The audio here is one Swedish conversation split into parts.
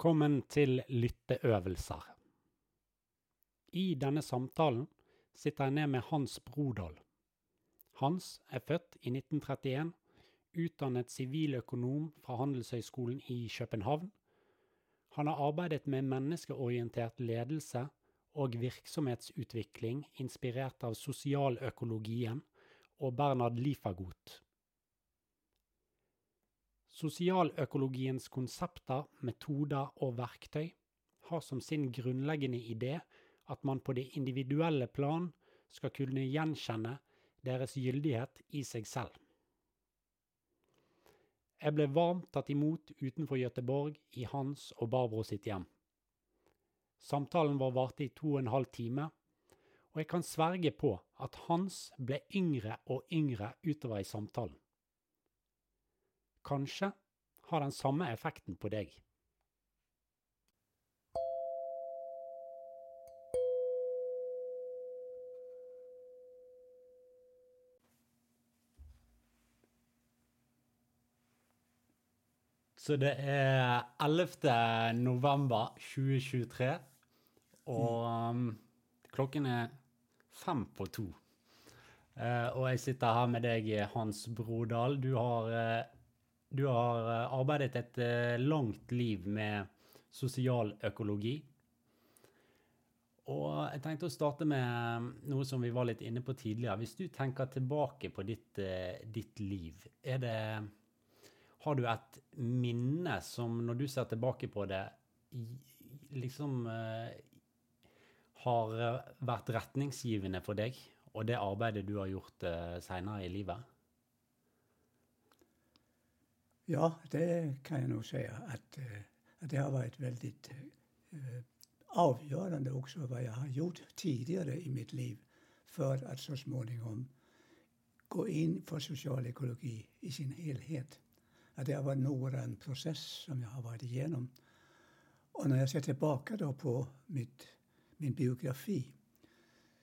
Velkommen til lytteøvelser. I denne samtalen sitter jeg ned med Hans Brodal. Hans er født i 1931, utdannet siviløkonom fra Handelshøyskolen i København. Han har arbeidet med menneskeorientert ledelse og virksomhetsutvikling inspirert av sosialøkologien og Bernhard Lifagot. Sosialøkologiens konsepter, metoder og verktøy har som sin grunnleggende idé at man på det individuelle plan skal kunne gjenkjenne deres gyldighet i seg selv. Jeg ble varmt tatt imot utenfor Göteborg i hans og Barbro sitt hjem. Samtalen vår varte i to og en halv time, og jeg kan sverge på at Hans ble yngre og yngre utover i samtalen. Kanskje har den samme effekten på deg. Så det er 11. november 2023, og um, klokken er fem på to. Eh, og jeg sitter her med deg, Hans Brodal. Du har, eh, du har eh, arbetat ett eh, långt liv med sosialøkologi. Och jag tänkte å starte med mm, något som vi var lite inne på tidigare. Hvis du tänker tillbaka på ditt, eh, ditt liv, är det har du ett minne som, när du ser tillbaka på det, liksom har varit vært retningsgivende dig och det arbete du har gjort senare i livet? Ja, det kan jag nog säga att, eh, att det har varit väldigt eh, avgörande också vad jag har gjort tidigare i mitt liv för att så småningom gå in för social ekologi i sin helhet. Att det har varit noggrann process som jag har varit igenom. Och när jag ser tillbaka då på mitt, min biografi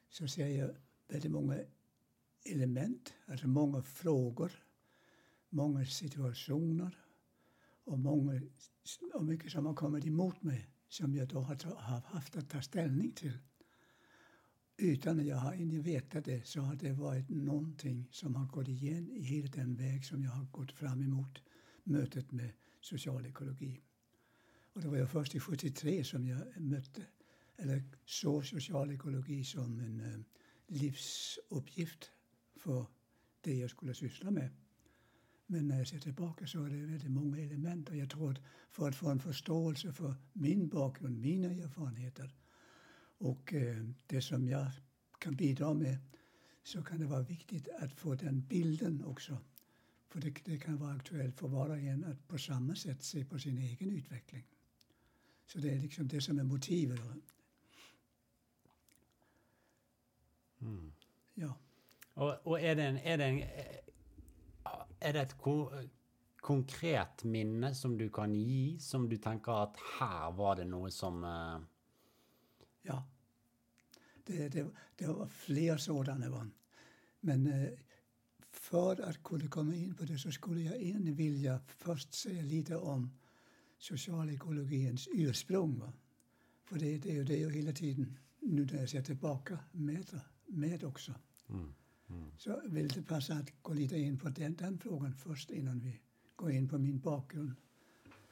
så ser jag väldigt många element, alltså många frågor, många situationer och, många, och mycket som har kommit emot mig som jag då har, har haft att ta ställning till. Utan att jag har inte vetat det så har det varit någonting som har gått igen i hela den väg som jag har gått fram emot mötet med socialekologi. Och det var jag först i 73 som jag mötte, eller såg socialekologi som en eh, livsuppgift för det jag skulle syssla med. Men när jag ser tillbaka så är det väldigt många element och jag tror att för att få en förståelse för min bakgrund, mina erfarenheter och eh, det som jag kan bidra med så kan det vara viktigt att få den bilden också. För det, det kan vara aktuellt för var och en att på samma sätt se på sin egen utveckling. Så det är liksom det som är motivet. Mm. Ja. Og, og er, det en, er, det en, er det et ko konkret minne som du kan gi, som du tenker at her var det noe som uh... Ja. Det, det, det, var flera sådana. Va? Men eh, för att kunna komma in på det så skulle jag egentligen vilja först säga lite om socialekologins ursprung. Va? För det, det är ju det jag hela tiden, nu när jag ser tillbaka, mäter med också. Mm. Mm. Så vill det passa att gå lite in på den, den frågan först innan vi går in på min bakgrund.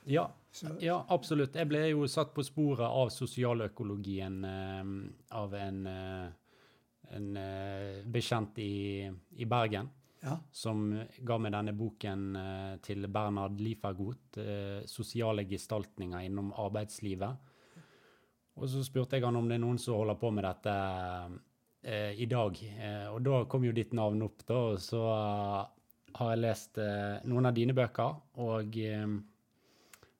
Ja, Så. ja, absolutt. Jeg ble jo satt på sporet av sosialøkologien eh, av en, eh, en eh, bekjent i, i Bergen. Ja. Som ga meg denne boken eh, til Bernhard Lifagot, eh, 'Sosiale gestaltninger inom arbeidslivet'. Og så spurte jeg han om det er noen som holder på med dette eh, i dag. Eh, og da kom jo ditt navn opp, da. Og så uh, har jeg läst eh, några av dina böcker. Och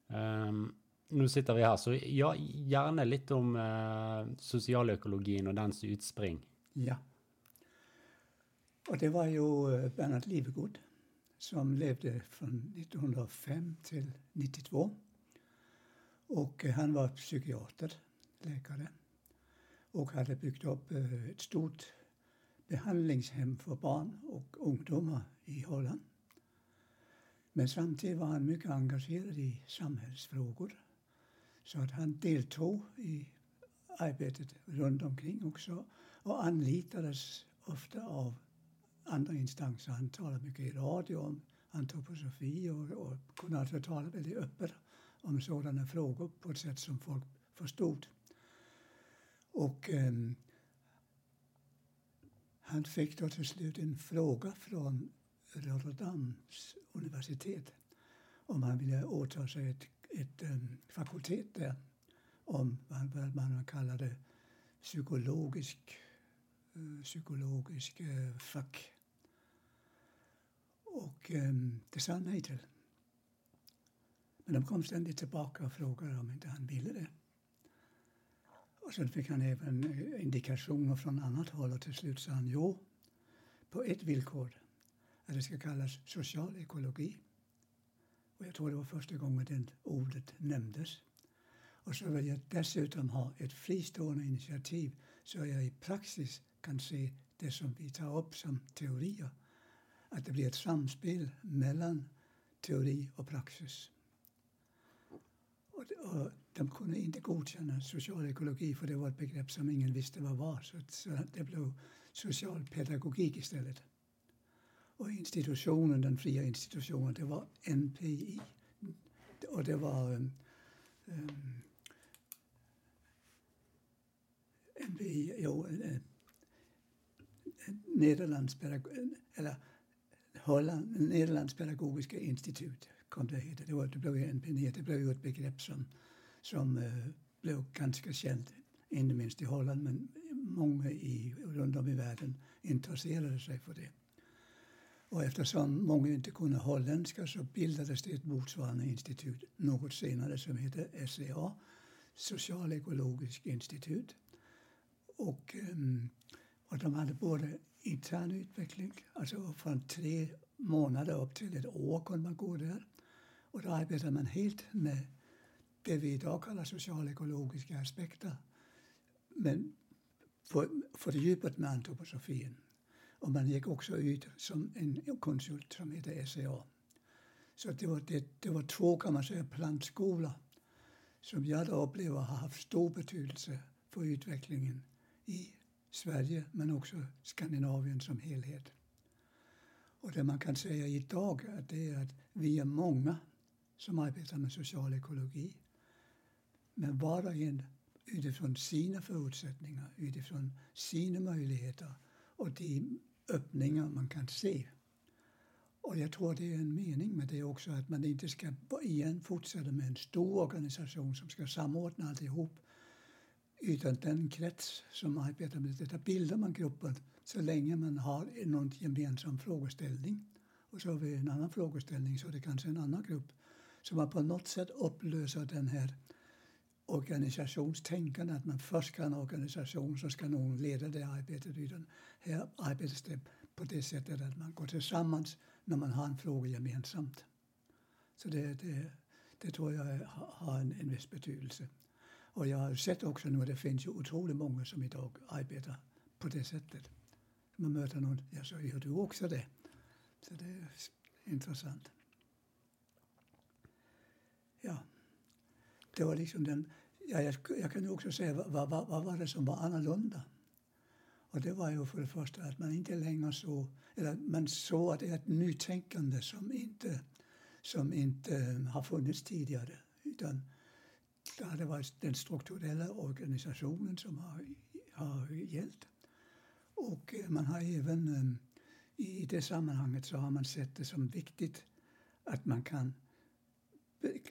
um, nu sitter vi här, Så ja, gärna lite om eh, socialekologin och dens utspring. Ja. Och det var ju Bernhard Livegod som levde från 1905 till 92. Och han var psykiater, läkare och hade byggt upp eh, ett stort behandlingshem för barn och ungdomar i Holland. Men samtidigt var han mycket engagerad i samhällsfrågor Så att han deltog i arbetet runt omkring också och anlitades ofta av andra instanser. Han talade mycket i radio om antroposofi och, och kunde alltså tala väldigt öppet om sådana frågor på ett sätt som folk förstod. Och eh, han fick då till slut en fråga från Rotterdams universitet om han ville åta sig ett, ett um, fakultet där om vad man kallade psykologisk, uh, psykologisk uh, fack. Och um, det sa han nej till. Men de kom ständigt tillbaka och frågade om inte han ville det. Och sen fick han även eh, indikationer från annat håll och till slut sa han jo, på ett villkor, att det ska kallas social ekologi. Och jag tror det var första gången det ordet nämndes. Och så vill jag dessutom ha ett fristående initiativ så jag i praxis kan se det som vi tar upp som teorier. Att det blir ett samspel mellan teori och praxis. Och, och de kunde inte godkänna social ekologi för det var ett begrepp som ingen visste vad var. Så, så det blev social pedagogik istället. Och institutionen, den fria institutionen, det var NPI. Och det var um, um, NPI, jo, uh, Nederlands, eller Holland, Nederlands pedagogiska institut kom det att heta. Det, var, det blev NPI, det blev ju ett begrepp som som eh, blev ganska känd, inte minst i Holland, men många i, runt om i världen intresserade sig för det. Och eftersom många inte kunde holländska så bildades det ett motsvarande institut något senare som heter SCA, Socialekologiskt institut. Och, eh, och de hade både intern utveckling, alltså från tre månader upp till ett år kunde man gå där. Och då arbetade man helt med det vi idag kallar socialekologiska aspekter. Men för, fördjupat med antroposofin. Och man gick också ut som en konsult som heter SCA. Så det var, det, det var två, kan man säga, plantskolor som jag då upplever har haft stor betydelse för utvecklingen i Sverige men också Skandinavien som helhet. Och det man kan säga idag är är att vi är många som arbetar med social ekologi. Men var och en utifrån sina förutsättningar, utifrån sina möjligheter och de öppningar man kan se. Och jag tror det är en mening med det också, att man inte ska igen fortsätta med en stor organisation som ska samordna alltihop. Utan den krets som arbetar med detta bildar man gruppen så länge man har någon gemensam frågeställning. Och så har vi en annan frågeställning så är det kanske en annan grupp. Så man på något sätt upplöser den här organisationstänkande, att man först ska ha en organisation så ska någon leda det arbetet. Utan här arbetas det på det sättet att man går tillsammans när man har en fråga gemensamt. Så det, det, det tror jag har en, en viss betydelse. Och jag har sett också nu att det finns ju otroligt många som idag arbetar på det sättet. Man möter någon, ja så gör du också det. Så det är intressant. Ja det var liksom den, ja, jag, jag kan också säga vad, vad, vad var det som var annorlunda. Och det var ju för det första att man inte längre såg, eller man såg att det är ett nytänkande som inte, som inte eh, har funnits tidigare. Utan det hade varit den strukturella organisationen som har, har gällt. Och eh, man har även eh, i det sammanhanget så har man sett det som viktigt att man kan,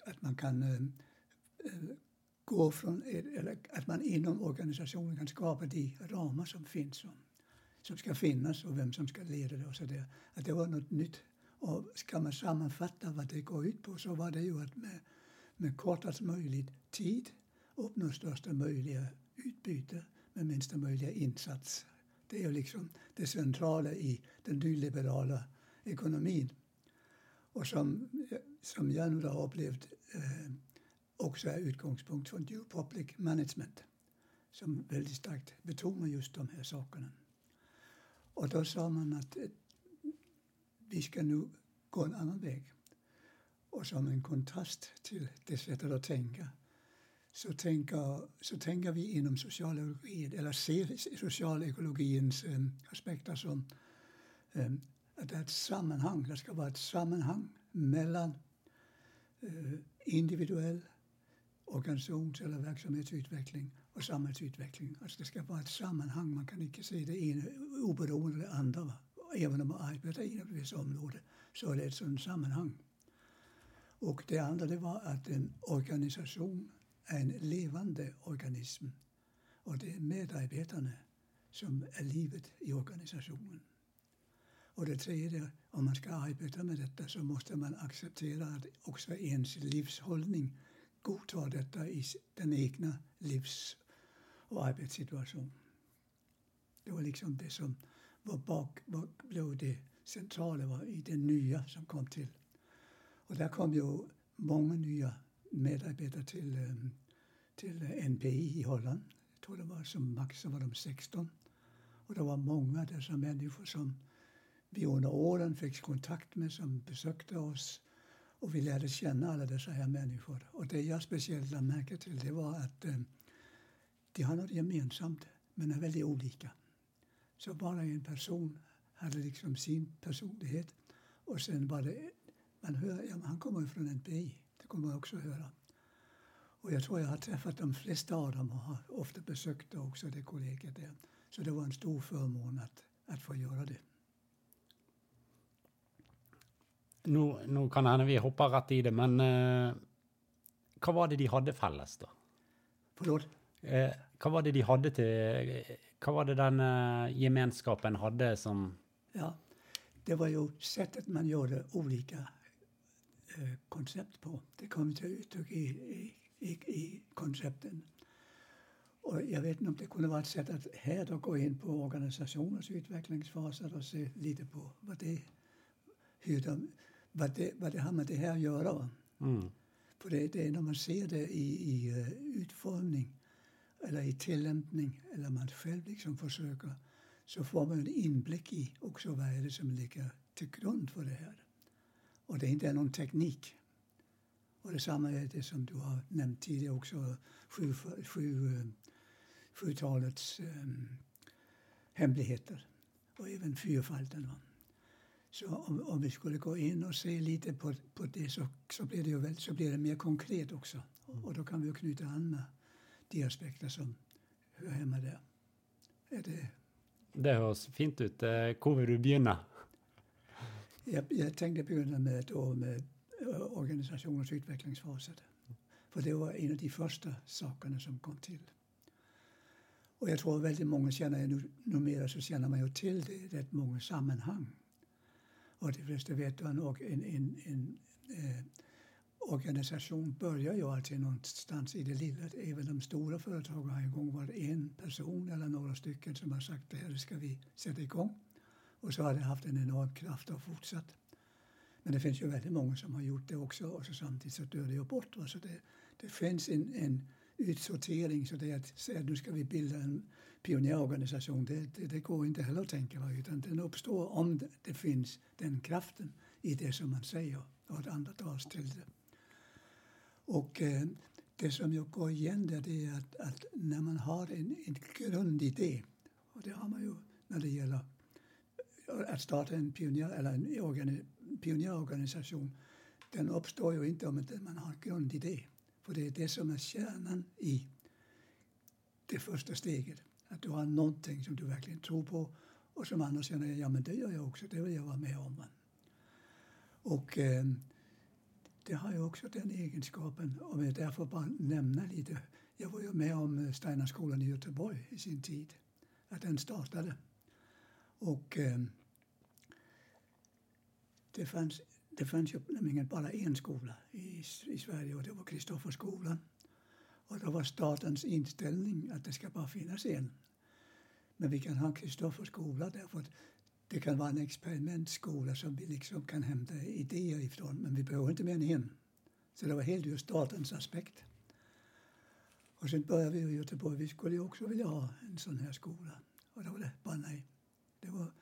att man kan gå från, eller att man inom organisationen kan skapa de ramar som finns, som, som ska finnas och vem som ska leda det och så där. Att det var något nytt. Och ska man sammanfatta vad det går ut på så var det ju att med, med kortast möjligt tid uppnå största möjliga utbyte med minsta möjliga insats. Det är ju liksom det centrala i den nyliberala ekonomin. Och som, som jag nu har upplevt eh, också är utgångspunkt för New Public Management som väldigt starkt betonar just de här sakerna. Och då sa man att eh, vi ska nu gå en annan väg. Och som en kontrast till det sättet att tänka så tänker, så tänker vi inom socialekologin, eller ser socialekologins eh, aspekter som eh, att det är ett sammanhang, det ska vara ett sammanhang mellan eh, individuell organisations eller verksamhetsutveckling och samhällsutveckling. Alltså det ska vara ett sammanhang, man kan inte se det ena oberoende av det andra. Även om man arbetar inom ett visst område så är det ett sådant sammanhang. Och det andra det var att en organisation är en levande organism. Och det är medarbetarna som är livet i organisationen. Och det tredje, om man ska arbeta med detta så måste man acceptera att också ens livshållning godtar detta i den egna livs och arbetssituationen. Det var liksom det som var bak, bak blev det centrala var i det nya som kom till. Och där kom ju många nya medarbetare till, ehm, till NPI i Holland. Jag tror det var som max så var de 16. Och det var många dessa människor som vi under åren fick kontakt med som besökte oss och vi lärde känna alla dessa här människor. Och det jag speciellt lade märke till det var att eh, de har något gemensamt men är väldigt olika. Så bara en person hade liksom sin personlighet och sen var det, man hör, ja, han kommer från NPI, det kommer man också höra. Och jag tror jag har träffat de flesta av dem och har ofta besökt också det kollegiet där. Så det var en stor förmån att, att få göra det. Nå, nå kan hende vi hopper rett i det, men eh, hva var det de hadde felles, da? Förlåt? Eh, hva var det de hadde til Hva var det den eh, gemenskapen hadde som Ja, det var ju sättet man gjorde olika eh, koncept på. Det kom till uttryck i, i, i, i koncepten. Och jag vet inte om det kunde vara ett sätt att här då gå in på organisationers utvecklingsfaser och se lite på vad det, hur de, vad det, vad det har med det här att göra. mm. För det, det är när man ser det i, i uh, utformning eller i tillämpning eller man själv liksom försöker så får man en inblick i också vad är det som ligger till grund för det här. Och det är inte någon teknik. Och detsamma är det som du har nämnt tidigare också, sju, sju, eh, sjutalets um, hemligheter och även fyrfalden. Så om, om, vi skulle gå in och se lite på, på det så, så, blir det ju väl, så blir det mer konkret också. Mm. Och då kan vi knyta an med de aspekter som hör hemma där. Är det det høres fint ut. Eh, hvor vil du begynne? Jag, jag tänkte börja med, då med eh, organisationens utvecklingsfas. För det var en av de första sakerna som kom till. Och jag tror väldigt många känner, nu, numera så känner man ju till det, rätt många sammanhang. Och de flesta vet att en, en, en, en eh, organisation börjar ju alltid någonstans i det lilla. Även de stora företagen har en gång varit en person eller några stycken som har sagt det här ska vi sätta igång. Och så har det haft en enorm kraft och fortsatt. Men det finns ju väldigt många som har gjort det också och så samtidigt så dör det ju bort. Så det, det finns en, en utsortering så det är att säga nu ska vi bilda en pionjärorganisation det, det, det går inte heller att tänka på utan den uppstår om det, det finns den kraften i det som man säger och att andra tas till det. Och eh, det som jag går igen där det är att, att, när man har en, en grundidé, och det har man ju när det gäller eh, att starta en, pionjär, eller en organi, pionjärorganisation, den uppstår ju inte om inte man har en grundidé. För det är det som är kärnan i det första steget. Att du har någonting som du verkligen tror på och som andra känner, ja men det gör jag också, det vill jag vara med om. Och eh, det har ju också den egenskapen, om jag därför bara nämna lite. Jag var ju med om Steinerskolan i Göteborg i sin tid, att den startade. Och eh, det fanns, det fanns ju nämligen bara en skola i, i Sverige och det var Kristofferskolan. Och det var statens inställning att det ska bara finnas en. Men vi kan ha Kristofferskola därför att det kan vara en experimentskola som vi liksom kan hämta idéer ifrån, men vi behöver inte mer än en. Så det var helt ur statens aspekt. Och sen började vi i Göteborg. Vi skulle ju också vilja ha en sån här skola. Och då var det bara nej. Det var,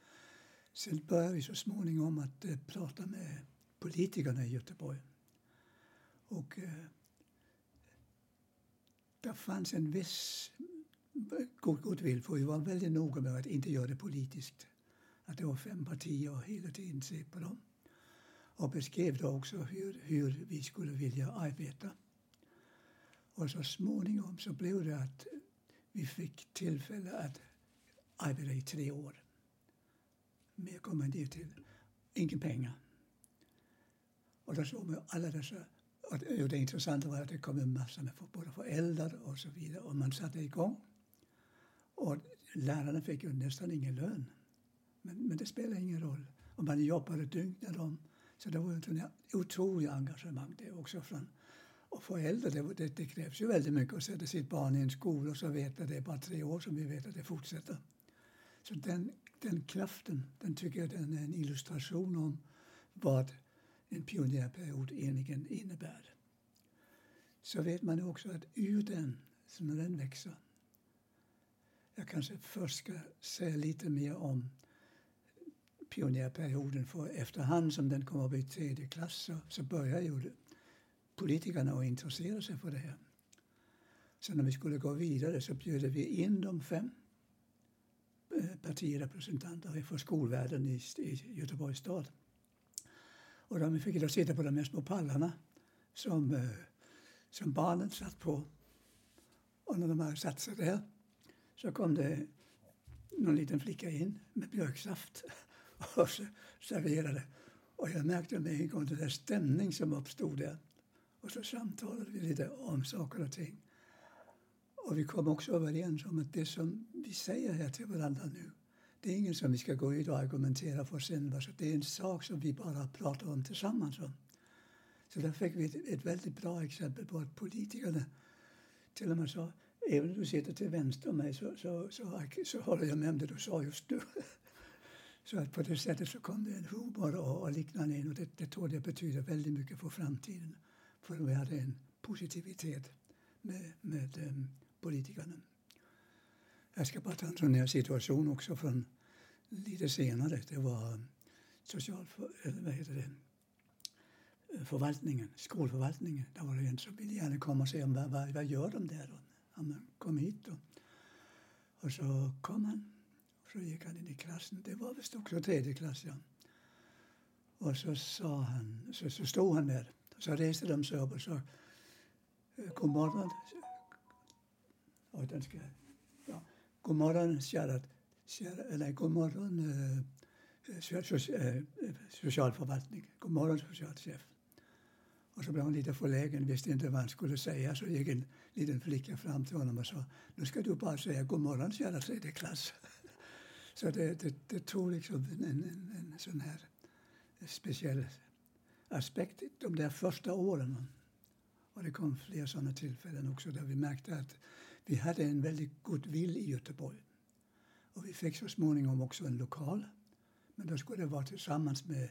sen började vi så småningom att eh, prata med politikerna i Göteborg. Och eh, det fanns en viss god goodwill för vi var väldigt noga med att inte göra det politiskt. Att det var fem partier och hela tiden se på dem. Och beskrev då också hur, hur vi skulle vilja arbeta. Och så småningom så blev det att vi fick tillfälle att arbeta i tre år. Mer kommer det till. Inga pengar. Och då såg man alla dessa och det intressanta var att det kom en massa med både föräldrar och så vidare och man satte igång. Och lärarna fick ju nästan ingen lön. Men, men det spelade ingen roll. Och man jobbade dygnet om. Så det var ett otroligt engagemang det också från och föräldrar. Det, det, det, krävs ju väldigt mycket att sätta sitt barn i en skola och så vet att det är bara tre år som vi vet att det fortsätter. Så den, den kraften, den tycker jag den är en illustration om vad en pionjärperiod egentligen innebär. Så vet man också att ur den, så när den växer, jag kanske först ska säga lite mer om pionjärperioden för efterhand som den kommer att bli tredje klass så, så börjar ju politikerna att intressera sig för det här. Så när vi skulle gå vidare så bjöd vi in de fem partirepresentanterna partirepresentanter från skolvärlden i, i Göteborgs stad. Och de fick då sitta på de här små pallarna som, eh, som barnen satt på. Och när de hade satt sig där så kom det någon liten flicka in med björksaft och serverade. Och jag märkte med en gång den där stämning som uppstod där. Och så samtalade vi lite om saker och ting. Och vi kom också överens om att det som vi säger här till varandra nu, det är ingen som vi ska gå ut och argumentera för sen. Det är en sak som vi bara pratar om tillsammans om. Så där fick vi ett, ett väldigt bra exempel på att politikerna till och med sa, även om du sitter till vänster om mig så, så, så, så håller jag med om det du sa just nu. så att på det sättet så kom det en humor och, och liknande in och det, det tror jag betyder väldigt mycket för framtiden. För vi hade en positivitet med, med um, politikerna. Jag ska bara ta en sån här situation också från lite senare. Det var social, vad heter det, förvaltningen, skolförvaltningen. Där var det en som ville gärna komma och se vad, vad, vad gör de där då? Han kom hit då. Och så kom han. Och så gick han in i klassen. Det var visst också tredje klass, ja. Och så sa han, så, så stod han där så reste de sig upp och sa eh, God morgon. Oj, den ska. God morgon, kära, kära, eller god morgon eh, eh, eh socialförvaltning. God morgon, socialchef. Och så blev han lite förlägen, visste inte vad han skulle säga. Så gick en liten flicka fram till honom och sa, nu ska du bara säga god morgon, kära tredje klass. så det, det, det tog liksom en, en, en sån här speciell aspekt de där första åren. Och det kom fler sådana tillfällen också där vi märkte att vi hade en väldigt god vill i Göteborg. Och vi fick så småningom också en lokal. Men då skulle det vara tillsammans med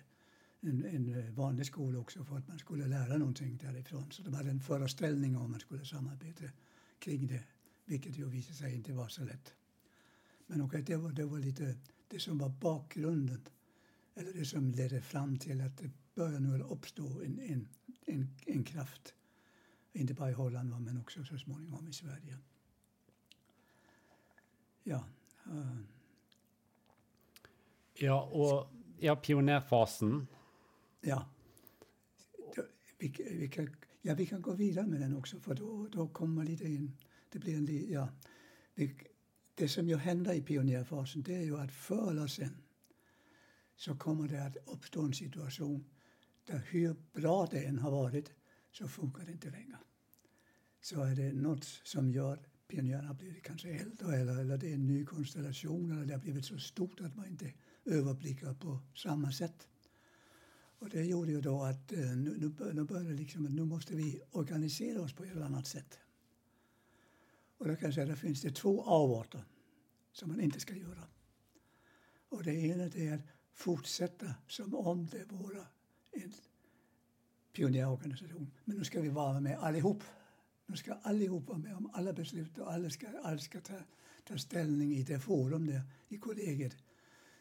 en, en eh, vanlig skola också för att man skulle lära någonting därifrån. Så de hade en föreställning om att man skulle samarbeta kring det, vilket ju visade sig inte vara så lätt. Men okay, det, var, det var lite det som var bakgrunden, eller det som ledde fram till att det började nu uppstå en, en, en, en kraft. Inte bara i Holland men också så småningom i Sverige. Ja. Uh. Ja, och ja, pionjärfasen. Ja. Vi, vi, kan, ja, vi kan gå vidare med den också för då, då kommer lite in. Det blir en, ja. Det som ju händer i pionjärfasen det är ju att förr eller sen så kommer det att uppstå en situation där hur bra det än har varit så funkar det inte längre. Så är det något som gör pionjärerna har blivit kanske äldre eller, eller det är en ny konstellation eller det har blivit så stort att man inte överblickar på samma sätt. Och det gjorde ju då att eh, nu, nu, nu började liksom, nu måste vi organisera oss på ett annat sätt. Och då kan jag säga att det finns det två avarter som man inte ska göra. Och det ena är att fortsätta som om det vore en pionjärorganisation. Men nu ska vi vara med allihop. Nu ska allihop vara med om alla beslut och alla ska, alla ska ta, ta ställning i det forum där, i kollegiet.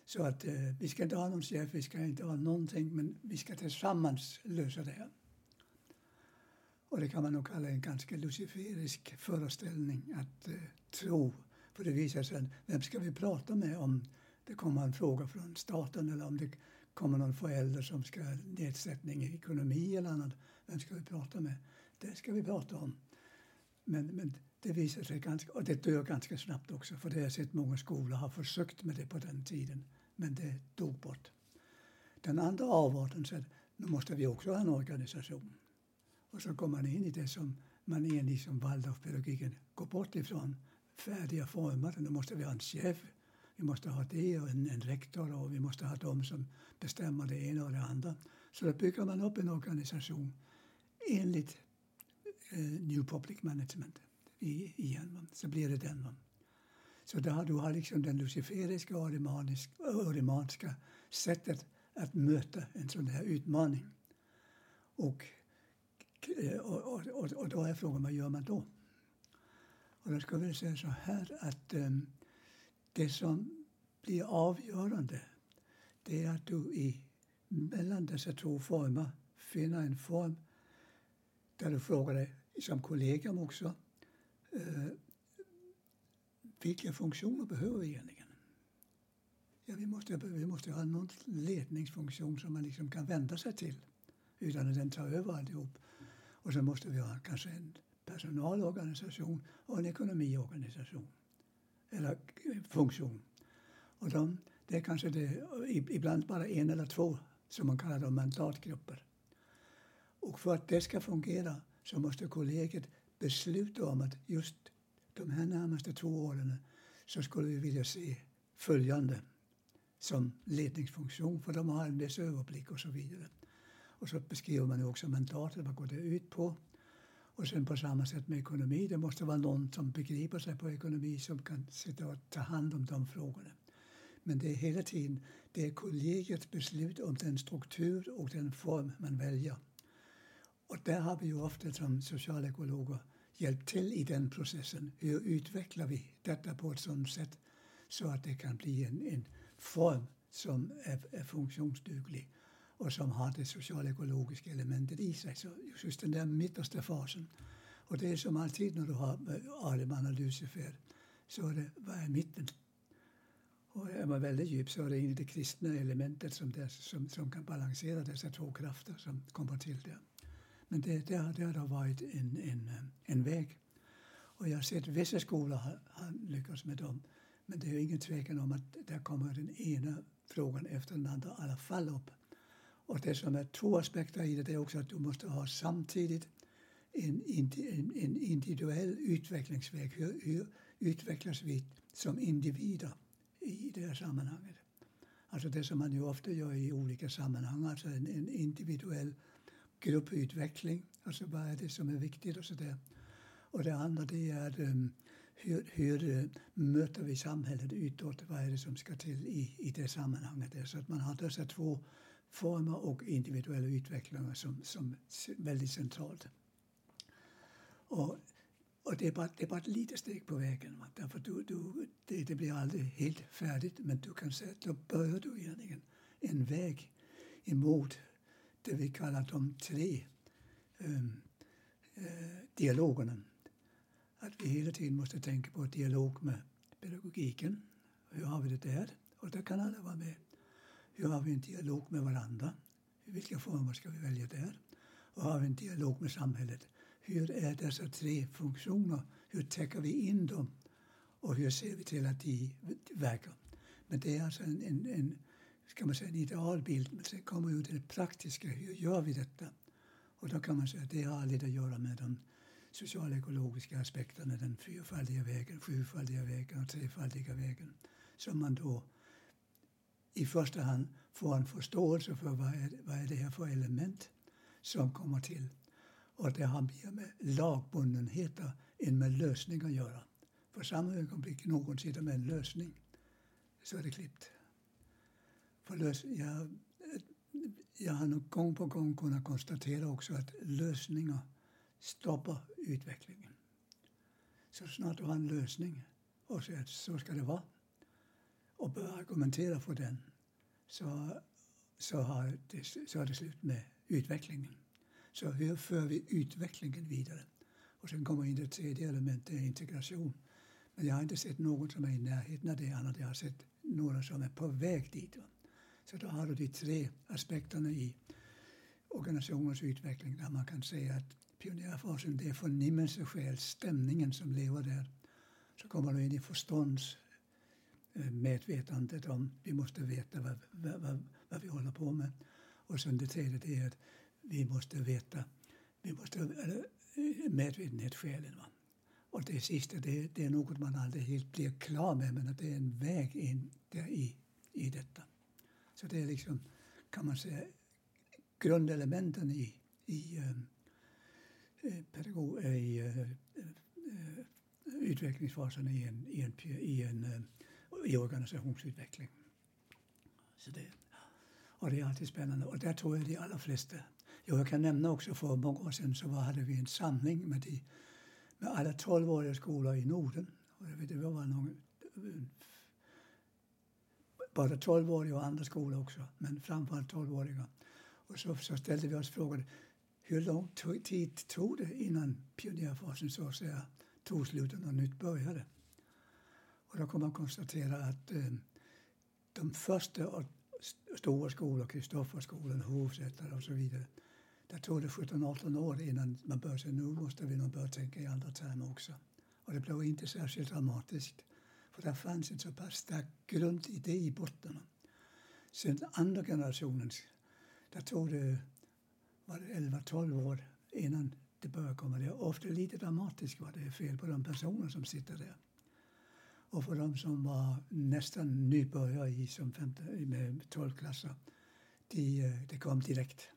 Så att eh, vi ska inte ha någon chef, vi ska inte ha någonting, men vi ska tillsammans lösa det här. Och det kan man nog kalla en ganska luciferisk föreställning att eh, tro. För det visar sig, vem ska vi prata med om det kommer en fråga från staten eller om det kommer någon förälder som ska ha nedsättning i ekonomi eller annat. Vem ska vi prata med? Det ska vi prata om. Men, men det visar sig ganska, och det dör ganska snabbt också för det har jag sett många skolor har försökt med det på den tiden. Men det dog bort. Den andra avarten så nu måste vi också ha en organisation. Och så kommer man in i det som man enligt som Waldorfpedagogiken går bort ifrån. Färdiga former. Nu måste vi ha en chef. Vi måste ha det och en, en rektor och vi måste ha de som bestämmer det ena och det andra. Så då bygger man upp en organisation enligt Eh, new Public Management i, igen. Så blir det den. Så där du har liksom den luciferiska och orimanska sättet att möta en sån här utmaning. Eh, och, och, och, och då är frågan, vad gör man då? Och då ska vi säga så här att um, det som blir avgörande det är att du i mellan dessa två former finner en form där du frågar dig som kollegium också Eh, vilka funktioner behöver vi egentligen? Ja, vi, måste, vi måste ha någon ledningsfunktion som man liksom kan vända sig till utan att den tar över alltihop. Och så måste vi ha kanske en personalorganisation och en ekonomiorganisation. Eller funktion. Och de, det är kanske det, ibland bara en eller två som man kallar dem mandatgrupper. Och för att det ska fungera så måste kollegiet besluta om att just de här närmaste två åren så skulle vi vilja se följande som ledningsfunktion för de har en viss överblick och så vidare. Och så beskriver man också mandatet, vad går det ut på? Och sen på samma sätt med ekonomi, det måste vara någon som begriper sig på ekonomi som kan sitta och ta hand om de frågorna. Men det är hela tiden det är kollegiets beslut om den struktur och den form man väljer. Och där har vi ju ofta som socialekologer hjälpt till i den processen. Hur utvecklar vi detta på ett sådant sätt så att det kan bli en, en form som är, är funktionsduglig och som har det socialekologiska elementet i sig. Så just den där mittersta fasen. Och det är som alltid när du har eh, Aleman och Lucifer så är det, vad är mitten? Och är man väldigt djup så är det det kristna elementet som, det, som, som kan balansera dessa två krafter som kommer till där. Men det, det, har, det har varit en, en, øh, en väg. Och jag har sett vissa skolor har, har lyckats med dem. Men det är ingen tvekan om att där kommer den ena frågan efter den andra i alla fall upp. Och det som är två aspekter i det, det är också att du måste ha samtidigt en, en, en individuell utvecklingsväg. Hur, hur utvecklas vi som individer i det här sammanhanget? Alltså det som man ju ofta gör i olika sammanhang, alltså en, en individuell grupputveckling. Alltså vad är det som är viktigt och så där. Och det andra det är um, hur, hur uh, möter vi samhället utåt? Vad är det som ska till i, i det sammanhanget? Så att man har dessa två former och individuella utvecklingar som, som väldigt centralt. Och, och det, är bara, det är bara ett litet steg på vägen. Va? Därför du, du, det, det blir aldrig helt färdigt men du kan säga att då börjar du egentligen en väg emot det vi kallar de tre um, uh, dialogerna. Att vi hela tiden måste tänka på dialog med pedagogiken. Hur har vi det där? Och där kan alla vara med. Hur har vi en dialog med varandra? Vilka former ska vi välja där? Och har vi en dialog med samhället? Hur är dessa tre funktioner? Hur täcker vi in dem? Och hur ser vi till att de verkar? Men det är alltså en, en, en ska man säga, en idealbild. Men sen kommer ju det praktiska. Hur gör vi detta? Och då kan man säga att det har lite att göra med de socialekologiska aspekterna, den fyrfaldiga vägen, sjufaldiga vägen och trefaldiga vägen. Som man då i första hand får en förståelse för vad är, vad är det här för element som kommer till. Och det har mer med lagbundenheter än med lösning att göra. För samma ögonblick någon sitter med en lösning så är det klippt. För lös, jag, jag har nog gång på gång kunnat konstatera också att lösningar stoppar utvecklingen. Så snart du har en lösning och säger att så ska det vara och börjar argumentera för den så, så, har det, så är det slut med utvecklingen. Så hur för vi utvecklingen vidare? Och sen kommer in det tredje elementet, integration. Men jag har inte sett någon som är i närheten av det annat. Jag har sett några som är på väg dit. Va? Så då har du de tre aspekterna i organisationens utveckling där man kan säga att pionjärfasen det är förnimmelseskäl, stämningen som lever där. Så kommer du in i förstånds eh, medvetandet om vi måste veta vad, vad, vad, vad vi håller på med. Och sen det tredje det är att vi måste veta, vi måste, eller, eh, medvetenhetsskälen. Va? Och det sista det, det är något man aldrig helt blir klar med men att det är en väg in där i, i detta. Så det är liksom, kan man säga, grundelementen i, i, eh, eh, pedagog, eh, i utvecklingsfasen i en, i en, i en i organisationsutveckling. Så det, och det är alltid spännande. Och där tror jag de allra flesta Jo, jag kan nämna också för många år sedan så hade vi en samling med, de, med alla tolvåriga skolor i Norden. Och jag vet, det var någon, både tolvåriga och andra skolor också, men framförallt tolvåriga. Och så, så ställde vi oss frågan hur lång tid tog det innan pionjärfasen så att säga tog slut och något nytt började? Och då kan man konstatera att eh, de första stora skolorna, Kristofferskolan, Hovsätare och så vidare, där tog det 17-18 år innan man började säga nu måste vi nog börja tänka i andra termer också. Och det blev inte särskilt dramatiskt. För det fanns en så pass stark grundidé i botten. Sen andra generationen, där tog det, var det 11-12 år innan det började komma. Det är ofta lite dramatiskt vad det är fel på de personer som sitter där. Och för de som var nästan nybörjare i som femte, med 12 klasser, de, øh, de kom direkt.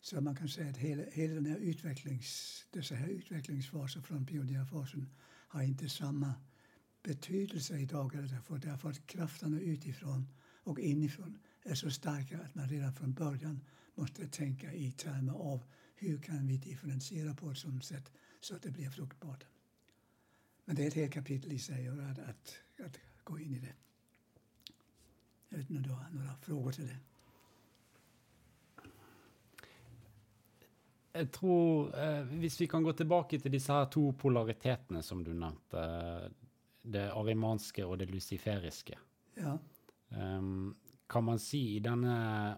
Så man kan säga att hela, hela den här utvecklings, dessa här utvecklingsfaser från pionjärfasen har inte samma betydelse idag därför, därför att krafterna utifrån och inifrån är så starka att man redan från början måste tänka i termer av hur kan vi differentiera på ett sådant sätt så att det blir fruktbart. Men det är ett helt kapitel i sig att, att, att gå in i det. Jag vet inte om du har några frågor till det? Jeg tror eh, Hvis vi kan gå tilbake til disse her to polaritetene som du nevnte, det arimanske og det luciferiske. Ja. Um, kan man si i denne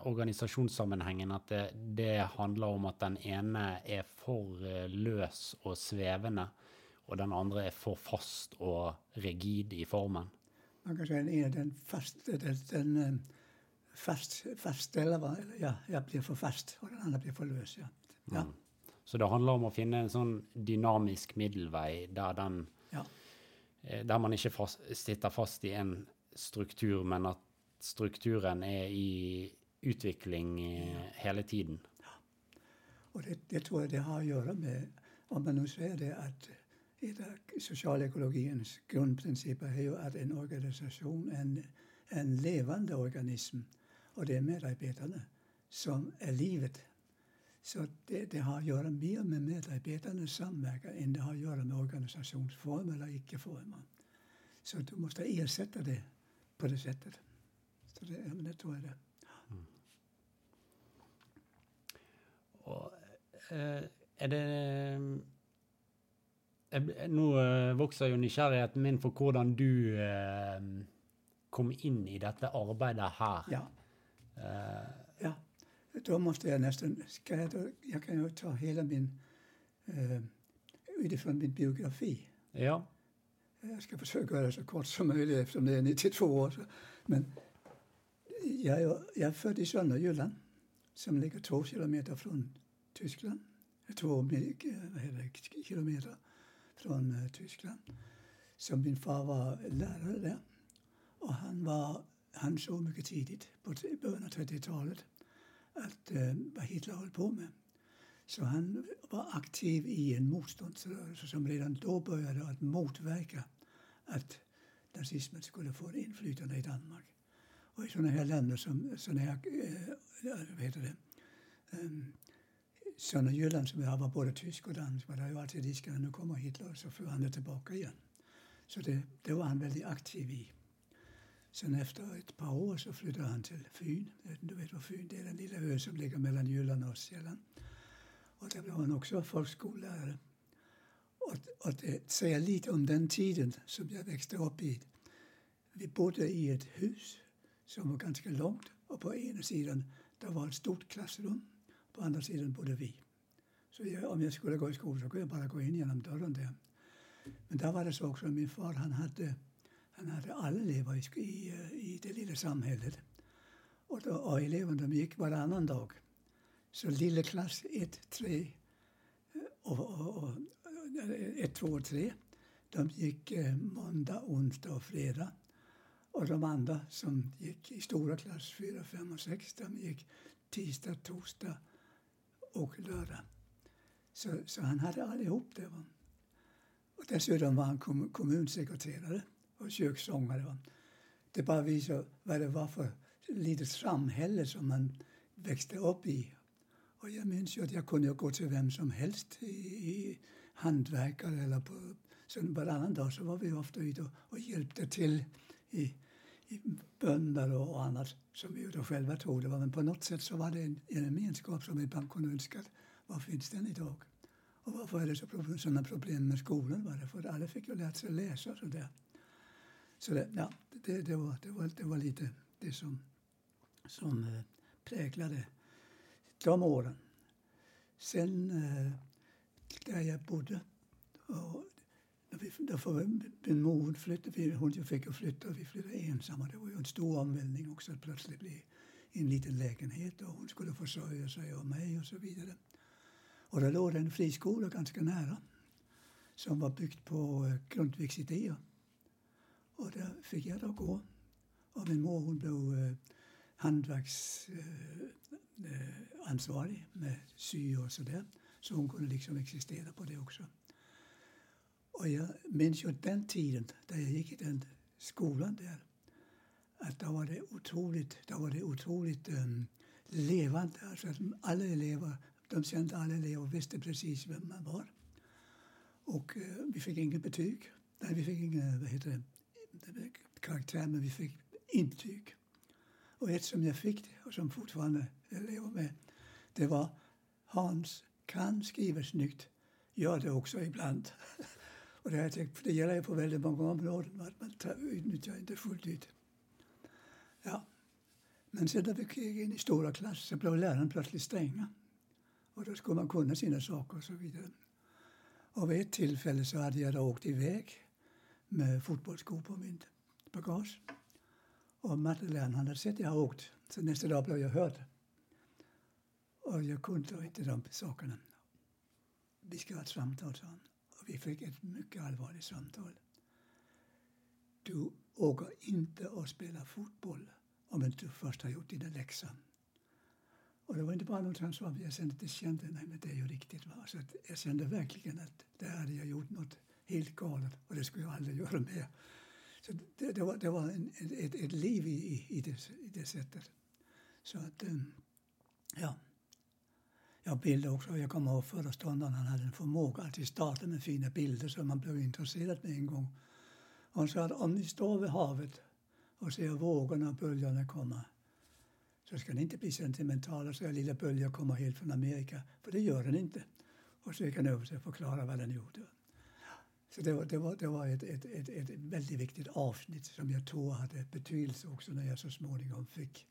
organisasjonssammenhengen at det, det, handler om at den ene er for eh, løs og svevende, og den andre er for fast og rigid i formen? Man kan si den ene den, fast, den, den eh, fast, fastställer, ja, jeg blir for fast, og den andre blir for løs. ja. Ja. Mm. Så det handler om å finne en sånn dynamisk middelvei der den ja. Eh, der man ikke fast, sitter fast i en struktur, men at strukturen er i utvikling ja. hele tiden. Ja. Och det, det, tror jag det har att göra med, om man nu säger det, att ett av socialekologins grundprinciper är ju att en organisation är en, en levande organism och det är medarbetarna som är livet så det, det, har att göra mer med medarbetarnas samverkan än det har att göra med organisationsform eller icke-former. Så du måste ersätta det på det sättet. Så det, ja, det tror jag det. Mm. Og, eh, er det eh, Nå eh, vokser jo nysgjerrigheten min for hvordan du eh, kom inn i dette arbeidet her. Ja. Då måste jag nästan, ska jag, då, jag kan ju ta hela min, eh, utifrån min biografi. Ja. Jag ska försöka göra det så kort som möjligt eftersom det är 92 år. Så. Men jag, jag är född i Sönderjylland som ligger två kilometer från Tyskland. Två kilometer från uh, Tyskland. Så min far var lärare där. Och han, var, han såg mycket tidigt, på början av 30-talet, att, eh, vad Hitler höll på med. Så han var aktiv i en motståndsrörelse som redan då började att motverka att nazismen skulle få inflytande i Danmark. Och i sådana här länder som sådana här, eh, vad heter det, ehm, um, sådana Jylland som var både tysk och dansk var det ju alltid risken att nu kommer Hitler och så för han det tillbaka igen. Så det, det var han väldigt aktiv i. Sen efter ett par år så flyttade han till Fyn. Du vet vad Fyn det är, den lilla ö som ligger mellan Jylland och Själland. Och där blev han också folkskollärare. Och, och det säger lite om den tiden som jag växte upp i. Vi bodde i ett hus som var ganska långt och på ena sidan där var ett stort klassrum. På andra sidan bodde vi. Så jag, om jag skulle gå i skolan så kunde jag bara gå in genom dörren där. Men där var det så också att min far han hade, han hade alla elever i, i, eh, i det lilla samhället. Och, då, och eleverna de gick varannan dag. Så lilla klass 1, 3 eh, och, och, och eh, 1, 2 och 3 de gick måndag, onsdag och fredag. Och de andra som gick i stora klass, 4, 5 och 6, de gick tisdag, torsdag och lördag. Så, så han hade allihop det. Va? Och dessutom var han kom, kommunsekreterare och kökssångare. Det bara visar vad det var för litet samhälle som man växte upp i. Och jag minns ju att jag kunde gå till vem som helst i, i hantverkare eller på Sen varannan dag så var vi ofta ute och, och hjälpte till i, i bönder och annat som vi då själva tog det var. Men på något sätt så var det en, en gemenskap som vi ibland kunde önska. Var finns den idag? Och varför är det så problem, sådana problem med skolan? Var det? För alla fick ju lära sig läsa och sådär. Så det, ja, det, det, var, det, var, det var lite det som, som eh, präglade de åren. Sen eh, där jag bodde och Därför min mor flyttade, hon fick att flytta och vi flyttade ensamma. Det var ju en stor omvälvning också att plötsligt bli i en liten lägenhet och hon skulle försörja sig och mig och så vidare. Och då låg det en friskola ganska nära som var byggt på eh, Grundtvigs idéer. Och där fick jag då gå. Och min mor hon blev øh, eh, hantverksansvarig øh, øh, eh, med sy och sådär. Så hon kunde liksom existera på det också. Och jag minns ju den tiden, där jag gick i den skolan där, att då var det otroligt, då var det otroligt um, levande. Alltså att alla elever, de kände alla elever och visste precis vem man var. Och uh, vi fick inget betyg. Nej, vi fick inga, vad heter det, karaktär, men vi fick intyg. Och ett som jag fick, och som fortfarande jag lever med, det var Hans kan skriva snyggt, gör det också ibland. Och det har jag tänkt, det gäller ju på väldigt många områden, att man utnyttjar inte fullt ut. Ja. Men sen när vi gick in i stora klasser så blev läraren plötsligt stränga. Och då skulle man kunna sina saker och så vidare. Och vid ett tillfälle så hade jag då åkt iväg med fotbollsskor på mitt bagage. Och matteläraren hade sett att jag åkt, så nästa dag blev jag hörd. Och jag kunde inte de sakerna. Vi ska ha ett samtal, sa han. Och vi fick ett mycket allvarligt samtal. Du åker inte och spelar fotboll om inte du först har gjort dina läxor. Och det var inte bara något han sa, jag kände, det kände, nej men det är ju riktigt. Va? Så att jag kände verkligen att där hade jag gjort något helt galet och det skulle jag aldrig göra mer. Så det, det var, det var en, ett, ett liv i, i, det, i det sättet. Så att, eh, ja. Jag bildade också, jag kommer ihåg föreståndaren, han hade en förmåga att starta med fina bilder så man blev intresserad med en gång. Han sa att om ni står vid havet och ser vågorna och böljorna komma så ska ni inte bli sentimentala och säga lilla böljor kommer helt från Amerika, för det gör den inte. Och så gick han över och förklarade vad den gjorde. Så det var, det var, det var ett, ett, ett, ett väldigt viktigt avsnitt som jag tror hade betydelse också när jag så småningom fick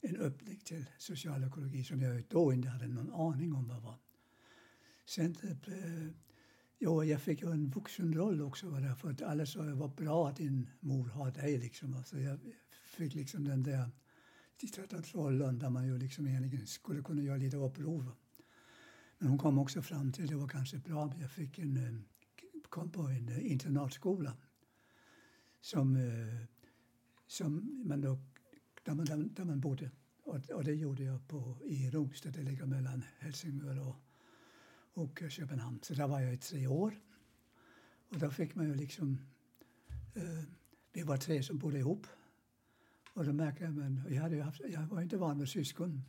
en öppning till socialekologi som jag då inte hade någon aning om vad var. Sen, eh, ja, jag fick ju en vuxenroll också var att alla sa att det var bra att din mor har dig. Liksom. Alltså jag fick liksom den där rollen där man ju liksom egentligen skulle kunna göra lite uppror. Men hon kom också fram till att det var kanske bra att jag fick en, eh, kom på en eh, internatskola som, eh, som man då där man, där, där man bodde. Och, och, det gjorde jag på, i Rungstad, det ligger mellan Helsingör och, och Köpenhamn. Så där var jag i tre år. Och då fick man ju liksom... Eh, vi var tre som bodde ihop. Och då märkte jag, men jag, hade haft, jag var inte van med syskon.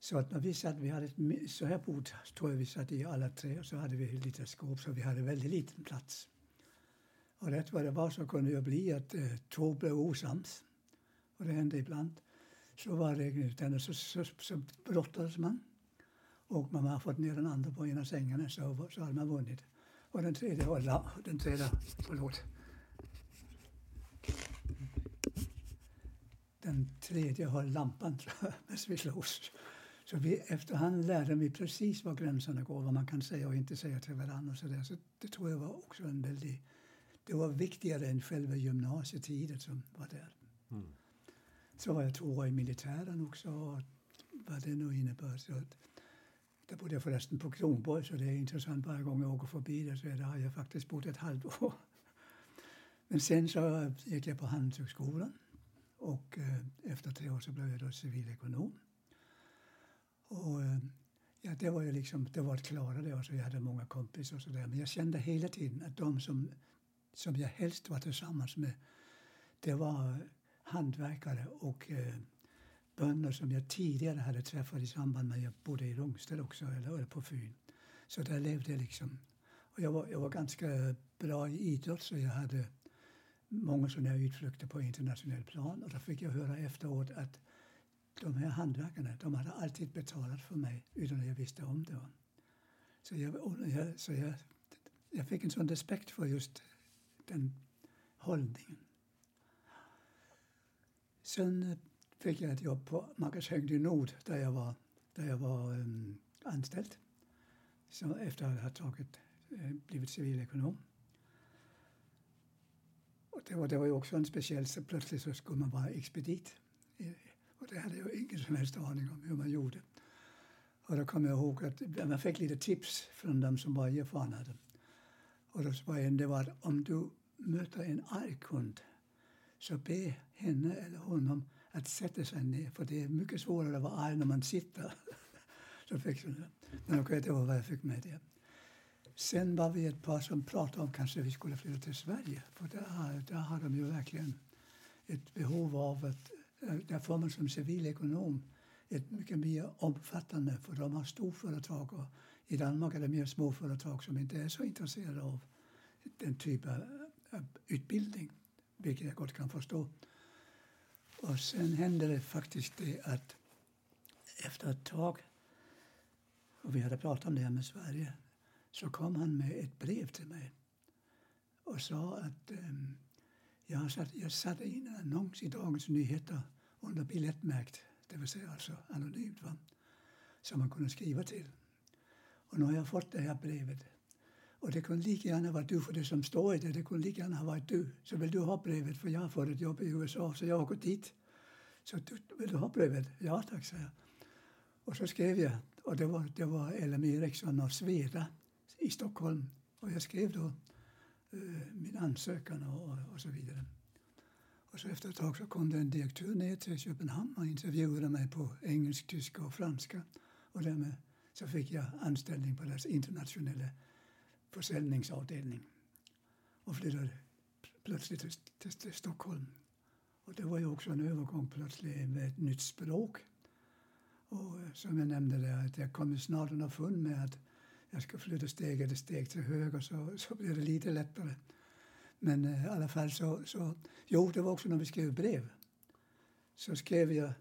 Så att när vi satt, vi hade ett så här bord tror jag vi satt i alla tre och så hade vi ett litet skåp så vi hade väldigt liten plats. Och rätt vad det var så kunde det bli att eh, två blev osams och det hände ibland, så var det utan så, så, så brottades man. Och man har fått ner den andra på ena sängen så, så hade man vunnit. Och den tredje var la, den tredje, förlåt. Den tredje har lampan medan vi slåss. Så vi efterhand lärde vi precis var gränserna går, vad man kan säga och inte säga till varandra. Och så, där. så det tror jag var också en väldigt... Det var viktigare än själva gymnasietiden som var där. Mm. Så var jag två år i militären också, och vad det nu innebär. Så att, där bodde jag förresten på Kronborg, så det är intressant varje gång jag åker förbi där, så där har jag faktiskt bott ett halvår. Men sen så gick jag på Handelshögskolan och eh, efter tre år så blev jag då civilekonom. Och, eh, ja, det var ju liksom, det var att klara det. Alltså, jag hade många kompisar och sådär. Men jag kände hela tiden att de som, som jag helst var tillsammans med, det var hantverkare och eh, bönder som jag tidigare hade träffat i samband med att jag bodde i Rungsted också, eller på Fyn. Så där levde jag liksom. Och jag var, jag var ganska bra i idrott så jag hade många sådana utflykter på internationell plan och då fick jag höra efteråt att de här hantverkarna, de hade alltid betalat för mig utan att jag visste om det. Så jag, så jag, jag fick en sån respekt för just den hållningen. Sen fick jag ett jobb på Magasin Nord där jag var, där jag var um, anställd så efter att ha tagit, eh, blivit civilekonom. Och det, var, det var ju också en speciell, så plötsligt så skulle man vara expedit. Det hade jag ingen som helst aning om hur man gjorde. Och då kommer jag ihåg att man fick lite tips från dem som var erfarna. Och då var en, det var att om du möter en arg kund så be henne eller honom att sätta sig ner, för det är mycket svårare att vara arg när man sitter. så fick jag, det. men okej, det var vad jag fick med det. Sen var vi ett par som pratade om kanske vi skulle flytta till Sverige, för där, där har de ju verkligen ett behov av att Eh, där får man som civilekonom ett mycket mer omfattande, för de har storföretag och i Danmark är det mer småföretag som inte är så intresserade av den typen av utbildning, vilket jag gott kan förstå. Och sen hände det faktiskt det att efter ett tag, och vi hade pratat om det här med Sverige, så kom han med ett brev till mig och sa att um, jag, satt, jag satte in en annons i Dagens Nyheter under biljettmärkt, det vill säga alltså anonymt, va? som man kunde skriva till. Och nu har jag fått det här brevet. Och det kunde lika gärna vara du, för det som står i det, det kunde lika gärna ha varit du. Så vill du ha brevet, för jag har fått ett jobb i USA, så jag åker dit. Så du, vill du ha brevet? Ja tack, sa jag. Och så skrev jag, och det var, det var LM Ericsson och Sveda i Stockholm. Och jag skrev då Eh, min ansökan och, och så vidare. Och så efter ett tag så kom det en direktör ner till Köpenhamn och intervjuade mig på engelska, tyska och franska. Och därmed så fick jag anställning på deras internationella försäljningsavdelning och flyttade plötsligt till, till, till, Stockholm. Och det var ju också en övergång plötsligt med ett nytt språk. Och eh, som jag nämnde där, att jag kom snart underfund med att jag ska flytta steg eller steg till höger så, så blir det lite lättare. Men eh, i alla fall så, så... Jo, det var också när vi skrev brev. Så skrev jag,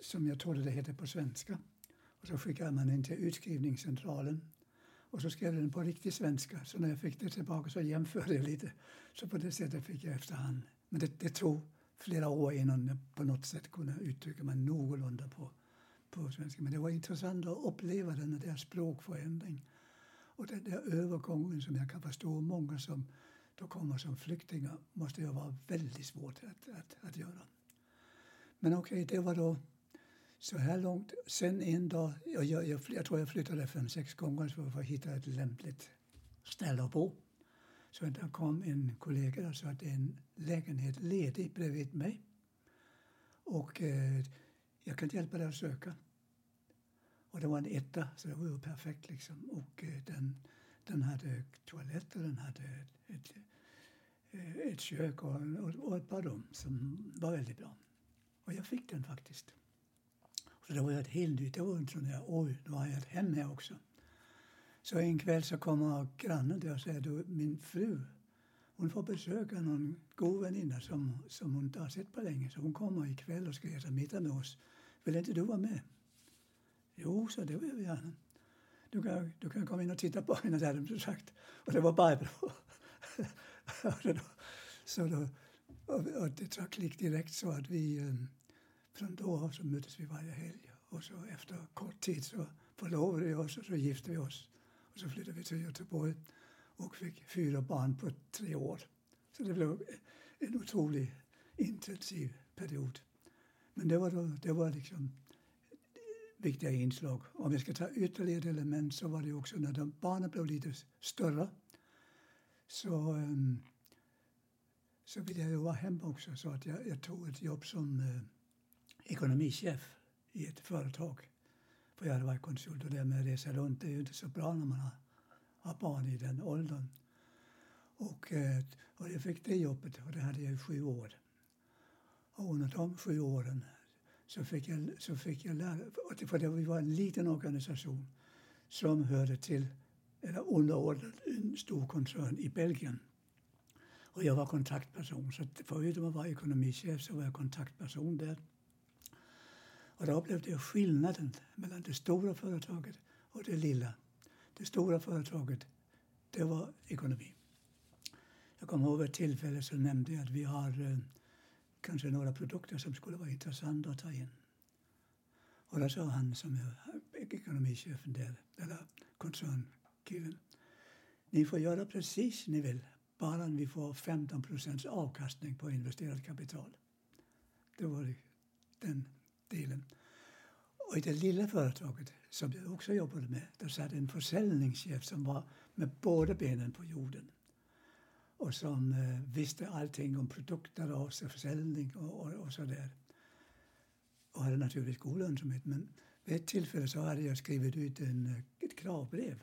som jag trodde det hette på svenska. Och så skickade man in till utskrivningscentralen. Och så skrev jag den på riktig svenska. Så när jag fick det tillbaka så jämförde jag lite. Så på det sättet fick jag efterhand. Men det, det tog flera år innan jag på något sätt kunde uttrycka mig någorlunda på, på svenska. Men det var intressant att uppleva den där språkförändringen. Och den där övergången som jag kan förstå många som då kommer som flyktingar måste ju vara väldigt svårt att, att, att göra. Men okej, okay, det var då så här långt. Sen en dag, jag, jag, jag, jag tror jag flyttade fem, sex gånger för att hitta ett lämpligt ställe att bo. Så där kom en kollega och sa att det är en lägenhet ledig bredvid mig. Och eh, jag kan hjälpa dig att söka. Och det var en etta, så det var ju perfekt liksom. Och eh, den, den hade toalett och den hade ett, ett eh, kök och, och ett par rum som var väldigt bra. Och jag fick den faktiskt. Så det var ett helt nytt, det var en sån där, oj, nu har jag ett hem här också. Så en kväll så kommer grannen och säger, du, min fru, hon får besöka någon god väninna som, som hon inte har sett på länge. Så hon kommer ikväll och ska äta middag med oss. Vill inte du vara med? Jo, så det vill jag gärna. du kan, du kan komma in och titta på henne, hade de sagt. Och det var bara bra. så då, och, och det tog klick direkt så att vi ehm, från då av så möttes vi varje helg. Och så efter kort tid så förlovade vi oss och så gifte vi oss. Och så flyttade vi till Göteborg och fick fyra barn på tre år. Så det blev en otroligt intensiv period. Men det var, då, det var liksom viktiga inslag. Om jag ska ta ytterligare element så var det också när de barnen blev lite större så, um, så ville jag ju vara hemma också. Så att jag, jag tog ett jobb som uh, ekonomichef i ett företag. För jag hade varit konsult och det med att resa runt det är ju inte så bra när man har, har barn i den åldern. Och, uh, och jag fick det jobbet och det hade jag i sju år. Och under de sju åren så fick jag, så fick jag lära, för det var en liten organisation som hörde till, eller underordnad en stor koncern i Belgien. Och jag var kontaktperson, så förutom att vara ekonomichef så var jag kontaktperson där. Och då upplevde jag skillnaden mellan det stora företaget och det lilla. Det stora företaget, det var ekonomi. Jag kommer ihåg ett tillfälle så nämnde jag att vi har eh, kanske några produkter som skulle vara intressanta att ta in. Och då sa han som är ekonomichefen där, eller koncernkillen, ni får göra precis ni vill, bara vi får 15 procents avkastning på investerat kapital. Det var den delen. Och i det lilla företaget, som jag också jobbade med, där satt en försäljningschef som var med båda benen på jorden och som eh, visste allting om produkter och försäljning och, och, och så där. Och hade naturligtvis god lönsamhet. Men vid ett tillfälle så hade jag skrivit ut en, eh, ett kravbrev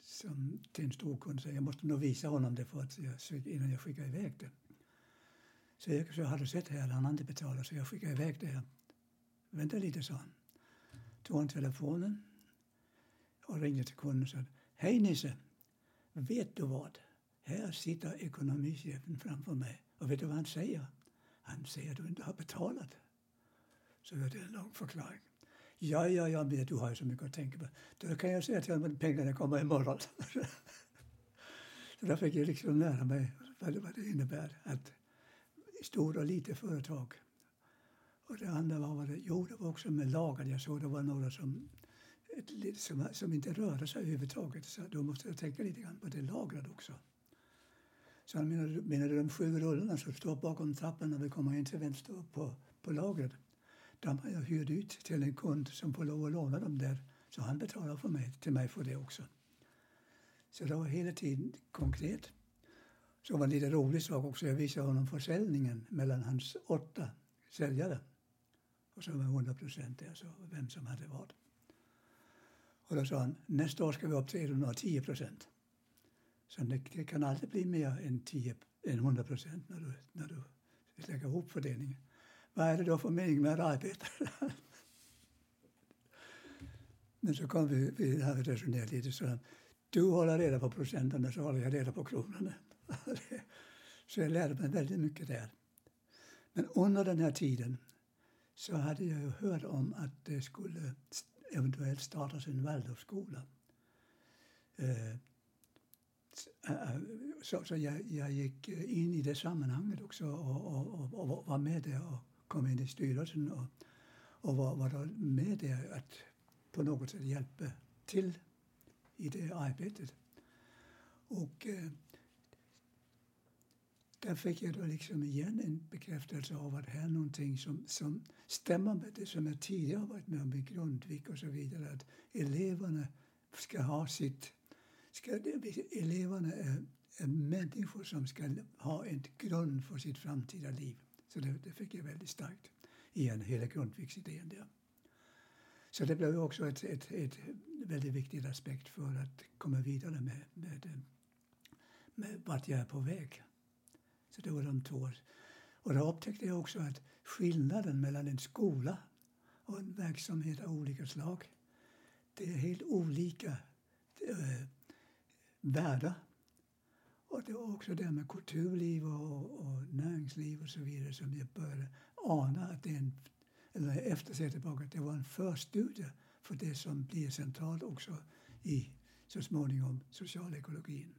som, till en stor kund. Så jag måste nog visa honom det för att jag, innan jag skickar iväg det. Så jag, så jag hade sett här att han inte betalat. så jag skickade iväg det. Här. Vänta lite, sa han. Tog han telefonen och ringde till kunden och sa Hej Nisse, vet du vad? Här sitter ekonomichefen framför mig och vet du vad han säger? Han säger att du inte har betalat. Så det är en lång förklaring. Ja, ja, ja, men du har ju så mycket att tänka på. Då kan jag säga till honom att pengarna kommer imorgon. så då fick jag liksom lära mig vad det, vad det innebär att stora och lite företag. Och det andra var vad det, jo, det var också med lagar. Jag såg det var några som, som, som inte rörde sig överhuvudtaget. Så då måste jag tänka lite grann på det lagret också. Så han menade, menade de sju rullarna som står bakom trappan när vi kommer in till vänster på, på lagret. De har jag hyrt ut till en kund som får lov att låna dem där. Så han betalar för mig, till mig för det också. Så det var hela tiden konkret. Så var en lite rolig sak också. Jag visade honom försäljningen mellan hans åtta säljare. Och så var 100 procent alltså vem som hade vad. Och då sa han, nästa år ska vi upp till 110 procent. Så det, det, kan aldrig bli mer än, 10, än 100 procent när du, när du lägger ihop fördelningen. Vad är det då för mening med att arbeta? Men så kom vi, vi hade resonerat lite så du håller reda på procenten så håller jag reda på kronorna. så jag lärde mig väldigt mycket där. Men under den här tiden så hade jag ju hört om att det skulle eventuellt startas en Waldorfskola. Eh, Eh, så, så jag, jag, gick in i det sammanhanget också och, och, och, och var med där och kom in i styrelsen och, och var, var med där att på något sätt hjälpa till i det arbetet. Och eh, där fick jag då liksom igen en bekräftelse av att här är någonting som, som stämmer med det som jag tidigare varit med om i Grundvik och så vidare. Att eleverna ska ha sitt ska, eleverna är, är människor som ska ha en grund för sitt framtida liv. Så det, det fick jag väldigt starkt igen, hela Grundtvigsidén där. Så det blev också ett, ett, ett väldigt viktigt aspekt för att komma vidare med, med, med vart jag är på väg. Så det var de två. Och då upptäckte jag också att skillnaden mellan en skola och en verksamhet av olika slag, det är helt olika eh, värda. Och det var också det med kulturliv och, och näringsliv och så vidare som jag började ana att det är en, eller efter sig tillbaka, att det var en förstudie för det som blir centralt också i så småningom socialekologin.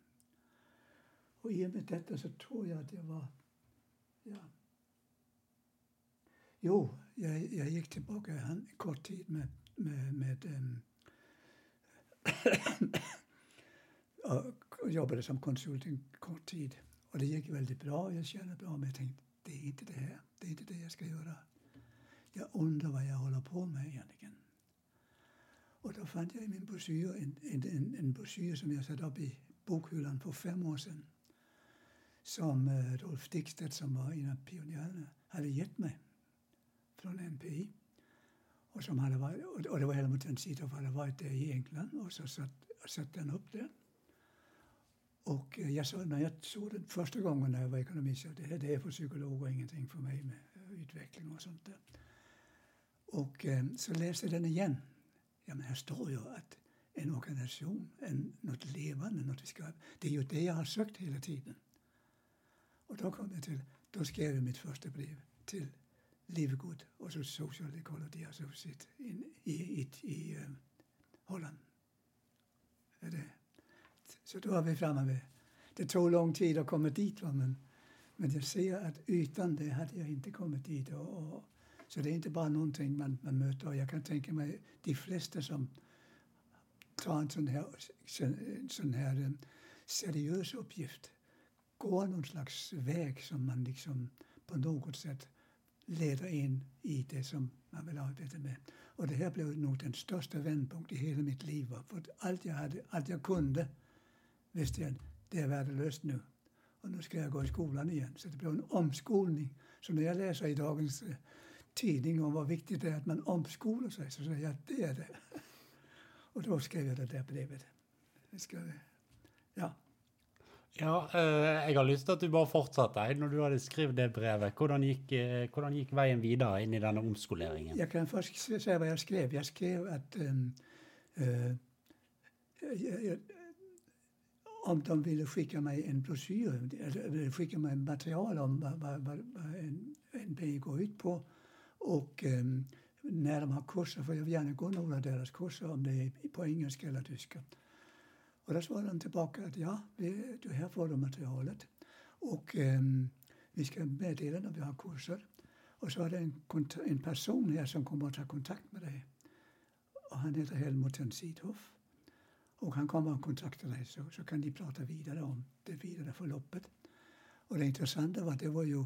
Och i och med detta så tror jag att jag var... Ja. Jo, jag, jag gick tillbaka en kort tid med, med, med um, jag jobbade som konsult en kort tid. Och det gick väldigt bra. Jag kände bra, men jag tänkte det är inte det här. Det är inte det jag ska göra. Jag undrar vad jag håller på med egentligen. Och då fann jag i min broschyr en, en, en, en broschyr som jag satte upp i bokhyllan för fem år sedan. Som uh, Rolf Dikstedt, som var en av pionjärerna, hade gett mig från NPI. Och, som hade varit, och det var Helmut Tensitov hade varit där i England och så satt, satt den upp där. Och jag så, när jag såg den första gången när jag var ekonomist, det här det är för psykologer ingenting för mig med eh, utveckling och sånt där. Och eh, så läste jag den igen. Ja, men här står ju att en organisation, en, något levande, något vi ska, det är ju det jag har sökt hela tiden. Och då kom jag till, då skrev jag mitt första brev till Livegood och så alltså Social Ecology Associate alltså in, i, i, i, i uh, Holland. Är det. Så då är vi framme vid... Det tog lång tid att komma dit, va? Men, men jag ser att utan det hade jag inte kommit dit. Och, och, så det är inte bara någonting man, man möter. Och jag kan tänka mig de flesta som tar en sån här, sån, sån här eh, seriös uppgift går någon slags väg som man liksom på något sätt leder in i det som man vill arbeta med. Och det här blev nog den största vändpunkten i hela mitt liv. För allt jag, hade, allt jag kunde visste jag det är värdelöst nu. Och nu ska jag gå i skolan igen. Så det blev en omskolning. Så när jag läser i dagens eh, tidning om vad viktigt det är att man omskolar sig så säger jag att det är det. Och då skrev jag det där brevet. Det ska, ja. Ja, eh, jeg har lyst til at du bare fortsetter når du hadde skrevet det brevet. Hvordan gikk, eh, hvordan gikk veien videre inn i denne omskoleringen? Jag kan först säga vad jag skrev. Jag skrev att um, uh, jag, om de ville skicka mig en broschyr, eller skicka mig material om vad, vad, vad, en, en går ut på. Och eh, när de har kurser, för jag vill gärna gå några av deras kurser om det är på engelska eller tyska. Och då svarade de tillbaka att ja, vi, du, här får du materialet. Och eh, vi ska meddela när vi har kurser. Och så är det en, en person här som kommer att ta kontakt med dig. Och han heter Helmut Tensidhoff. Och han kommer att kontakta dig så, så kan ni prata vidare om det vidare förloppet. Och det intressanta var att det var ju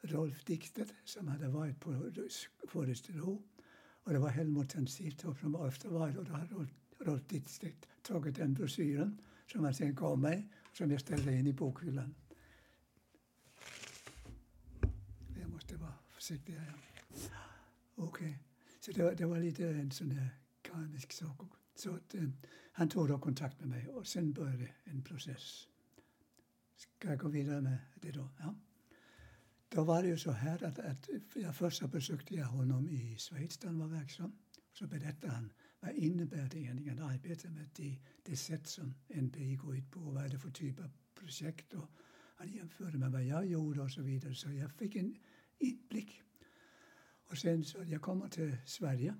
Rolf Diktet som hade varit på Forestero och det var Helmut Sidhoff som var och då hade Rolf, Rolf Diktet tagit den broschyren som han sen gav mig som jag ställde in i bokhyllan. Jag måste vara försiktig här. Okej, okay. så det var, det var lite en sån här karmisk sak. Så att, eh, han tog då kontakt med mig och sen började en process. Ska jag gå vidare med det då? Ja. Då var det ju så här att, att jag först besökte jag honom i Schweiz där han var verksam. Så berättade han vad innebär det egentligen att arbeta med det, det sätt som NPI går ut på? Vad är det för typ av projekt? Och han jämförde med vad jag gjorde och så vidare. Så jag fick en inblick. Och sen så jag kommer till Sverige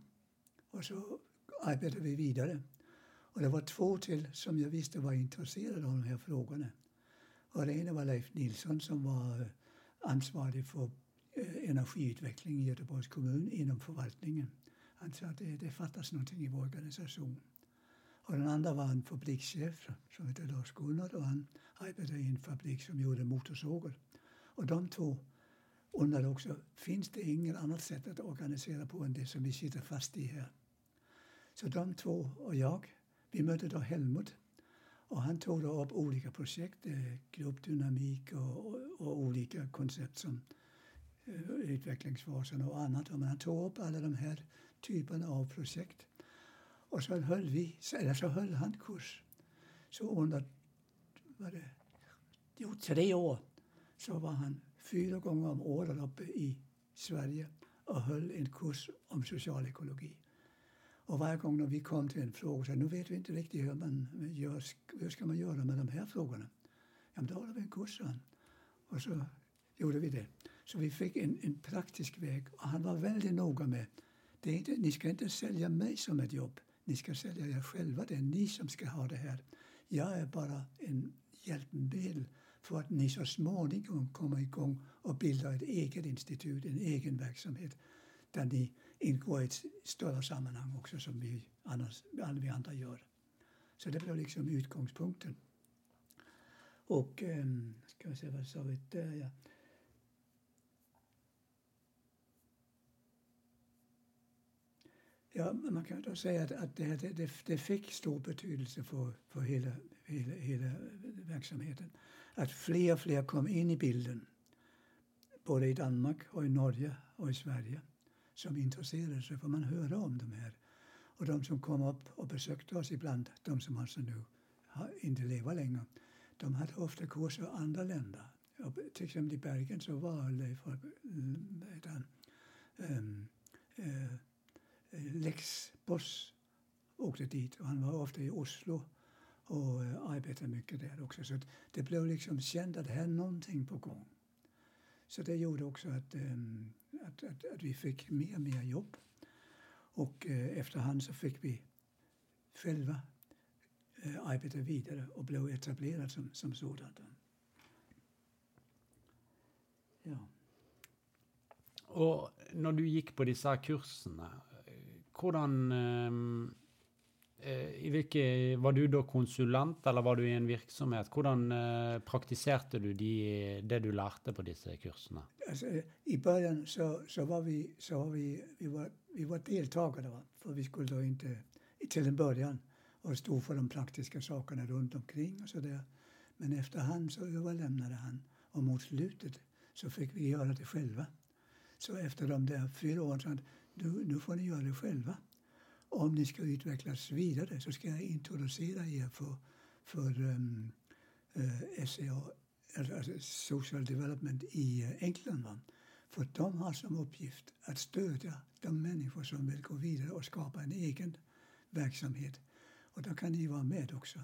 och så arbetade vi vidare. Och det var två till som jag visste var intresserade av de här frågorna. Och det ena var Leif Nilsson som var eh, ansvarig för eh, energiutveckling i Göteborgs kommun inom förvaltningen. Han sa att det, det fattas någonting i vår organisation. Och den andra var en fabrikschef som hette Lars Gunnar och han arbetade i en fabrik som gjorde motorsågar. Och de två undrade också, finns det inget annat sätt att organisera på än det som vi sitter fast i här? Så de två och jag, vi mötte då Helmut och han tog då upp olika projekt, eh, gruppdynamik och, och, och olika koncept som eh, utvecklingsfasen och annat. Men han tog upp alla de här typerna av projekt. Och så höll, vi, eller så höll han kurs. Så under var det, jo, tre år så var han fyra gånger om året uppe i Sverige och höll en kurs om social ekologi. Och varje gång när vi kom till en fråga så nu vet vi inte riktigt hur man gör, hur ska man göra med de här frågorna. Ja, men då håller vi en kurs, han. Och så gjorde vi det. Så vi fick en, en praktisk väg och han var väldigt noga med det inte, ni ska inte sälja mig som ett jobb. Ni ska sälja er själva, det är ni som ska ha det här. Jag är bara en hjälpmedel för att ni så småningom kommer igång och bildar ett eget institut, en egen verksamhet där ni ingår i ett större sammanhang också som vi, annars, alla vi andra gör. Så det blev liksom utgångspunkten. Och, ehm, ska vi se vad sa vi där, ja. Ja, man kan då säga att, att det, det, det, fick stor betydelse för, för hela, hela, hela verksamheten. Att fler och fler kom in i bilden, både i Danmark och i Norge och i Sverige, som intresserade sig, för man hörde om de här. Och de som kom upp och besökte oss ibland, de som alltså nu inte lever längre, de hade ofta kurser i andra länder. till exempel i Bergen så var Leif um, uh, Lex Boss åkte dit och han var ofta i Oslo och eh, arbetade mycket där också. Så det blev liksom känt att här är någonting på gång. Så det gjorde också att, um, att, att, att, vi fick mer och mer jobb. Och eh, efterhand så fick vi själva eh, arbeta vidare och blev etablerade som, som sådant. Ja. Och när du gick på dessa kurserna, hvordan eh, eh Eh, i hvilke, Var du da konsulent, eller var du i en virksomhet? Hvordan eh, praktiserte du de, det du lærte på disse kursene? Altså, I början så, så var vi, så var vi, vi, var, vi var deltagare, va? för vi skulle då inte till en början och stå för de praktiska sakerna runt omkring och sådär. Men efterhand så överlämnade han och mot slutet så fick vi göra det själva. Så efter de där fyra åren sa han, nu får ni göra det själva. Om ni ska utvecklas vidare så ska jag introducera er för, för um, uh, SCA, alltså Social Development i eh, England. Va? För de har som uppgift att stödja de människor som vill gå vidare och skapa en egen verksamhet. Och då kan ni vara med också.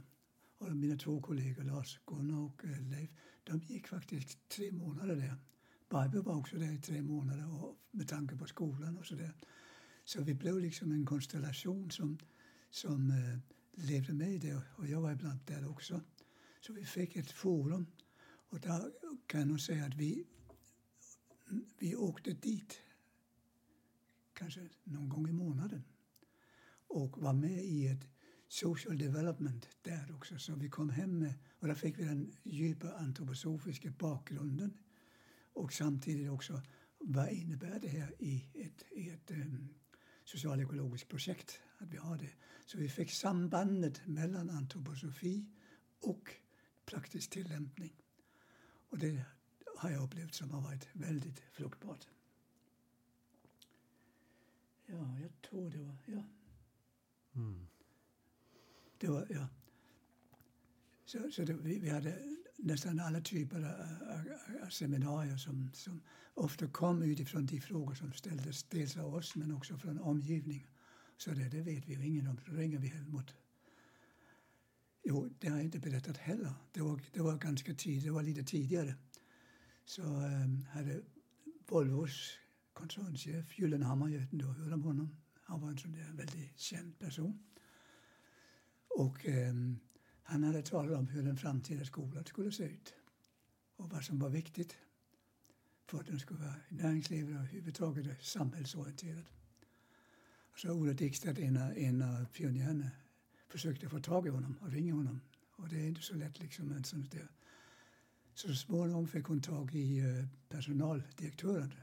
Och mina två kollegor, Lars Gunnar och eh, Leif, de gick faktiskt tre månader där Barbro var också där i tre månader och med tanke på skolan och sådär. Så vi blev liksom en konstellation som, som eh, levde med det och jag var ibland där också. Så vi fick ett forum och där kan jag nog säga att vi, vi åkte dit kanske någon gång i månaden och var med i ett social development där också. Så vi kom hem med, och där fick vi den djupa antroposofiska bakgrunden och samtidigt också vad innebär det här i ett, i ett um, socialekologiskt projekt att vi har det. Så vi fick sambandet mellan antroposofi och praktisk tillämpning. Och det har jag upplevt som har varit väldigt fruktbart. Ja, jag tror det var... Ja. Mm. Det var, ja. Så, så det, vi, vi hade nästan alla typer av, seminarier som, som ofta kom utifrån de frågor som ställdes dels av oss men också från omgivningen. Så det, det vet vi ju ingen om. Då ringer vi Helmut. Jo, det har jag inte berättat heller. Det var, det var ganska tidigt, det var lite tidigare. Så ehm, um, hade Volvos koncernchef Gyllenhammar, jag vet inte hört om honom. Han var en sån där väldigt känd person. Och um, han hade talat om hur den framtida skolan skulle se ut och vad som var viktigt för att den skulle vara näringslivet och överhuvudtaget samhällsorienterad. Så Ola Dickstedt, en av, en av pionjärerna, försökte få tag i honom och ringa honom. Och det är inte så lätt liksom. En sån där. Så småningom fick hon tag i eh, personaldirektören.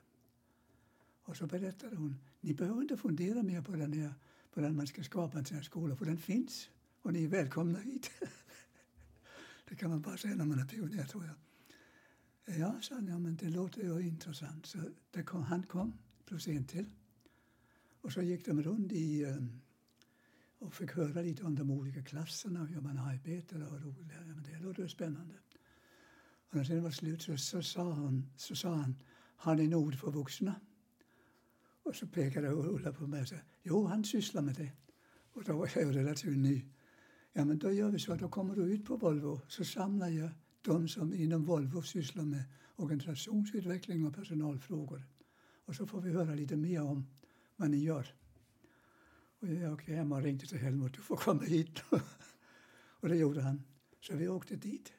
Och så berättade hon, ni behöver inte fundera mer på den här, på den man ska skapa en sån här skola, för den finns. Och ni är välkomna hit. det kan man bara säga när man är pionjär, tror jag. Ja, sa han, ja, men det låter ju intressant. Så det kom, han kom, plus en till. Och så gick de runt i, ehm, och fick höra lite om de olika klasserna, hur man arbetar. och roligt. Ja, men det låter spännande. Och när det var slut så, så, sa han, så sa han, har ni något för vuxna? Och så pekade Ulla på mig och sa, jo, han sysslar med det. Och då var jag relativt ny. Ja, men då gör vi så. att Då kommer du ut på Volvo så samlar jag de som inom Volvo sysslar med organisationsutveckling och personalfrågor. Och så får vi höra lite mer om vad ni gör. Och jag åkte hem och ringde till Helmut, du får komma hit. och det gjorde han. Så vi åkte dit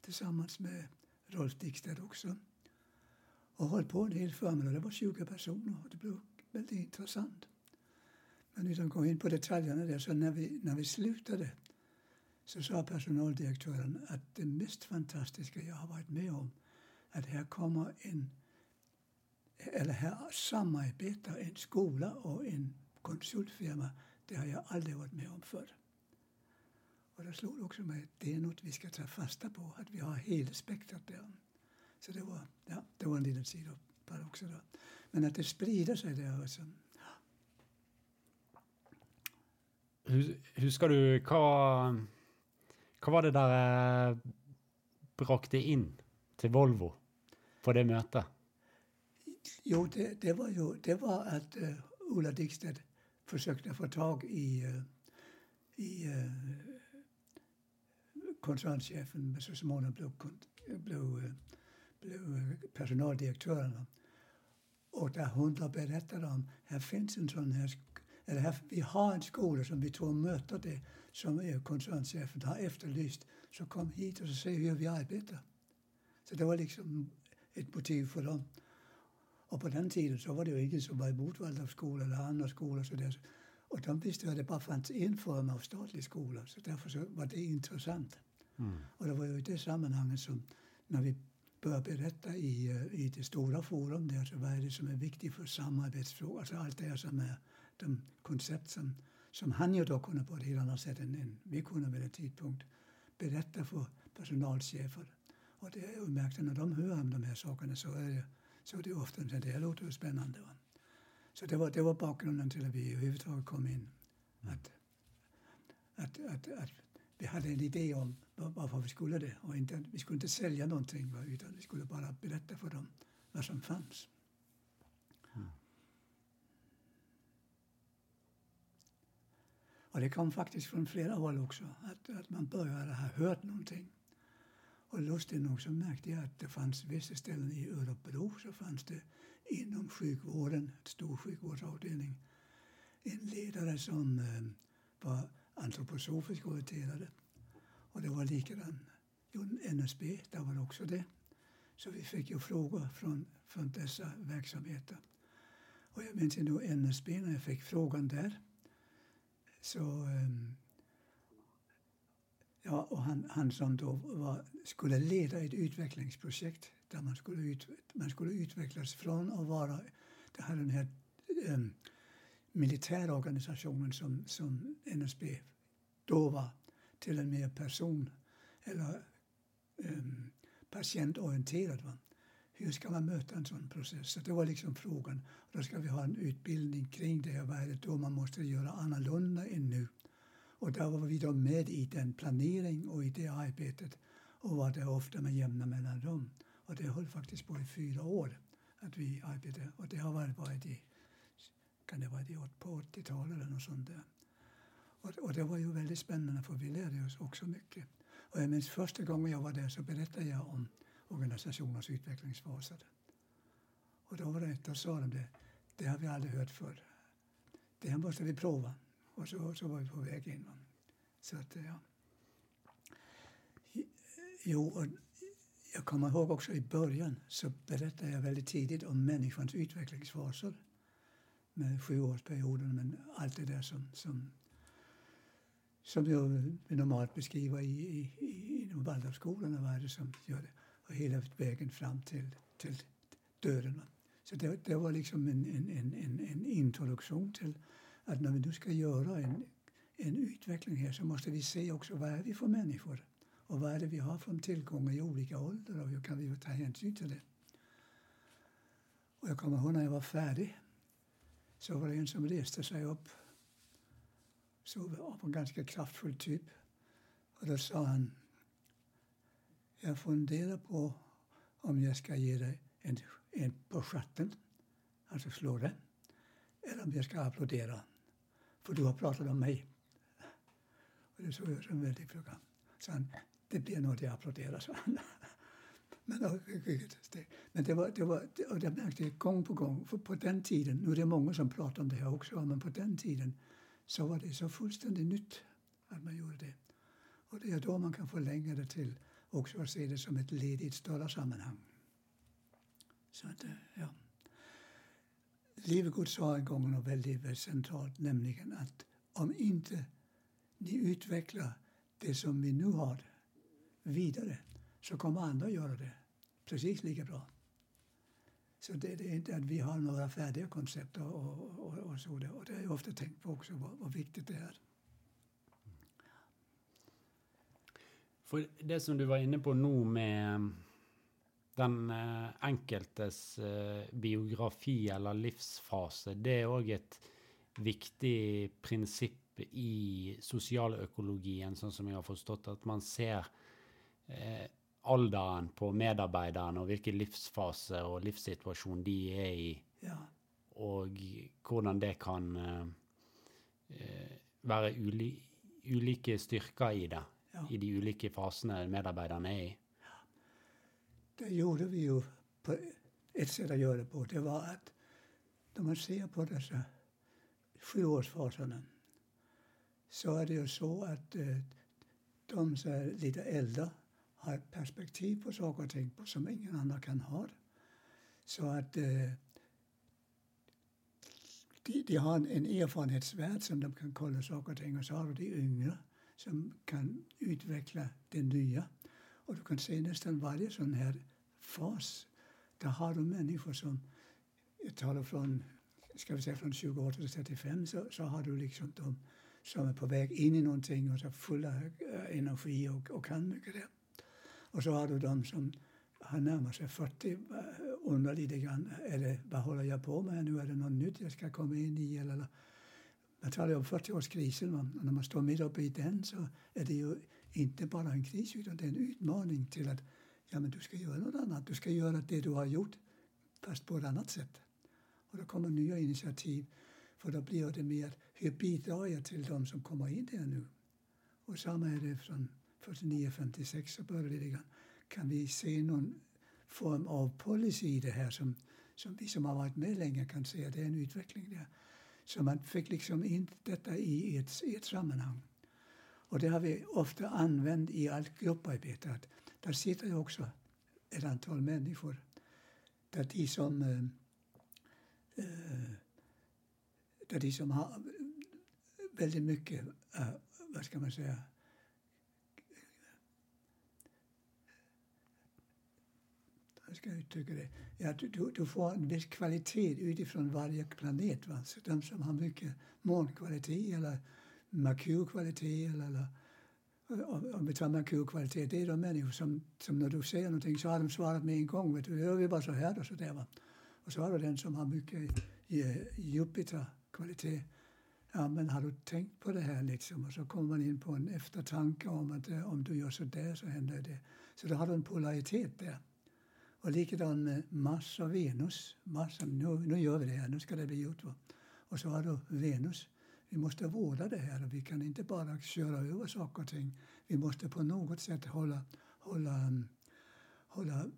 tillsammans med Rolf Dikstedt också. Och höll på en hel förmiddag. Det var 20 personer och det blev väldigt intressant. Men utan att gå in på detaljerna där, så när vi, när vi slutade så sa personaldirektören att det mest fantastiska jag har varit med om att här kommer en eller här samarbetar en skola och en konsultfirma. Det har jag aldrig varit med om förr. Och det slog också mig att det är något vi ska ta fasta på, att vi har hela spektrat där. Så det var, ja, det var en liten sidoparadox. också. Då. Men att det sprider sig där alltså. också. ska du hva, hva var det dere eh, brakte inn til Volvo på det mötet? Jo, det, det var ju det var att uh, eh, Ulla Dikstedt försökte få tag i, uh, i uh, koncernchefen, men så småningom blev, blev, blev personaldirektören. Och där hon berättade om, här finns en sån här eller här, vi har en skola som vi tror möter det som koncernchefen har efterlyst. Så kom hit och så se hur vi arbetar. Så det var liksom ett motiv för dem. Och på den tiden så var det ju ingen som var emot Waldorfskola eller andra skolor. Så där. Och de visste att det bara fanns en form av statlig skola. Så därför så var det intressant. Mm. Och det var ju i det sammanhanget som när vi började berätta i, eh, i det stora forum där, så vad är det som är viktigt för samarbetsfrågor, alltså allt det som är de koncept som, som han ju då kunde på ett helt annat sätt än, än vi kunde vid en tidpunkt berätta för personalchefer. Och det är ju märkt när de hör om de här sakerna så är det, så är det ofta att det låter ju spännande. Så det var, det var bakgrunden till att vi överhuvudtaget kom in. Att, att, att, att vi hade en idé om varför vi skulle det. Och inte, vi skulle inte sälja någonting utan vi skulle bara berätta för dem vad som fanns. Och det kom faktiskt från flera håll också, att, att man började ha hört någonting. Och lustigt nog så märkte jag att det fanns vissa ställen i Örebro så fanns det inom sjukvården, en stor sjukvårdsavdelning, en ledare som eh, var antroposofisk orienterad. Och det var likadant. NSB, där var det också det. Så vi fick ju frågor från, från dessa verksamheter. Och jag minns ändå NSB när jag fick frågan där så ehm, ja, och han, han som då var, skulle leda ett utvecklingsprojekt där man skulle, ut, man skulle utvecklas från att vara, det här den här um, militärorganisationen som, som NSB då var till en mer person eller um, patientorienterad. Va? Hur ska man möta en sån process? Så det var liksom frågan. Då ska vi ha en utbildning kring det. Vad är det då man måste göra annorlunda än nu? Och där var vi då med i den planering och i det arbetet och var det ofta med jämna mellanrum. Och det höll faktiskt på i fyra år att vi arbetade. Och det har varit, varit i, kan det vara på 80-talet eller något sånt där. Och, och, det var ju väldigt spännande för vi lärde oss också mycket. Och jag minns första gången jag var där så berättade jag om organisationers utvecklingsfaser. Och då, var det, då sa de det, det har vi aldrig hört förr. Det här måste vi prova. Och så, så var vi på väg in. Så att, ja. Jo, och jag kommer ihåg också i början så berättade jag väldigt tidigt om människans utvecklingsfaser med sjuårsperioden, men allt det där som, som, som vi normalt beskriver i, i, i, i Waldorfskolorna, vad är det som gör det? Och hela vägen fram till, till döden. Så det, det var liksom en, en, en, en introduktion till att när vi nu ska göra en, en utveckling här så måste vi se också vad är vi för människor och vad är det vi har för tillgångar i olika åldrar och hur kan vi ta hänsyn till det. Och jag kommer ihåg när jag var färdig så var det en som reste sig upp så av en ganska kraftfull typ. Och då sa han jag funderar på om jag ska ge dig en, en på stjärten, alltså slå dig, eller om jag ska applådera. För du har pratat om mig. Och det såg jag som en väldig fråga. Så han, det blir nog jag applåderar, sa han. Men, men det var, det var, och det märkte jag gång på gång, för på den tiden, nu är det många som pratar om det här också, men på den tiden så var det så fullständigt nytt att man gjorde det. Och det är då man kan förlänga det till också att se det som ett led i ett större sammanhang. Så att, eh, ja. Levegood sa en gång något väldigt, väldigt centralt, nämligen att om inte ni utvecklar det som vi nu har vidare så kommer andra göra det precis lika bra. Så det, det, är inte att vi har några färdiga koncept och, och, och, så. Det, Och det har jag ofta tänkt på också, vad, vad viktigt det är. För det som du var inne på nu med den eh, enkeltes eh, biografi eller livsfase, det är också ett viktigt princip i sosialøkologien, sånn som jag har förstått att man ser eh, alderen på medarbeiderne og hvilken livsfase og livssituasjon de er i. Ja. Og hvordan det kan være uli ulike styrker i det. Ja. I de ulike fasene medarbeiderne er i. Det gjorde vi jo på ett sätt att göra det på. Det var att när man ser på dessa sjuårsfaserna så är det ju så att eh, de som är lite äldre har ett perspektiv på saker och ting som ingen annan kan ha. Så att eh, de, de, har en, en erfarenhetsvärld som de kan kolla saker och ting och så har de yngre som kan utveckla det nya. Och du kan se nästan varje sån här fas, där har du människor som, jag talar från, ska vi säga från 28 till 35, så, så har du liksom de som är på väg in i någonting och så fulla eh, energi och, och kan mycket där. Och så har du de som har närmat sig 40 eh, undrar lite grann, eller vad håller jag på med nu? Är det något nytt jag ska komma in i? Eller, jag talar om 40-årskrisen. Och när man står mitt uppe i den så är det ju inte bara en kris utan det är en utmaning till att ja, men du ska göra något annat. Du ska göra det du har gjort fast på ett annat sätt. Och då kommer nya initiativ. För då blir det mer, hur bidrar jag till de som kommer in där nu? Och samma är det från 49-56 så började det lite grann. Kan vi se någon form av policy i det här som, som vi som har varit med länge kan se att det är en utveckling där. Så man fick liksom in detta i ett, i ett sammanhang. Och det har vi ofta använt i allt grupparbete. Att där sitter ju också ett antal människor där de som, eh, eh, där de som har väldigt mycket, eh, vad ska man säga, hur ska jag uttrycka det? Ja, du, du du, får en viss kvalitet utifrån varje planet. Va? Så de som har mycket månkvalitet eller Merkurkvalitet eller, eller om vi tar Merkurkvalitet, det är de människor som, som när du säger någonting så har de svarat med en gång. Vet du, gör vi bara så här och så där. Va? Och så har du den som har mycket eh, Jupiterkvalitet. Ja, men har du tänkt på det här liksom? Och så kommer man in på en eftertanke om att eh, om du gör så där så händer det. Så då har du en polaritet där. Och likadant med Mars och Venus. Mars, nu, nu gör vi det här, nu ska det bli gjort. Va? Och så har du Venus. Vi måste vårda det här och vi kan inte bara köra över saker och ting. Vi måste på något sätt hålla, hålla, hålla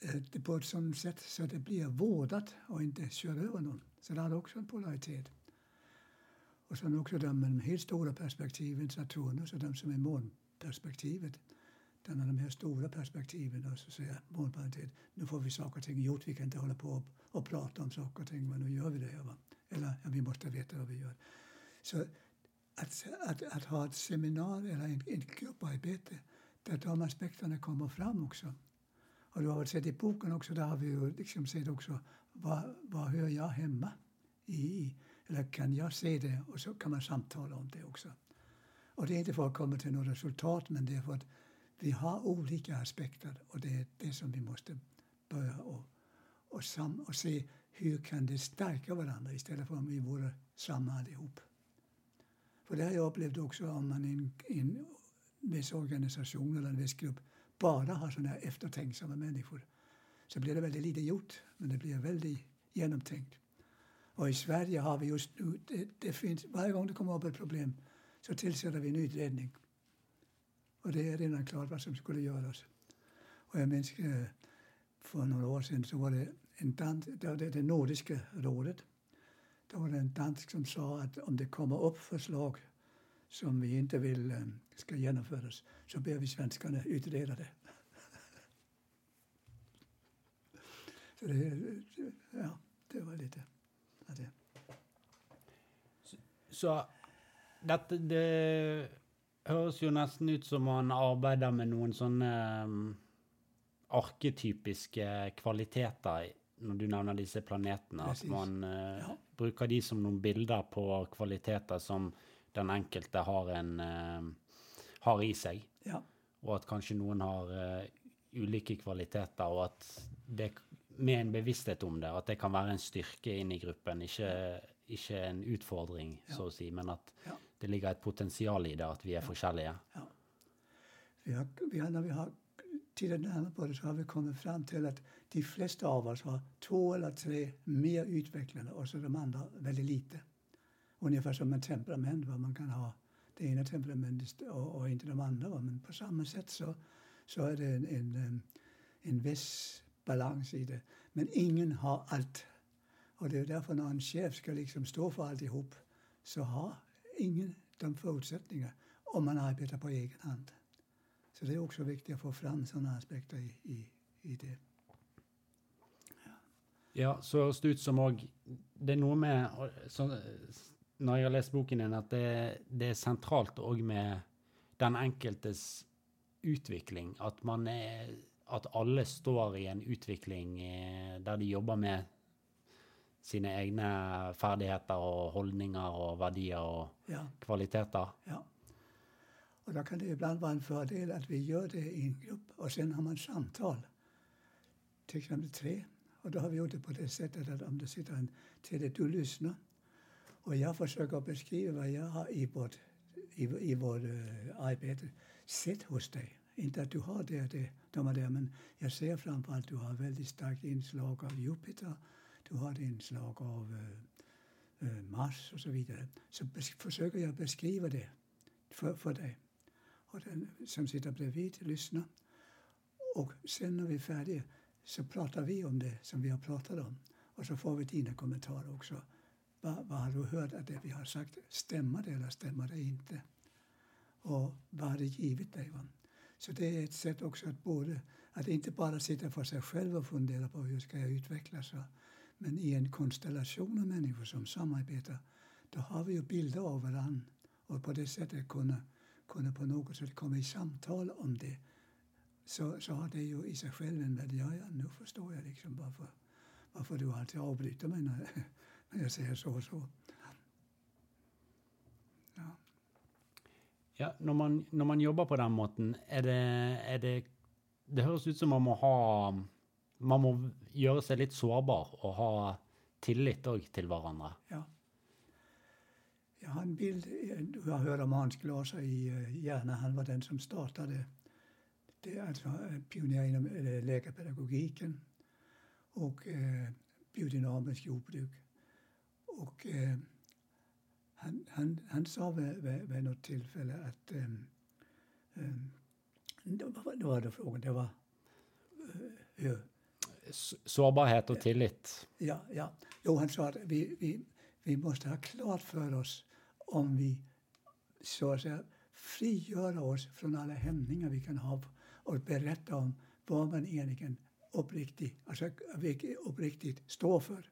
eh, det på ett sådant sätt så att det blir vårdat och inte köra över någon. Så det har också en polaritet. Och sen också de med de helt stora perspektiven, Saturnus och de som är månperspektivet den de här stora perspektiven och så säger målparitet. Nu får vi saker och ting gjort. Vi kan inte hålla på och, och prata om saker och ting, men nu gör vi det. Va? Eller ja, vi måste veta vad vi gör. Så att, att, att ha ett seminarium eller ett grupparbete där de aspekterna kommer fram också. Och du har väl sett i boken också, där har vi ju liksom sett också vad, vad hör jag hemma i? Eller kan jag se det? Och så kan man samtala om det också. Och det är inte för att komma till något resultat, men det är för att vi har olika aspekter och det är det som vi måste börja och, och, sam, och se hur kan det stärka varandra istället för om vi vore samma allihop. För det har jag upplevt också om man i en, en viss organisation eller en viss grupp bara har sådana här eftertänksamma människor så blir det väldigt lite gjort, men det blir väldigt genomtänkt. Och i Sverige har vi just nu, det, det finns, varje gång det kommer upp ett problem så tillsätter vi en utredning och det är redan klart vad som skulle göras. Och jag minns eh, för några år sedan så var det en dans, det, det, det nordiska rådet. då var det en dansk som sa att om det kommer upp förslag som vi inte vill eh, ska genomföras så ber vi svenskarna utreda det. så det, ja, det var lite... av det. Så dette Det høres jo nesten ut som man arbeider med noen sånne um, arketypiske kvaliteter når du nevner disse planetene. Precis. At man uh, Ja. bruker de som noen bilder på kvaliteter som den enkelte har, en, uh, har i seg. Ja, Og at kanskje noen har uh, ulike kvaliteter, og at det med en bevissthet om det, at det kan være en styrke inn i gruppen, ikke, ikke en utfordring, så å si, men at Ja. Det ligger et potensial i det, at vi er forskjellige. ja. Vi har, vi har, när vi har tittat närmare på det så har vi kommit fram till att de flesta av oss har två eller tre mer utvecklade och så de andra väldigt lite. Ungefär som ett temperament, vad man kan ha det ena temperamentet och, och inte de andra. Men på samma sätt så, så är det en, en, en viss balans i det. Men ingen har allt. Och det är därför när en chef ska liksom stå för alltihop så har ingen de förutsättningar om man arbetar på egen hand. Så det är också viktigt att få fram sådana aspekter i, i, i det. Ja, så høres det ut som òg Det er noe med så, Når jeg har lest boken din, at det, det er sentralt òg med den enkeltes utvikling. At man er At alle står i en utvikling där eh, der de jobber med sine egne ferdigheter og holdninger og verdier og Ja, kvaliteter. ja. Och då kan det ibland vara en fördel att vi gör det i en grupp och sen har man samtal. Till exempel tre. Och då har vi gjort det på det sättet att om det sitter en till det du lyssnar och jag försöker beskriva vad jag har i vårt, i, i vårt uh, arbete sett hos dig. Inte att du har det, det, de är det, men jag ser framförallt att du har väldigt starkt inslag av Jupiter. Du har inslag av eh, eh, Mars och så vidare. Så försöker jag beskriva det för, för dig. Och den som sitter bredvid lyssnar. Och sen när vi är färdiga så pratar vi om det som vi har pratat om. Och så får vi dina kommentarer också. Vad, vad har du hört att det vi har sagt, stämmer det eller stämmer det inte? Och vad har det givit dig? Va? Så det är ett sätt också att både, att inte bara sitta för sig själv och fundera på hur ska jag utvecklas. Men i en konstellation av människor som samarbetar, då har vi ju bilder av varandra. Och på det sättet kunna, kunna på något sätt komma i samtal om det. Så, så har det ju i sig själv en värde. Ja, ja, nu förstår jag liksom varför, varför du alltid avbryter mig när, när jag säger så och så. Ja. Ja, när, man, när man jobbar på den måten, är det, är det Det hörs ut som man må ha man må gjøre seg litt sårbar og ha tillit òg til hverandre. Ja. Jag har en bild, du har hört om Hans Glaser i eh, Järna, han var den som startade. Det är alltså en eh, pionjär inom läkarpedagogiken och eh, eh biodynamiskt jordbruk. Och eh, han, han, han sa vid, vid, vid något tillfälle att um, eh, um, det, var, det var det frågan, det var eh, Sårbarhet och tillit. Ja, ja. Jo, han sa att vi, vi, vi måste ha klart för oss om vi så att säga frigör oss från alla hämningar vi kan ha och berätta om vad man egentligen uppriktigt, alltså, uppriktigt står för.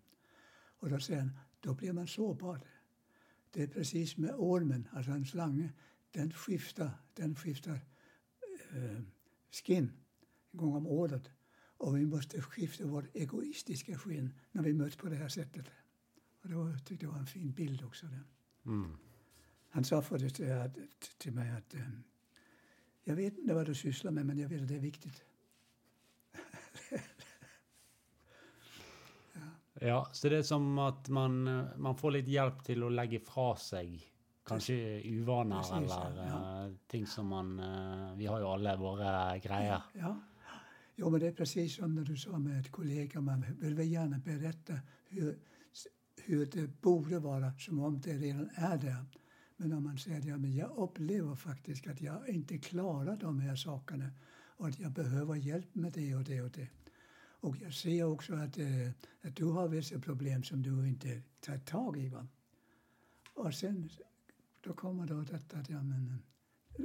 Och då säger han, då blir man sårbar. Det är precis med ormen, alltså en slange, den skiftar, den skiftar eh, skin en gång om året. Och vi måste skifta vårt egoistiska skinn när vi möts på det här sättet. Och det var, jag tyckte det var en fin bild också. Mm. Han sa förut till, att- till mig att eh, jag vet inte vad du sysslar med men jag vet att det är viktigt. Ja, så det er som at man, eh, man får litt hjelp til å legge fra seg kanskje uvaner eller ja. eh, ting som man Vi har jo alle våre greier. Ja. Jo, men det är precis som när du sa med ett kollega, man vill väl gärna berätta hur, hur det borde vara, som om det redan är där. Men om man säger att ja, men jag upplever faktiskt att jag inte klarar de här sakerna och att jag behöver hjälp med det och det och det. Och jag ser också att, eh, att du har vissa problem som du inte tar tag i. Va? Och sen då kommer då detta att ja, men,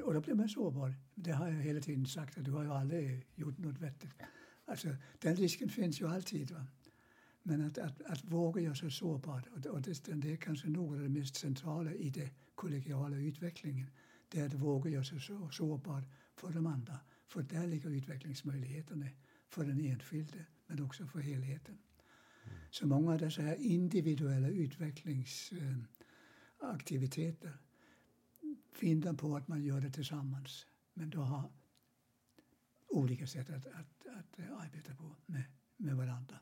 och då blir man sårbar. Det har jag hela tiden sagt att du har ju aldrig gjort något vettigt. Alltså, den risken finns ju alltid. Va? Men att, att, att våga göra sig sårbar, och, och det, det är kanske något av det mest centrala i den kollegiala utvecklingen. Det är att våga göra sig så, sårbar för de andra. För där ligger utvecklingsmöjligheterna för den enskilde, men också för helheten. Mm. Så många av dessa individuella utvecklingsaktiviteter vinner på att man gör det tillsammans. Men då har olika sätt att, att, att arbeta på med, med varandra.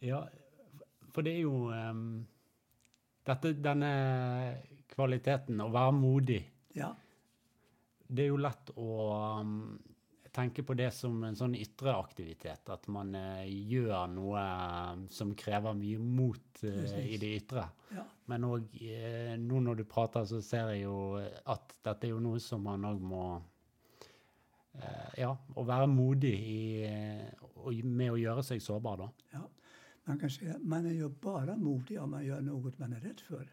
Ja, for det er jo um, dette, Denne kvaliteten, å være modig ja. Det er jo lett å um, tenke på det som en sånn ytre aktivitet. At man uh, gjør noe um, som krever mye mot uh, i det ytre. Ja. Men òg nå når du prater, så ser jeg jo at dette er jo noe som man òg må Ja, å være modig i, med å gjøre seg sårbar, da. Ja. Man kan säga man är ju bara modig om man gör något man är rädd för.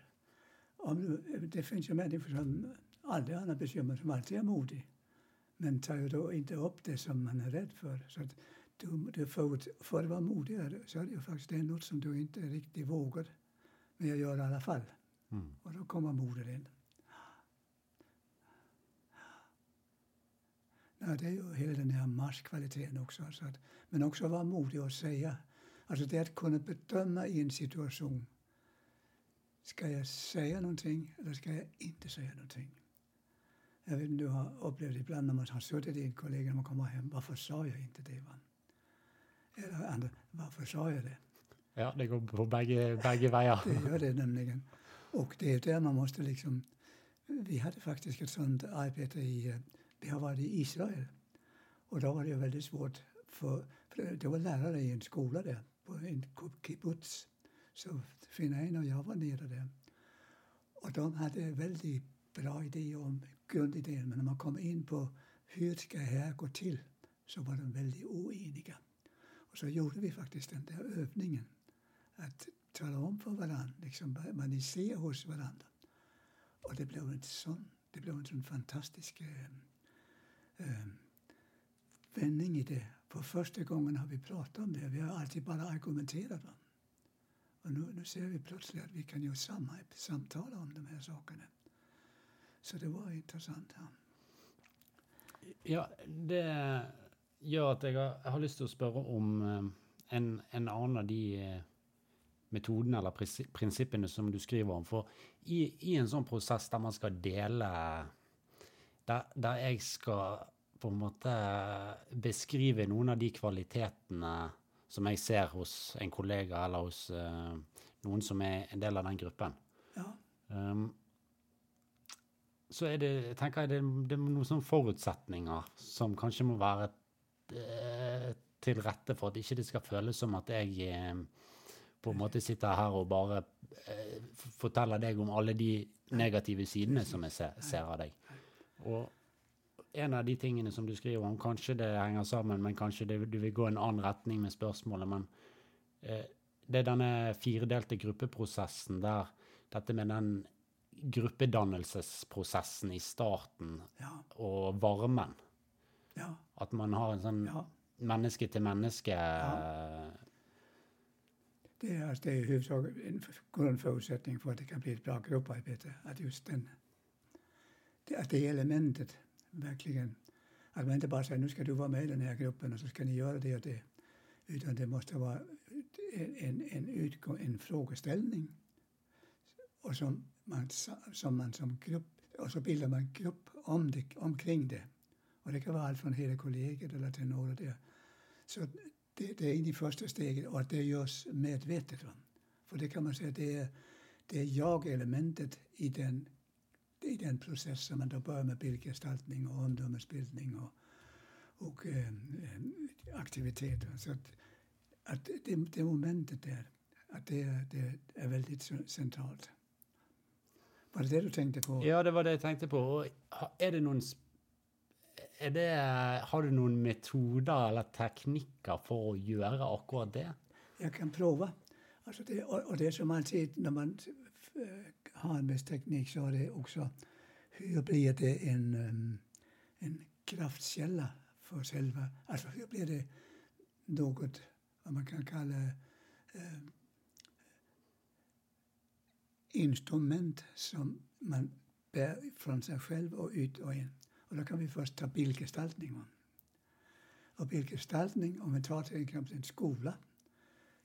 Om du, det finns ju människor som aldrig har några bekymmer, som alltid är modig. Men tar ju då inte upp det som man är rädd för. Så du, du får, för att vara modigare så är det ju faktiskt det är något som du inte riktigt vågar. Men jag gör det i alla fall. Mm. Och då kommer modet in. Ja, det är ju hela den här marschkvaliteten också. Så att, men också vara modig och säga Alltså det att kunna bedöma i en situation. Ska jag säga någonting eller ska jag inte säga någonting? Jag vet inte, du har upplevt ibland när man har suttit i en kollega när man kommer hem. Varför sa jag inte det? Va? Eller andra, varför sa jag det? Ja, det går på bägge, bägge vägar. det gör det nämligen. Och det är där man måste liksom... Vi hade faktiskt ett sånt arbete i... Vi har varit i Israel. Och då var det väldigt svårt för, för det var lärare i en skola där på en kibbutz. Så Finain och jag var nere där. Och de hade väldigt bra idéer om grundidén, men när man kom in på hur ska det här gå till så var de väldigt oeniga. Och så gjorde vi faktiskt den där övningen. Att tala om för varandra liksom, vad ni ser hos varandra. Och det blev en sån, det blev en sån fantastisk äh, vändning i det. För första gången har vi pratat om det. Vi har alltid bara argumenterat. Va? Och nu, nu ser vi plötsligt att vi kan ju samma, samtala om de här sakerna. Så det var intressant. Ja, ja det gör att jag har lust att fråga om eh, en, en annen av de eh, metodene eller prinsippene som du skriver om. For i, i en sånn prosess der man skal dele Der, der jeg skal på en måte beskrive noen av de kvalitetene som jeg ser hos en kollega eller hos uh, noen som er en del av den gruppen. Ja. Um, så er det, tenker jeg det, det er noen sånne forutsetninger som kanskje må være uh, til rette for at ikke det skal føles som at jeg eh, på en måte sitter her og bare eh, forteller deg om alle de negative sidene som jeg ser, ser av deg. Og en av de tingene som du skriver om, kanskje det henger sammen, men kanskje det, du vil gå en annen retning med spørsmålet, men det er denne firedelte gruppeprosessen der dette med den gruppedannelsesprosessen i starten ja. og varmen. Ja. At man har en sånn ja. menneske til menneske Det är, alltså, det är huvudsak en grundförutsättning för att det kan bli ett bra grupparbete. Att just den, det, att det elementet verkligen. Att man inte bara säger nu ska du vara med i den här gruppen och så ska ni göra det och det. Utan det måste vara en, en, en, utgång, en frågeställning. Och som man, som man som grupp, och så bildar man grupp om det, omkring det. Och det kan vara allt från hela kollegiet eller till några där. Så det, det är in i första steget och att det görs medvetet. Va? För det kan man säga, det är, det är jag-elementet i den i den processen man då börjar med bildgestaltning och omdömesbildning och, och eh, aktiviteter. Så att, att det, det momentet där, att det, det är väldigt centralt. Var det det du tänkte på? Ja, det var det jag tänkte på. Är det någon är det, har du någon metoder eller tekniker för att göra akkurat det? Jag kan prova. Alltså det, och, det är som alltid när man eh, har en viss teknik så är det också hur blir det en, um, en kraftkälla för själva, alltså hur blir det något vad man kan kalla eh, instrument som man bär från sig själv och ut och in. Och då kan vi först ta bildgestaltning. Och bildgestaltning, om vi tar till exempel en skola,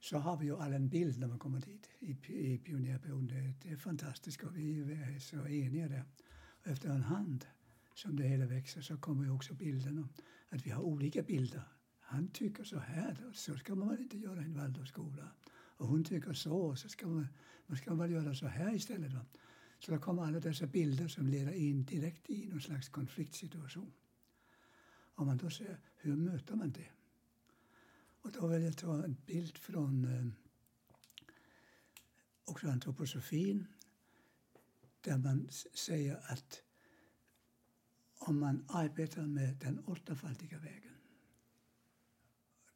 så har vi ju alla en bild när man kommer dit i, i pionjärperioden. Det, det är fantastiskt och vi är så eniga där. Och efter en hand som det hela växer så kommer ju också bilderna. att vi har olika bilder. Han tycker så här, så ska man inte göra i en Waldorfskola. Och hon tycker så, så ska man, man ska väl göra så här istället. Va? Så då kommer alla dessa bilder som leder in direkt i någon slags konfliktsituation. Om man då ser, hur möter man det? Och då vill jag ta en bild från eh, också antroposofin där man säger att om man arbetar med den åttafaldiga vägen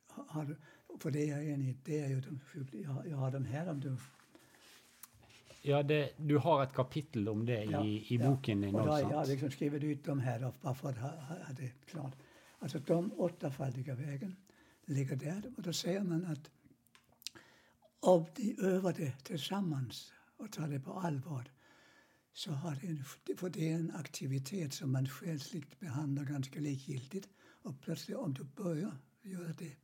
har, för det är enig, det är ju de, jag, jag har dem här om du Ja, det, du har ett kapitel om det ja, i, i ja. boken din också. Jag har liksom skrivit ut dem här bara för att ha, ha det klart. Alltså de åttafaldiga vägen ligger där och då säger man att om de övar det tillsammans och tar det på allvar så har det en, för det är en aktivitet som man själsligt behandlar ganska likgiltigt och plötsligt om du börjar göra det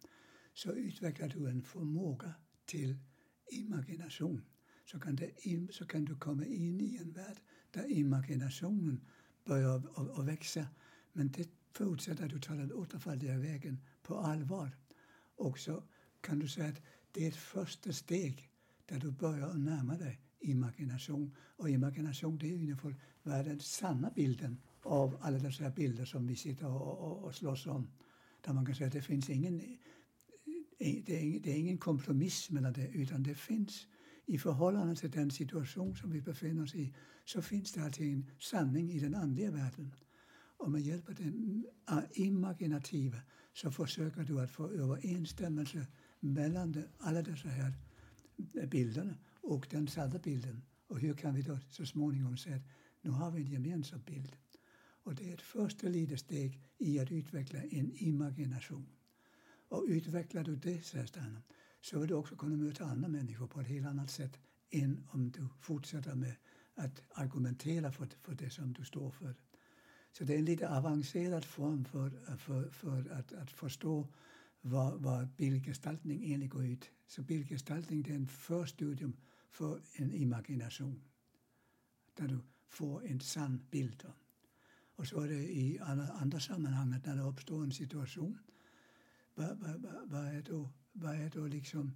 så utvecklar du en förmåga till imagination. Så kan, det, så kan du komma in i en värld där imaginationen börjar att växa. Men det förutsätter att du tar den återfallliga vägen på allvar. Och så kan du säga att det är ett första steg där du börjar närma dig imagination. Och imagination det är vad är den sanna bilden av alla dessa bilder som vi sitter och, och, och slåss om. Där man kan säga att det finns ingen det är, ingen, det är ingen kompromiss mellan det, utan det finns i förhållande till den situation som vi befinner oss i så finns det alltid en sanning i den andliga världen. Och med hjälp av det ah, imaginativa så försöker du att få överensstämmelse mellan de, alla dessa här eh, bilderna och den sanna bilden. Och hur kan vi då så småningom säga att nu har vi en gemensam bild? Och det är ett första litet steg i att utveckla en imagination. Och utvecklar du det, säger Stanham, så vill du också kunna möta andra människor på ett helt annat sätt än om du fortsätter med att argumentera för, för det som du står för. Så det är en lite avancerad form för, för, för att, att förstå vad, vad bildgestaltning egentligen går ut. Så bildgestaltning är en förstudium för en imagination där du får en sann bild. Och så är det i alla andra sammanhang när det uppstår en situation vad, vad, vad, är då, vad är då liksom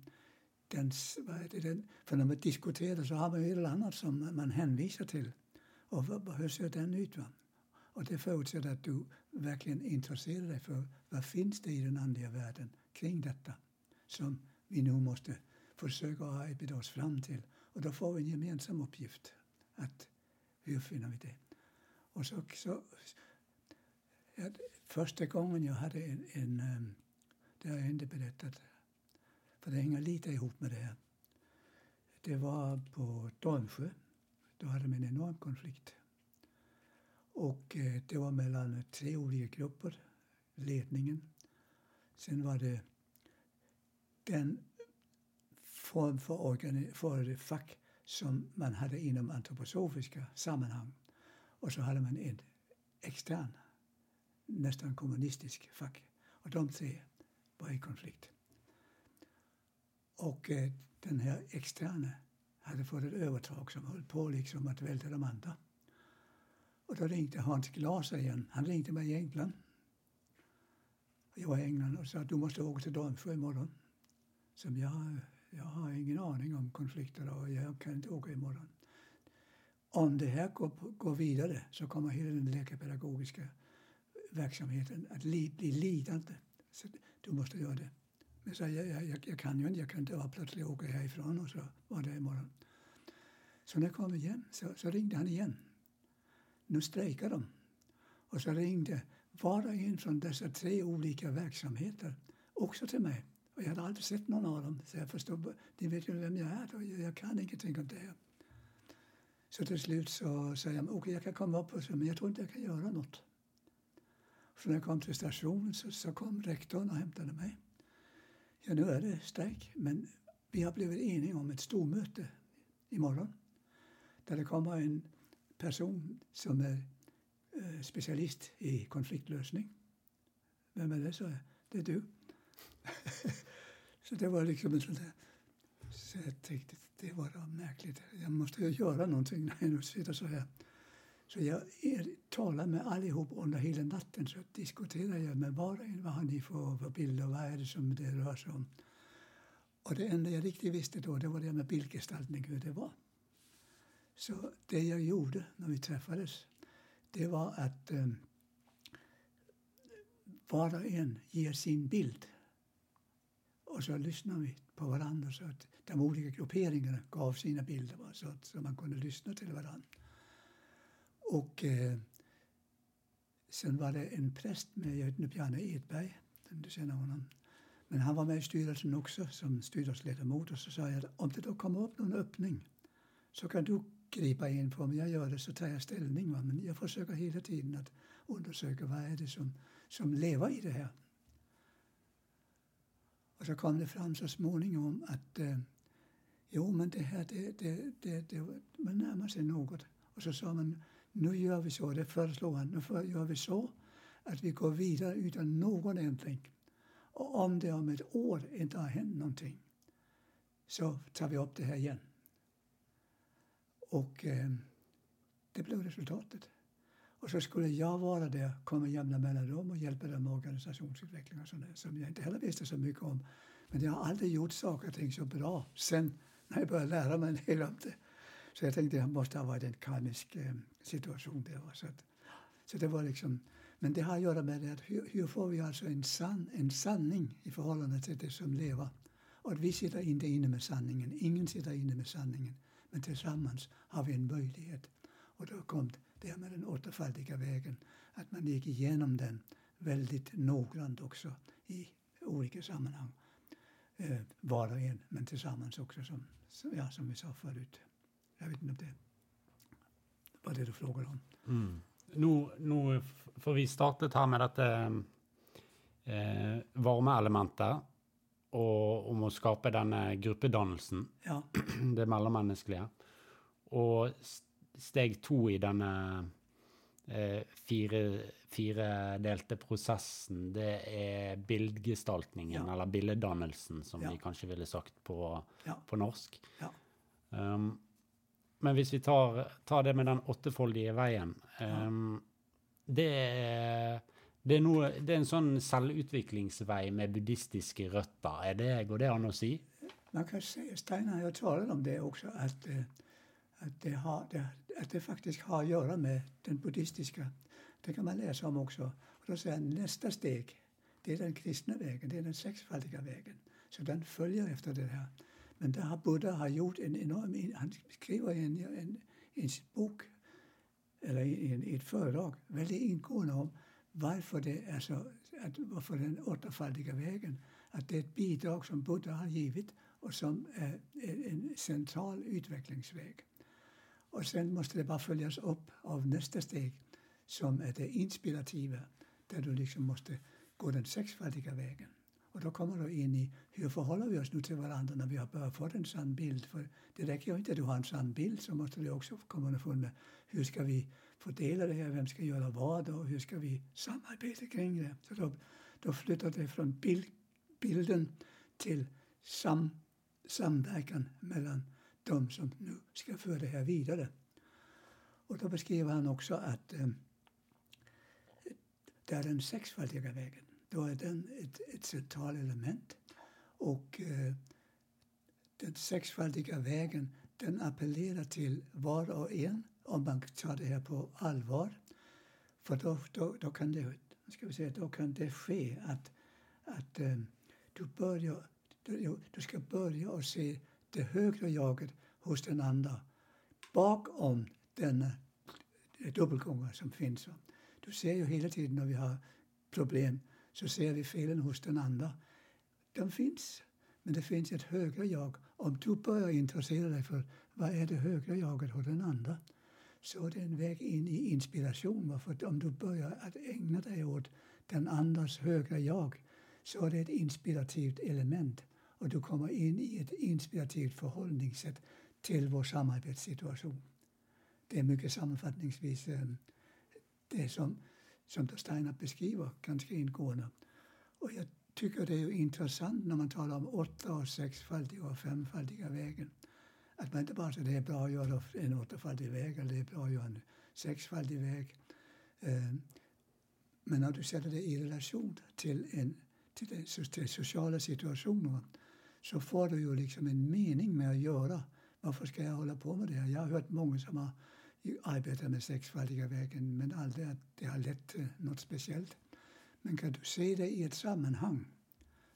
den, vad är det den, för när man diskuterar så har man ju ett eller annat som man hänvisar till. Och vad, hur ser den ut? Va? Och det förutsätter att du verkligen intresserar dig för vad finns det i den andliga världen kring detta som vi nu måste försöka arbeta oss fram till. Och då får vi en gemensam uppgift. att Hur finner vi det? Och så, så ja, första gången jag hade en, en um, det har jag inte berättat. För det hänger lite ihop med det här. Det var på Dornsjö. Då hade man en enorm konflikt. Och eh, det var mellan tre olika grupper. Ledningen. Sen var det den form för, för fack som man hade inom antroposofiska sammanhang. Och så hade man en extern, nästan kommunistisk fack. Och de tre var i konflikt. Och eh, den här externa hade fått ett övertag som höll på liksom att välta de andra. Och då ringde Hans Glas igen. Han ringde mig i England. Jag var i England och sa att du måste åka till Dornsjö imorgon. Så jag, jag har ingen aning om konflikter och jag kan inte åka imorgon. Om det här går, går vidare så kommer hela den läkarpedagogiska verksamheten att li, bli lidande. Så du måste göra det. Men så jag, jag, jag kan ju inte, jag kan inte bara plötsligt åka härifrån och så var det imorgon. Så när jag kom igen så, så ringde han igen. Nu strejkar de. Och så ringde var och en från dessa tre olika verksamheter också till mig. Och jag hade aldrig sett någon av dem. Så jag förstod, de vet ju vem jag är och jag kan ingenting om det. Så till slut så sa jag, okej okay, jag kan komma upp, men jag tror inte jag kan göra något. Så när jag kom till stationen så, så kom rektorn och hämtade mig. Ja, nu är det strejk, men vi har blivit eniga om ett stormöte imorgon. Där det kommer en person som är eh, specialist i konfliktlösning. Vem är det? Så det är du. så det var liksom en sån där... Så jag tänkte, det var märkligt. Jag måste ju göra någonting när jag nu sitter så här. Så jag talade med allihop under hela natten. Så diskuterade jag med var och en. Vad har ni för, för bilder? Vad är det som det rör sig om? Och det enda jag riktigt visste då, det var det med bildgestaltning, hur det var. Så det jag gjorde när vi träffades, det var att eh, var och en ger sin bild. Och så lyssnar vi på varandra så att de olika grupperingarna gav sina bilder så att så man kunde lyssna till varandra. Och eh, sen var det en präst med, jag vet inte, Bjarne Edberg, du känner honom. Men han var med i styrelsen också som styrelseledamot och så sa jag om det då kommer upp någon öppning så kan du gripa in på, om jag gör det så tar jag ställning. Va? Men jag försöker hela tiden att undersöka vad är det som, som lever i det här. Och så kom det fram så småningom att eh, jo men det här det, det, det, det, man närmar sig något. Och så sa man nu gör vi så, det föreslog han, nu gör vi så att vi går vidare utan någon ändring. Och om det om ett år inte har hänt någonting så tar vi upp det här igen. Och eh, det blev resultatet. Och så skulle jag vara där, komma jämna mellanrum och hjälpa dem med organisationsutveckling och sånt som jag inte heller visste så mycket om. Men jag har aldrig gjort saker och ting så bra sen när jag började lära mig en del om det. Så jag tänkte att det måste ha varit en karmisk eh, situation. Där. Så, att, så det var liksom, men det har att göra med det att hur, hur, får vi alltså en, san, en sanning i förhållande till det som lever. Och vi sitter inte inne med sanningen, ingen sitter inne med sanningen. Men tillsammans har vi en möjlighet. Och då kom det med den återfaldiga vägen, att man gick igenom den väldigt noggrant också i olika sammanhang. Eh, var och en, men tillsammans också som, ja, som vi sa förut. Jag vet inte om det var det du frågade om. Mm. Nå, nå får vi startet her med dette eh, varmeelementet og om å skape denne gruppedannelsen. Ja. Det mellommenneskelige. Og steg to i denne eh, fire, firedelte prosessen, det er bildgestaltningen, ja. eller billedannelsen, som ja. vi kanskje ville sagt på, på norsk. Um, men hvis vi tar, tar, det med den åttefoldige veien um, det, er, det, er noe, det, er en sånn selvutviklingsvei med buddhistiske røtter. Er det, går det an å si? Man kan si, Steinar har talat om det också, att, eh, att, det har, att det faktiskt har att göra med den buddhistiska. Det kan man läsa om också. Och då säger han, nästa steg, det är den kristna vägen, det är den sexfaldiga vägen. Så den följer efter det här. Men där har Buddha har gjort en enorm... Han skriver i en, en, en bok, eller i, en, ett föredrag, väldigt ingående om varför det är så, att, varför den återfaldiga vägen, att det är ett bidrag som Buddha har givit och som är en central utvecklingsväg. Och sen måste det bara följas upp av nästa steg som är det inspirativa, där du liksom måste gå den sexfaldiga vägen. Och då kommer du in i hur förhåller vi oss nu till varandra när vi har börjat få en sann bild. För det räcker ju inte att du har en sann bild så måste du också komma underfund med hur ska vi fördela det här, vem ska göra vad och hur ska vi samarbeta kring det. Så då, då flyttar det från bild, bilden till sam, samverkan mellan de som nu ska föra det här vidare. Och då beskriver han också att eh, det är den sexfaldiga vägen då är den ett, ett centralt element. Och eh, den sexfaldiga vägen den appellerar till var och en om man tar det här på allvar. För då, då, då, kan, det, ska vi säga, då kan det ske att, att eh, du, börjar, du, du ska börja att se det högre jaget hos den andra bakom denna eh, dubbelgångare som finns. du ser ju hela tiden när vi har problem så ser vi felen hos den andra. De finns, men det finns ett högre jag. Om du börjar intressera dig för vad är det högre jaget hos den andra så är det en väg in i inspiration. För om du börjar att ägna dig åt den andras högre jag så är det ett inspirativt element och du kommer in i ett inspirativt förhållningssätt till vår samarbetssituation. Det är mycket sammanfattningsvis eh, det som, som Steiner beskriver ganska ingående. Och jag tycker det är intressant när man talar om åtta och sexfaldiga och femfaldiga vägen. Att man inte bara säger att det är bra att göra en åttafaldig väg eller det är bra att göra en sexfaldig väg. Eh, men när du sätter det i relation till, en, till, den, till sociala situationer så får du ju liksom en mening med att göra. Varför ska jag hålla på med det? här? Jag har hört många som har arbetar med sexfaldiga vägen men aldrig att det har lett till något speciellt. Men kan du se det i ett sammanhang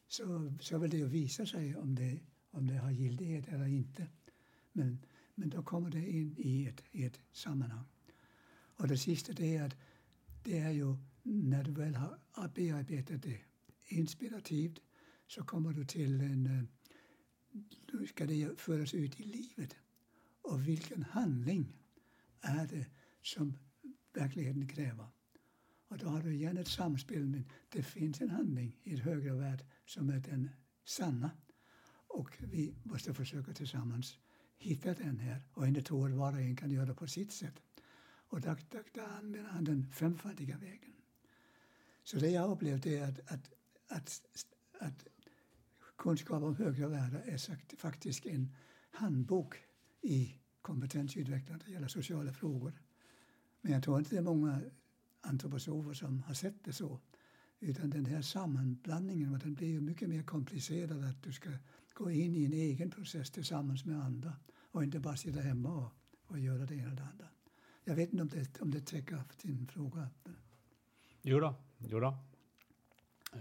så, så vill det ju visa sig om det, om det har giltighet eller inte. Men, men då kommer det in i ett, i ett sammanhang. Och det sista det är att det är ju när du väl har bearbetat det inspirativt så kommer du till en... Eh, nu ska det föras ut i livet. Och vilken handling är det som verkligheten kräver? Och då har du igen ett samspel. Men det finns en handling i ett högre värld som är den sanna. Och vi måste försöka tillsammans hitta den här och inte tro att var och en kan göra det på sitt sätt. Och där, där, där använder han den femfaldiga vägen. Så det jag upplevt är att, att, att, att kunskap om högre världar är faktiskt en handbok i kompetensutvecklande när det gäller sociala frågor. Men jag tror inte det är många antroposofer som har sett det så. Utan den här sammanblandningen den blir ju mycket mer komplicerad att du ska gå in i en egen process tillsammans med andra och inte bara sitta hemma och, och göra det ena och det andra. Jag vet inte om det, om det täcker din fråga. Jo då, jo då.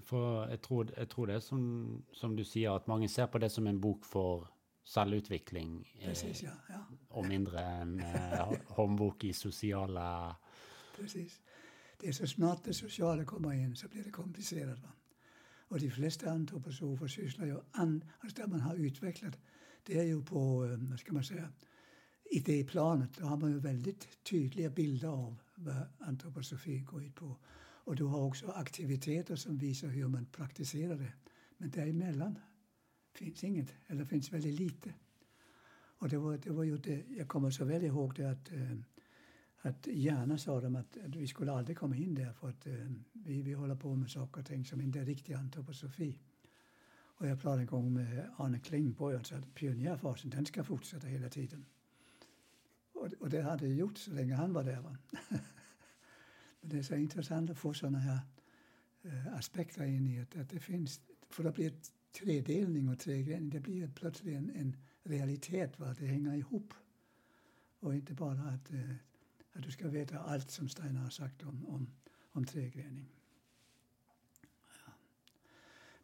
For jeg tror, jeg tror det är som, som, du sier, at mange ser på det som en bok for selvutvikling. Precis, ja, ja. Og mindre en eh, håndbok i sosiale Precis. Det är så snart det sociala kommer in så blir det komplicerat. Va? Och de flesta antroposofer sysslar ju, an, alltså där man har utvecklat, det är ju på, eh, vad ska man säga, idéplanet. Då har man ju väldigt tydliga bilder av vad antroposofi går ut på. Och du har också aktiviteter som visar hur man praktiserar det. Men däremellan finns inget, eller finns väldigt lite. Och det var, det var ju det, jag kommer så väl ihåg det att, eh, att gärna sa de att, att, vi skulle aldrig komma in där för att eh, vi, vi håller på med saker och ting som inte är riktig antroposofi. Och jag pratade en gång med Arne Klingborg och sa att pionjärfasen den ska fortsätta hela tiden. Och, och det hade gjort så länge han var där. Va? Men det är så intressant att få sådana här eh, aspekter in i att, att det finns, för det blir tredelning och tregrening, det blir plötsligt en, en realitet, va? det hänger ihop. Och inte bara att, eh, att du ska veta allt som Steiner har sagt om, om, om tregrening. Ja.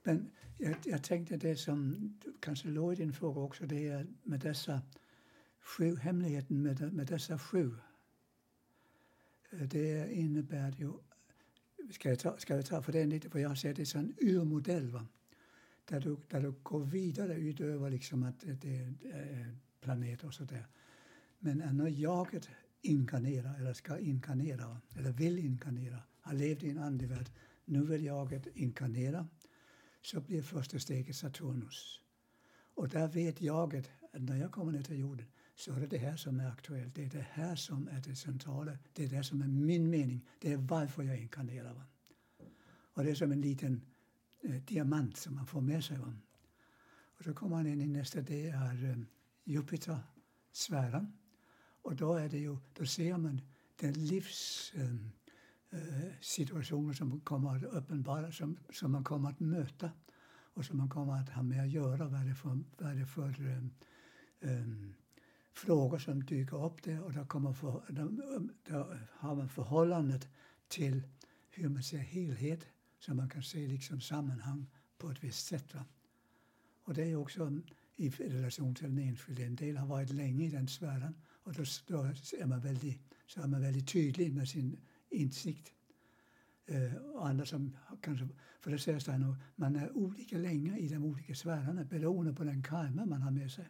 Men jag, jag tänkte det som kanske låg i din fråga också, det är med dessa sju, hemligheten med, med dessa sju eh, det innebär ju, ska jag ta, ska jag ta för den lite, för jag ser det som en urmodell va? Där, du, där du går vidare utöver liksom att det är planet och sådär. Men eh, när jaget inkarnerar, eller ska inkarnera, eller vill inkarnera, har levt i en andevärld, nu vill jaget inkarnera, så blir första steget Saturnus. Och där vet jaget att när jag kommer ner till jorden så är det det här som är aktuellt. Det är det här som är det centrala. Det är det som är min mening. Det är varför jag inkarnerar. Va? Och det är som en liten Eh, diamant som man får med sig. Va? Och så kommer man in i nästa, det är eh, Jupiter-sfären. Och då, är det ju, då ser man den livssituation eh, eh som kommer att uppenbara, som, som man kommer att möta och som man kommer att ha med att göra. Vad är det för, vad är det för eh, eh, frågor som dyker upp där och då, kommer för, då, då har man förhållandet till hur man ser helhet så man kan se liksom sammanhang på ett visst sätt. Va? Och det är också i relation till den enskilde. En del har varit länge i den sfären och då, då är man väldigt, så är man väldigt tydlig med sin insikt Eh, och andra som kanske, för det sägs där man är olika länge i de olika sfärerna beroende på den karma man har med sig.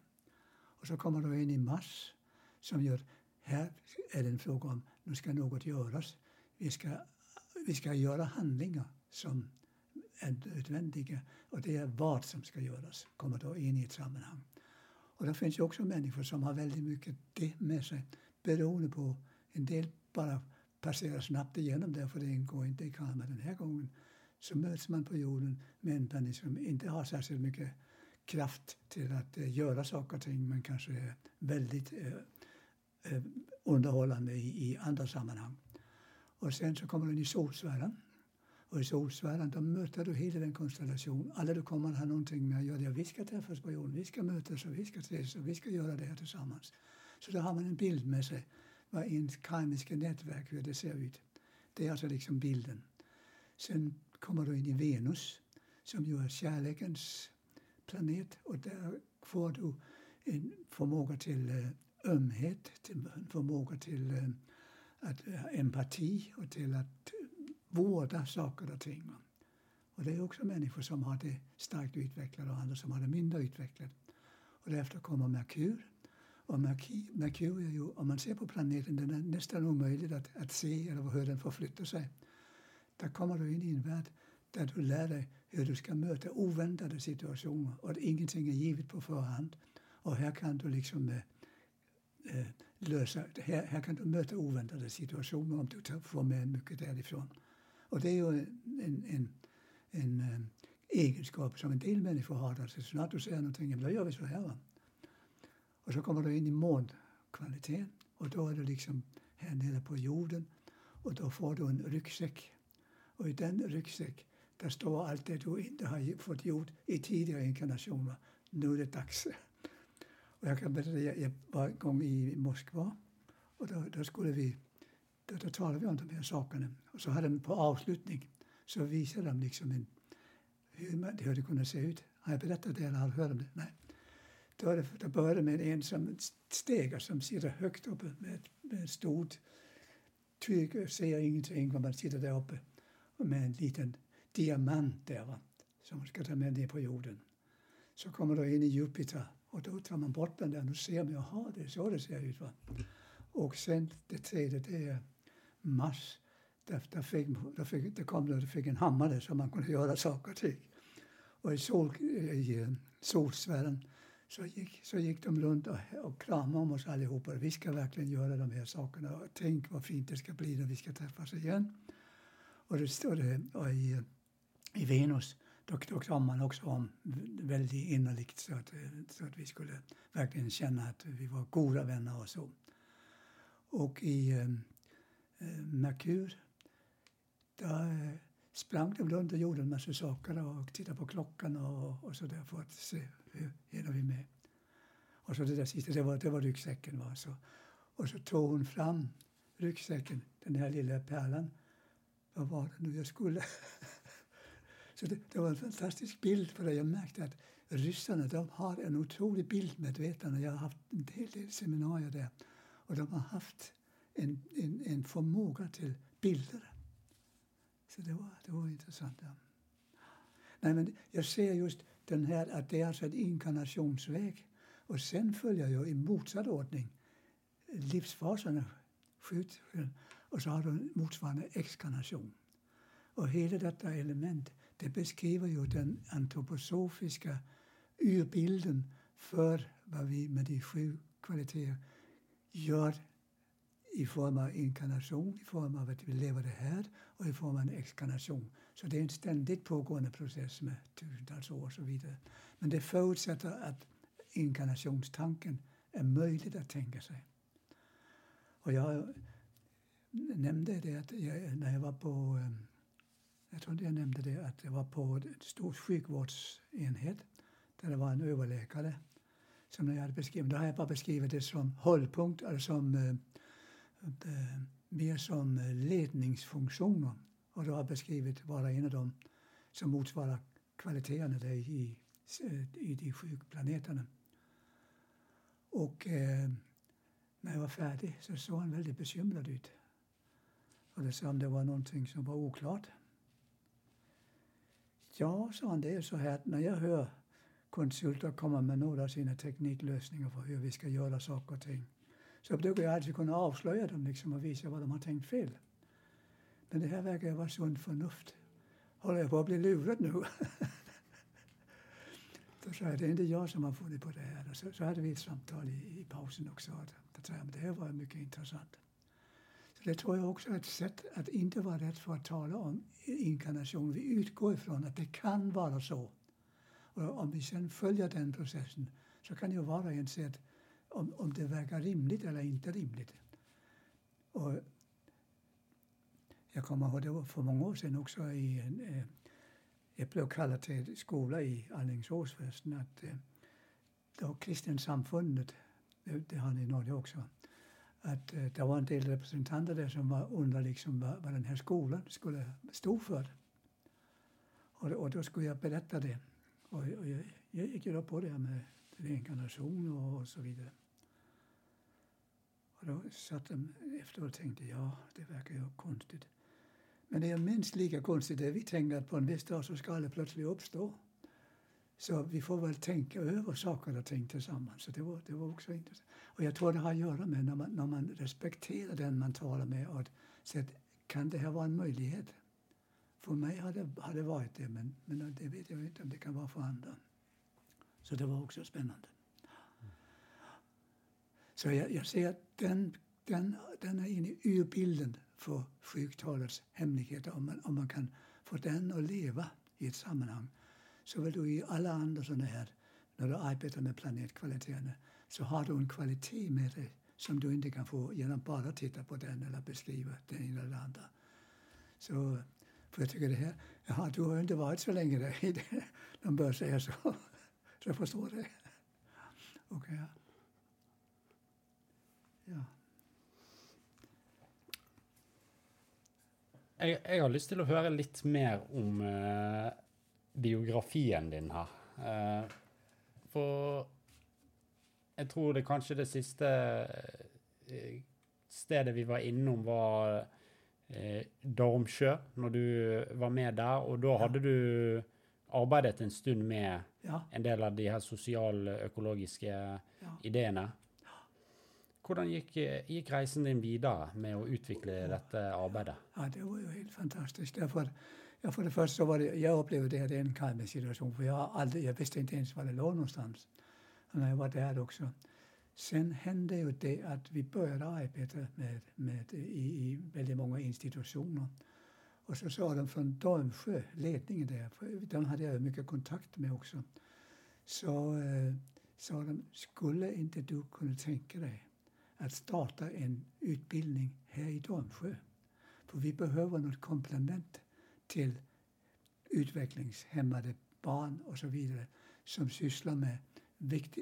Och så kommer du in i mars som gör, här är det en fråga om, nu ska något göras. Vi ska, vi ska göra handlingar som är nödvändiga och det är vad som ska göras, kommer då in i ett sammanhang. Och det finns ju också människor som har väldigt mycket det med sig beroende på, en del bara passerar snabbt igenom det för det ingår inte i karma den här gången. Så möts man på jorden med en människa som inte har särskilt mycket kraft till att eh, göra saker och ting men kanske är väldigt eh, eh underhållande i, i, andra sammanhang. Och sen så kommer den i solsfären. Och i solsfären då möter du hela den konstellationen. Alla du kommer att ha någonting med att göra. Vi ska träffas på jorden, vi ska mötas och vi ska ses och vi ska göra det här tillsammans. Så då har man en bild med sig vad ens karmiska nätverk, hur det ser ut. Det är alltså liksom bilden. Sen kommer du in i Venus som ju är kärlekens planet och där får du en förmåga till eh, ömhet, till förmåga till eh, att, eh, empati och till att vårda saker och ting. Och det är också människor som har det starkt utvecklat och andra som har det mindre utvecklat. Och därefter kommer Merkur och Merkur är ju, om man ser på planeten, den är nästan omöjligt att, att se eller hur den förflyttar sig. Där kommer du in i en värld där du lär dig hur du ska möta oväntade situationer och att ingenting är givet på förhand. Och här kan du liksom eh, eh lösa, här, här kan du möta oväntade situationer om du får med mycket därifrån. Och det är ju en, en, en, en øh, egenskap som en del människor har. Alltså, så snart du säger någonting, då gör vi så här. Va? Och så kommer du in i månkvaliteten och då är du liksom här nere på jorden och då får du en ryggsäck. Och i den ryggsäck där står allt det du inte har fått gjort i tidigare inkarnationer. Nu är det dags. Och jag kan berätta, jag var en gång i Moskva och då, då skulle vi, då, då talade vi om de här sakerna. Och så hade de på avslutning så visade de liksom en, hur, man, hur det kunde se ut. Har jag berättat det eller har du hört om det? Nej. Då, det, då börjar det med en som stegar som sitter högt uppe med, med ett stort tyg och ser ingenting när man sitter där uppe med en liten diamant där va, som man ska ta med ner på jorden. Så kommer du in i Jupiter och då tar man bort den där och ser man, jaha, det är så det ser ut. Va? Och sen det tredje, det är Mars. Där, där, fick, där, fick, där kom det, fick en hammare så man kunde göra saker och ting. Och i, sol, i eh, solsfären så gick, så gick de runt och, och kramade om oss allihopa. Vi ska verkligen göra de här sakerna. Och tänk vad fint det ska bli när vi ska träffas igen. Och, det, stod det, eh, och i, eh, i Venus då, då kramade man också om väldigt innerligt så att, så att vi skulle verkligen känna att vi var goda vänner och så. Och i eh Eh, Merkur där eh, sprang de runt och gjorde en massa saker och tittade på klockan och, och så där för att se hur hinner vi med. Och så det där sista, det var, det var ryggsäcken. Var Så, och så tog hon fram ryggsäcken, den här lilla pärlan. Vad var det nu jag skulle? så det, det, var en fantastisk bild för jag märkte att ryssarna de har en otrolig bildmedvetande. Jag har haft en hel del seminarier där och de har haft en, en, en förmåga till bilder. Så det var, det var intressant. Ja. Nej, men jag ser just den här, att det är alltså en inkarnationsväg. Och sen följer jag i motsatt ordning livsfaserna, skjut, och så har du motsvarande exkarnation. Och hela detta element det beskriver ju den antroposofiska urbilden för vad vi med de sju kvaliteter gör i form av inkarnation, i form av att vi lever det här och i form av en exkarnation. Så det är en ständigt pågående process med tusentals år och så vidare. Men det förutsätter att inkarnationstanken är möjlig att tänka sig. Och jag nämnde det att jag, när jag var på, jag tror inte jag nämnde det, att jag var på en stor sjukvårdsenhet där det var en överläkare som jag hade beskrivit. Då har jag bara beskrivit det som hållpunkt, eller som eh, Eh, mer som ledningsfunktioner. Och då har jag beskrivit var en av dem som motsvarar kvaliteterna i, i de sju planeterna. Och eh, när jag var färdig så såg han väldigt bekymrad ut. Och det sa om det var någonting som var oklart. Ja, sa han, det är så här att när jag hör konsulter komma med några av sina tekniklösningar för hur vi ska göra saker och ting så brukar jag alltid kunna avslöja dem liksom och visa vad de har tänkt fel. Men det här verkar vara sunt förnuft. Håller jag på att bli lurad nu? Då sa jag, det är inte jag som har funnit på det här. Och så, så hade vi ett samtal i, i pausen också. Då sa jag, det här var mycket intressant. Så det tror jag också är ett sätt att inte vara rädd för att tala om inkarnation. Vi utgår ifrån att det kan vara så. Och om vi sen följer den processen så kan ju var och en se att om, om det verkar rimligt eller inte rimligt. Och jag kommer ihåg, det var för många år sedan också i en, eh, jag blev kallad till skola i Alingsås förresten, att eh, då kristensamfundet, det, det har ni i Norge också, att eh, det var en del representanter där som var undrade liksom vad, vad den här skolan skulle stå för. Och, och då skulle jag berätta det. Och, och jag, jag gick ju då på det här med reinkarnation och, och så vidare. Och då satt de efteråt och tänkte, ja, det verkar ju konstigt. Men det är minst lika konstigt det vi tänkte att på en viss dag så ska det plötsligt uppstå. Så vi får väl tänka över saker och ting tillsammans. Så det var, det var också intressant. Och jag tror det har att göra med när man, när man respekterar den man talar med och säger kan det här vara en möjlighet? För mig har det, har det varit det, men, men det vet jag inte om det kan vara för andra. Så det var också spännande. Så jag, jag ser att den, den, den är inne i urbilden för sjuktalets hemligheter. Om man, om man kan få den att leva i ett sammanhang så vill du i alla andra sådana här, när du arbetar med planetkvaliteterna, så har du en kvalitet med dig som du inte kan få genom bara att titta på den eller beskriva den ena eller andra. Så, för jag tycker det här, ja, du har inte varit så länge där i det, de bör säga så. Så jag förstår det. Okay. Ja. Jeg, jeg, har lyst til å høre litt mer om uh, biografien din her. Uh, for jeg tror det kanskje det siste uh, stedet vi var innom, var uh, Dormsjø, når du var med der. Og da hadde du arbeidet en stund med ja. en del av de her sosialøkologiske ja. ideene. Hvordan gikk, eh, gikk, reisen din videre med å utvikle dette arbeidet? Ja, Det var jo helt fantastisk. Derfor, ja, for det første så var det, Jeg opplevde det, det en kallende situation, for jeg, aldrig, jeg visste ikke ens hvor det lå någonstans. Og når jeg var der også. Sen hände ju det att vi började arbeta med, med, i, i väldigt många institutioner. Och så sa de från Dormsjö, ledningen där, för de hade jag mycket kontakt med också, så eh, sa de, skulle inte du kunna tänka dig att starta en utbildning här i Domsjö. För vi behöver något komplement till utvecklingshämmade barn och så vidare som sysslar med,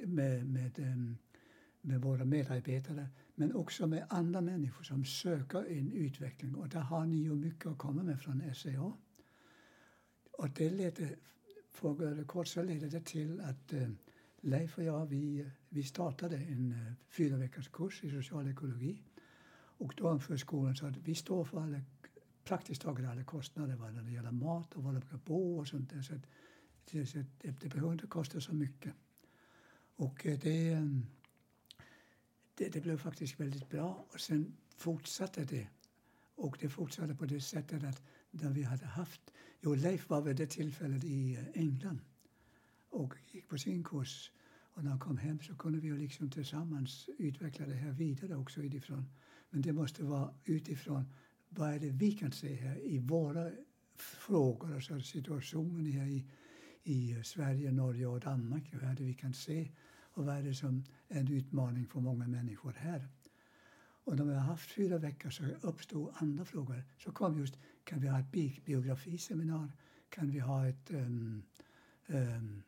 med, med, ehm, med våra medarbetare men också med andra människor som söker en utveckling. Och där har ni ju mycket att komma med från SCA. Och det ledde, för att göra det kort, så ledde det till att ehm, Leif och jag vi, vi startade en eh, fyra veckors kurs i social ekologi. Och då för skolan så att vi står för alla, praktiskt taget alla kostnader vad det gäller mat och var de ska bo och sånt där. Så att, det, det, det behöver inte kosta så mycket. Och eh, det, mm, det, det blev faktiskt väldigt bra. Och sen fortsatte det. Och det fortsatte på det sättet att när vi hade haft... Jo, Leif var vid det tillfället i eh, England och gick på sin kurs. Och när han kom hem så kunde vi liksom tillsammans utveckla det här vidare också utifrån. Men det måste vara utifrån vad är det vi kan se här i våra frågor, alltså situationen här i, i Sverige, Norge och Danmark. Vad är det vi kan se och vad är det som är en utmaning för många människor här? Och när vi har haft fyra veckor så uppstod andra frågor. Så kom just, kan vi ha ett biografiseminar? Kan vi ha ett um, um,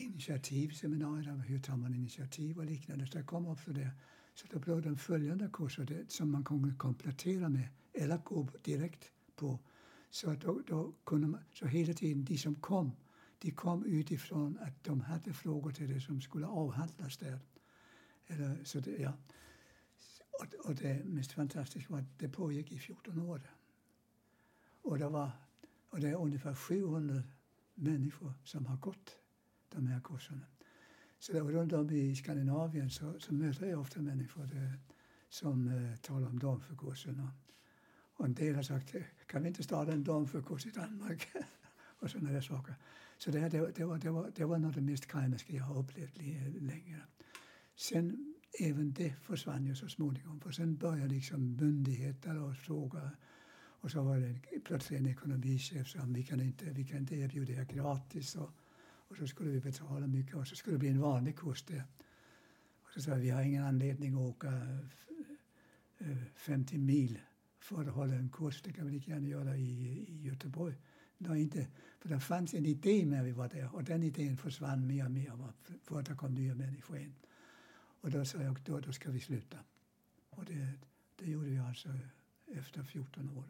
eh, initiativseminarier, hur tar man initiativ och liknande. Så det kom också det. Så då blev det följande kurser det, som man kunde komplettera med eller gå direkt på. Så, att då, då kunde man, så hela tiden, de som kom, de kom utifrån att de hade frågor till det som skulle avhandlas där. Eller, så det, ja. och, och det mest fantastiska var att det pågick i 14 år. Och det, var, och det är ungefär 700 människor som har gått de här kurserna. Så där, runt om i Skandinavien så, så möter jag ofta människor där, som eh, talar om damförkurserna. Och, en del har sagt, eh, kan vi inte starta en damförkurs i Danmark? och sådana där saker. Så det, det, det, var, det, var, det var något av det mest karmiska jag har upplevt länge. Sen även det försvann ju så småningom. För sen började liksom myndigheter och fråga. Och så var det plötsligt en ekonomichef som vi kan inte, vi kan inte erbjuda er gratis. Och, och så skulle vi betala mycket och så skulle det bli en vanlig kurs där. Och så sa vi, vi har ingen anledning att åka eh, eh, 50 mil för att hålla en kurs. Det kan vi lika gärna göra i, i Göteborg. Nej, inte. För det fanns en idé när vi var där och den idén försvann mer och mer för att det kom nya människor in. Och då sa jag, då, då ska vi sluta. Och det, det gjorde vi alltså efter 14 år.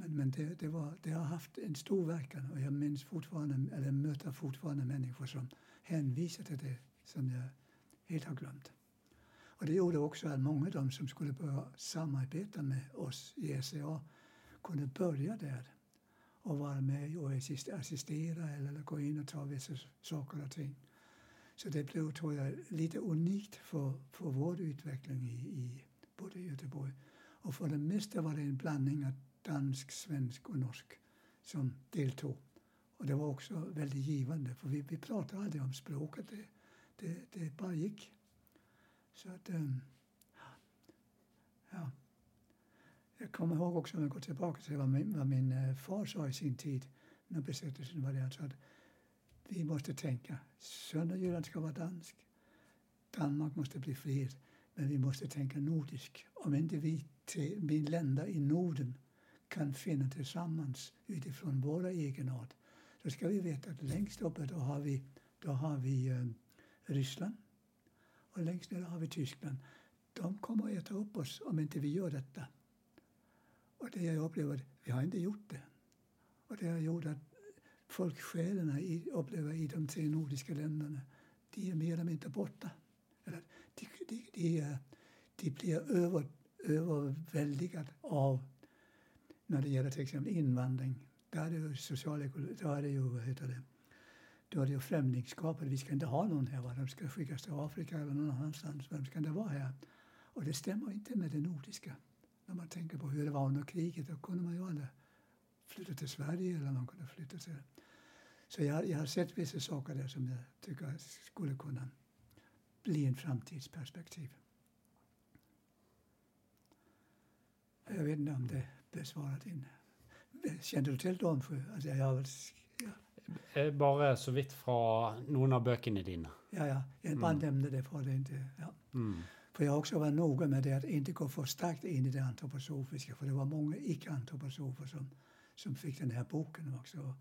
Men, men det, det, var, det har haft en stor verkan och jag minns fortfarande, eller möter fortfarande människor som hänvisar till det som jag helt har glömt. Och det gjorde också att många av dem som skulle börja samarbeta med oss i SCA kunde börja där och vara med och assistera eller gå in och ta vissa saker och ting. Så det blev, tror jag, lite unikt för, för vår utveckling i, i både Göteborg. Och för det mesta var det en blandning att dansk, svensk och norsk som deltog. Och det var också väldigt givande, för vi, vi pratade aldrig om språket. Det, det, det bara gick. Så att, um, ja. Jag kommer ihåg också, om jag går tillbaka till vad min, vad min eh, far sa i sin tid när besättelsen var där. så att vi måste tänka, Söderjylland ska vara dansk. Danmark måste bli frihet. Men vi måste tänka nordisk. Om inte vi, vi länder i Norden kan finna tillsammans utifrån våra egenart, då ska vi veta att längst uppe då har vi, då har vi eh, Ryssland och längst ner har vi Tyskland. De kommer att äta upp oss om inte vi gör detta. Och det jag upplever, vi har inte gjort det. Och det har gjort att folksjälarna i, upplever i de tre nordiska länderna, de är mer eller mindre borta. Eller, de, de, de, de blir över, överväldigade av, när det gäller till exempel invandring, där är det ju social, då är det ju, vad heter det, då är det ju främlingskapet. Vi ska inte ha någon här, va? de ska skickas till Afrika eller någon annanstans. Vem ska det vara här? Och det stämmer inte med det nordiska. När man tänker på hur det var under kriget, då kunde man ju aldrig flytta till Sverige eller man kunde flytta till... Så jag, jag har sett vissa saker där som jag tycker skulle kunna bli en framtidsperspektiv. Jag vet inte om det besvarar din... Känner du till Domsjö? Alltså jag har ja. Eh, bara så vitt från någon av böckerna dina. Ja, ja. Jag bara mm. nämnde det för det inte... Ja. Mm. För jag har också varit noga med det att inte gå för starkt in i det antroposofiska. För det var många icke-antroposofer som, som fick den här boken också.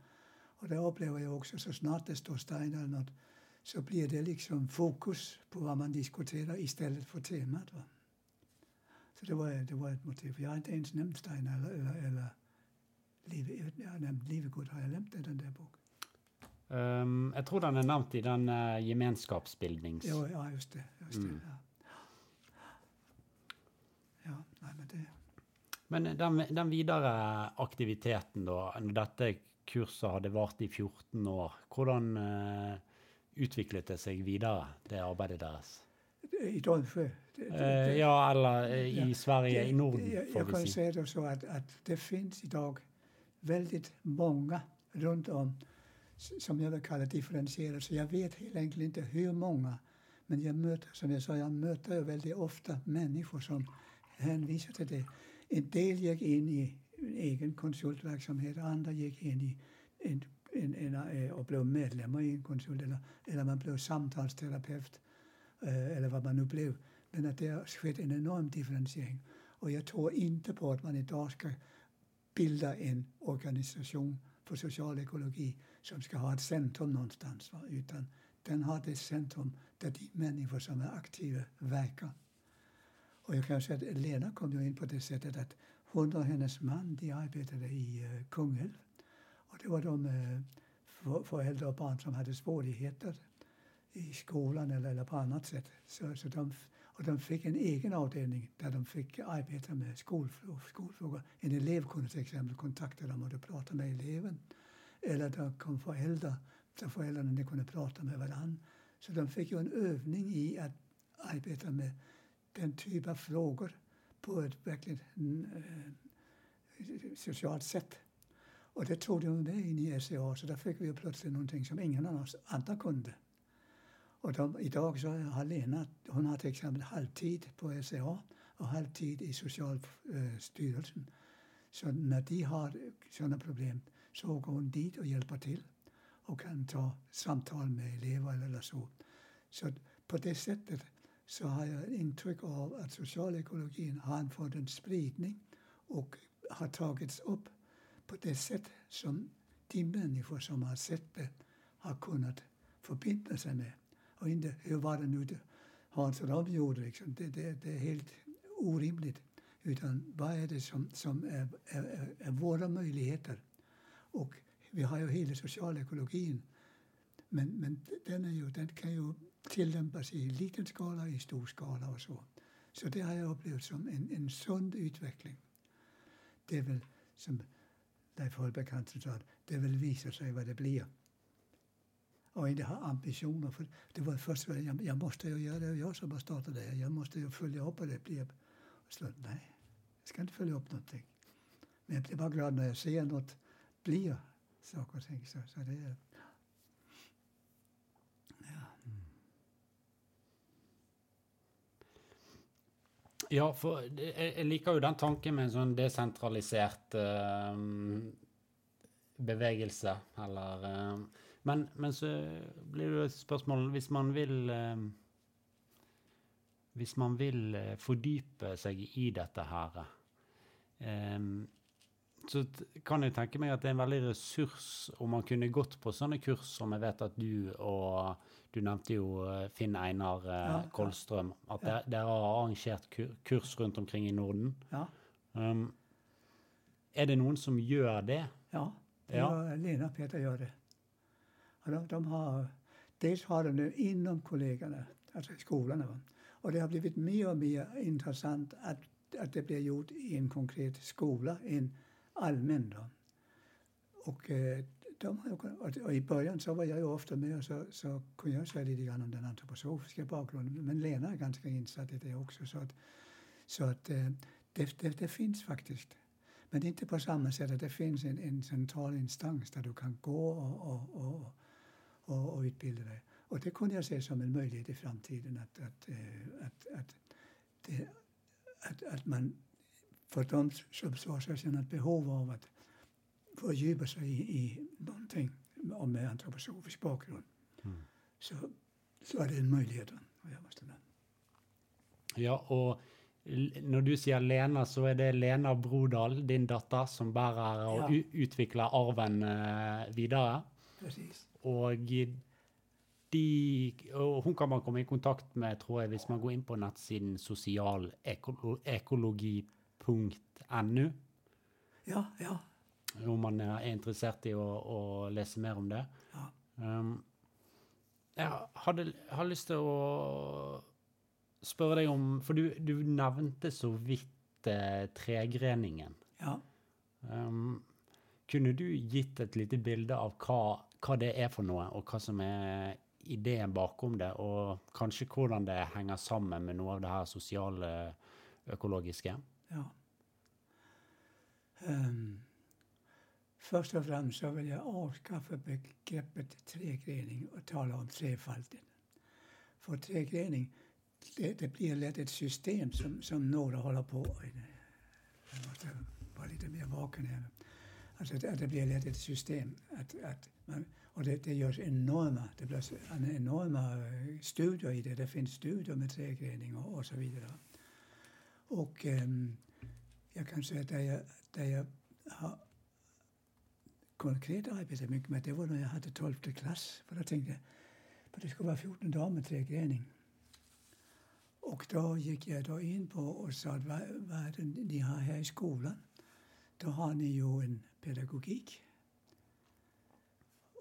Och det upplever jag också, så snart det står Stein eller något så blir det liksom fokus på vad man diskuterar istället för temat. Va? Så det var, det var ett motiv. Jag har inte ens nämnt Stein eller, eller, eller Liv, jag har nämnt Livegod. Har jag nämnt den där boken? Um, jag tror den är nämnt i den uh, gemenskapsbildnings... Jo, ja, just det. Just mm. det ja. ja, nej, men det... Men den, den videre aktiviteten, da, når dette kurset hadde vart i 14 år, hvordan uh, utviklet det seg videre, det arbeidet deres? I Dolmsjö? Uh, ja, eller uh, i ja, Sverige, i Norden, jag. Jag kan säga det så att, att det finns idag väldigt många runt om som jag vill kalla differentierade. Så jag vet helt enkelt inte hur många. Men jag möter, som jag sa, jag möter väldigt ofta människor som hänvisar till det. En del gick in i egen konsultverksamhet, andra gick in i en, en, en, eh, och blev medlemmar i en konsult eller, eller man blev samtalsterapeut eh, Eh, eller vad man nu blev. Men att det har skett en enorm differentiering. Och jag tror inte på att man idag ska bilda en organisation för social ekologi som ska ha ett centrum någonstans. Va? Utan den har det centrum där de människor som är aktiva verkar. Och jag kan säga att Lena kom ju in på det sättet att hon och hennes man de arbetade i uh, Kungälv. Och det var de uh, föräldrar och barn som hade svårigheter i skolan eller, eller på annat sätt. Så, så de, Och de fick en egen avdelning där de fick arbeta med skolfrågor. En elev kunde till exempel kontakta dem och prata med eleven. Eller de kom föräldrar, så föräldrarna kunde prata med varandra. Så de fick ju en övning i att arbeta med den typ av frågor på ett verkligt eh, socialt sätt. Och det tog de med in i SCA, så där fick vi plötsligt någonting som ingen av oss andra kunde. Och de, idag så har Lena, hon har till exempel halvtid på SCA och halvtid i Socialstyrelsen. Så när de har sådana problem så går hon dit och hjälper till och kan ta samtal med elever eller så. Så på det sättet så har jag intryck av att socialekologin har fått en spridning och har tagits upp på det sätt som de människor som har sett det har kunnat förbinda sig med. Och inte hur var det nu Hans och gjorde. Liksom. Det, det, det, är helt orimligt. Utan vad är det som, som är, är, är våra möjligheter? Och vi har ju hela socialekologin. Men, men den, är ju, den kan ju tillämpas i liten skala, i stor skala och så. Så det har jag upplevt som en, en sund utveckling. Det är väl som Leif Holbeck sa, det vill visa sig vad det blir. Och inte ha ambitioner. För det var först, jag, jag måste ju göra det, jag som har startat det Jag måste ju följa upp och det blir. Så, nej, jag ska inte följa upp någonting. Men jag blir bara glad när jag ser något blir saker och ting. Så, så det är, ja. Ja, for jeg liker jo den tanken med en sånn desentralisert uh, ehm, bevegelse, eller uh, men, men, så blir det spørsmål Hvis man vil Hvis man vil fordype seg i dette her så kan jeg tenke meg at det er en veldig ressurs om man kunne gått på sånne kurs som jeg vet at du og du nevnte jo eh, Finn Einar eh, ja, Kolstrøm. At ja. dere har arrangert kurs rundt omkring i Norden. Ja. Um, er det noen som gjør det? Ja, det ja. Lena Peter gör det. Och de, de har, dels har de det inom kollegorna, alltså i skolorna. Och det har blivit mer och mer intressant att, att det blir gjort i en konkret skola, en allmän. Då. Och eh, de, och I början så var jag ju ofta med och så, så kunde jag säga lite grann om den antroposofiska bakgrunden. Men Lena är ganska insatt i det också. Så att, så att eh, det, det, det finns faktiskt. Men inte på samma sätt att det finns en, en central instans där du kan gå och, och, och, och, och utbilda dig. Och det kunde jag se som en möjlighet i framtiden att, att, eh, att, att, det, att, att man för de som så känner ett behov av att fördjupa sig i, i någonting med antroposofisk bakgrund mm. så, så är det en möjlighet. Ja, och när du säger Lena så är det Lena Brodal, din dotter, som bärer och ja. utvecklar arven eh, vidare. Precis. Och de, och hon kan man komma i kontakt med, tror jag, om man går in på nettsiden socialekologi.nu. Ja, ja om man er interessert i å, å lese mer om det. Ja. Um, jeg hadde, hadde lyst til å spørre deg om For du, du nevnte så vidt eh, tregreningen. Ja. Um, kunne du gitt et lite bilde av hva, hva, det er for noe, og hva som er ideen bakom det, og kanskje hvordan det henger sammen med noe av det her sosiale, økologiske? Ja. Ehm, um, Först och främst så vill jag avskaffa begreppet tregrening och tala om trefalden. För tregrening, det, det blir lätt ett system som, som några håller på... Jag måste vara lite mer vaken här. Alltså det, det blir lätt ett system. Att, att och det, det görs enorma, det blir enorma eh, studier i det. Det finns studier med tregrening och, och så vidare. Och um, jag kan säga att där jag, där jag har konkret arbetat mycket med det var när jag hade 12 klass. För då tänkte jag att det skulle vara 14 dagar med träning. Och då gick jag då in på och sa att vad, vad är det ni har här i skolan? Då har ni ju en pedagogik.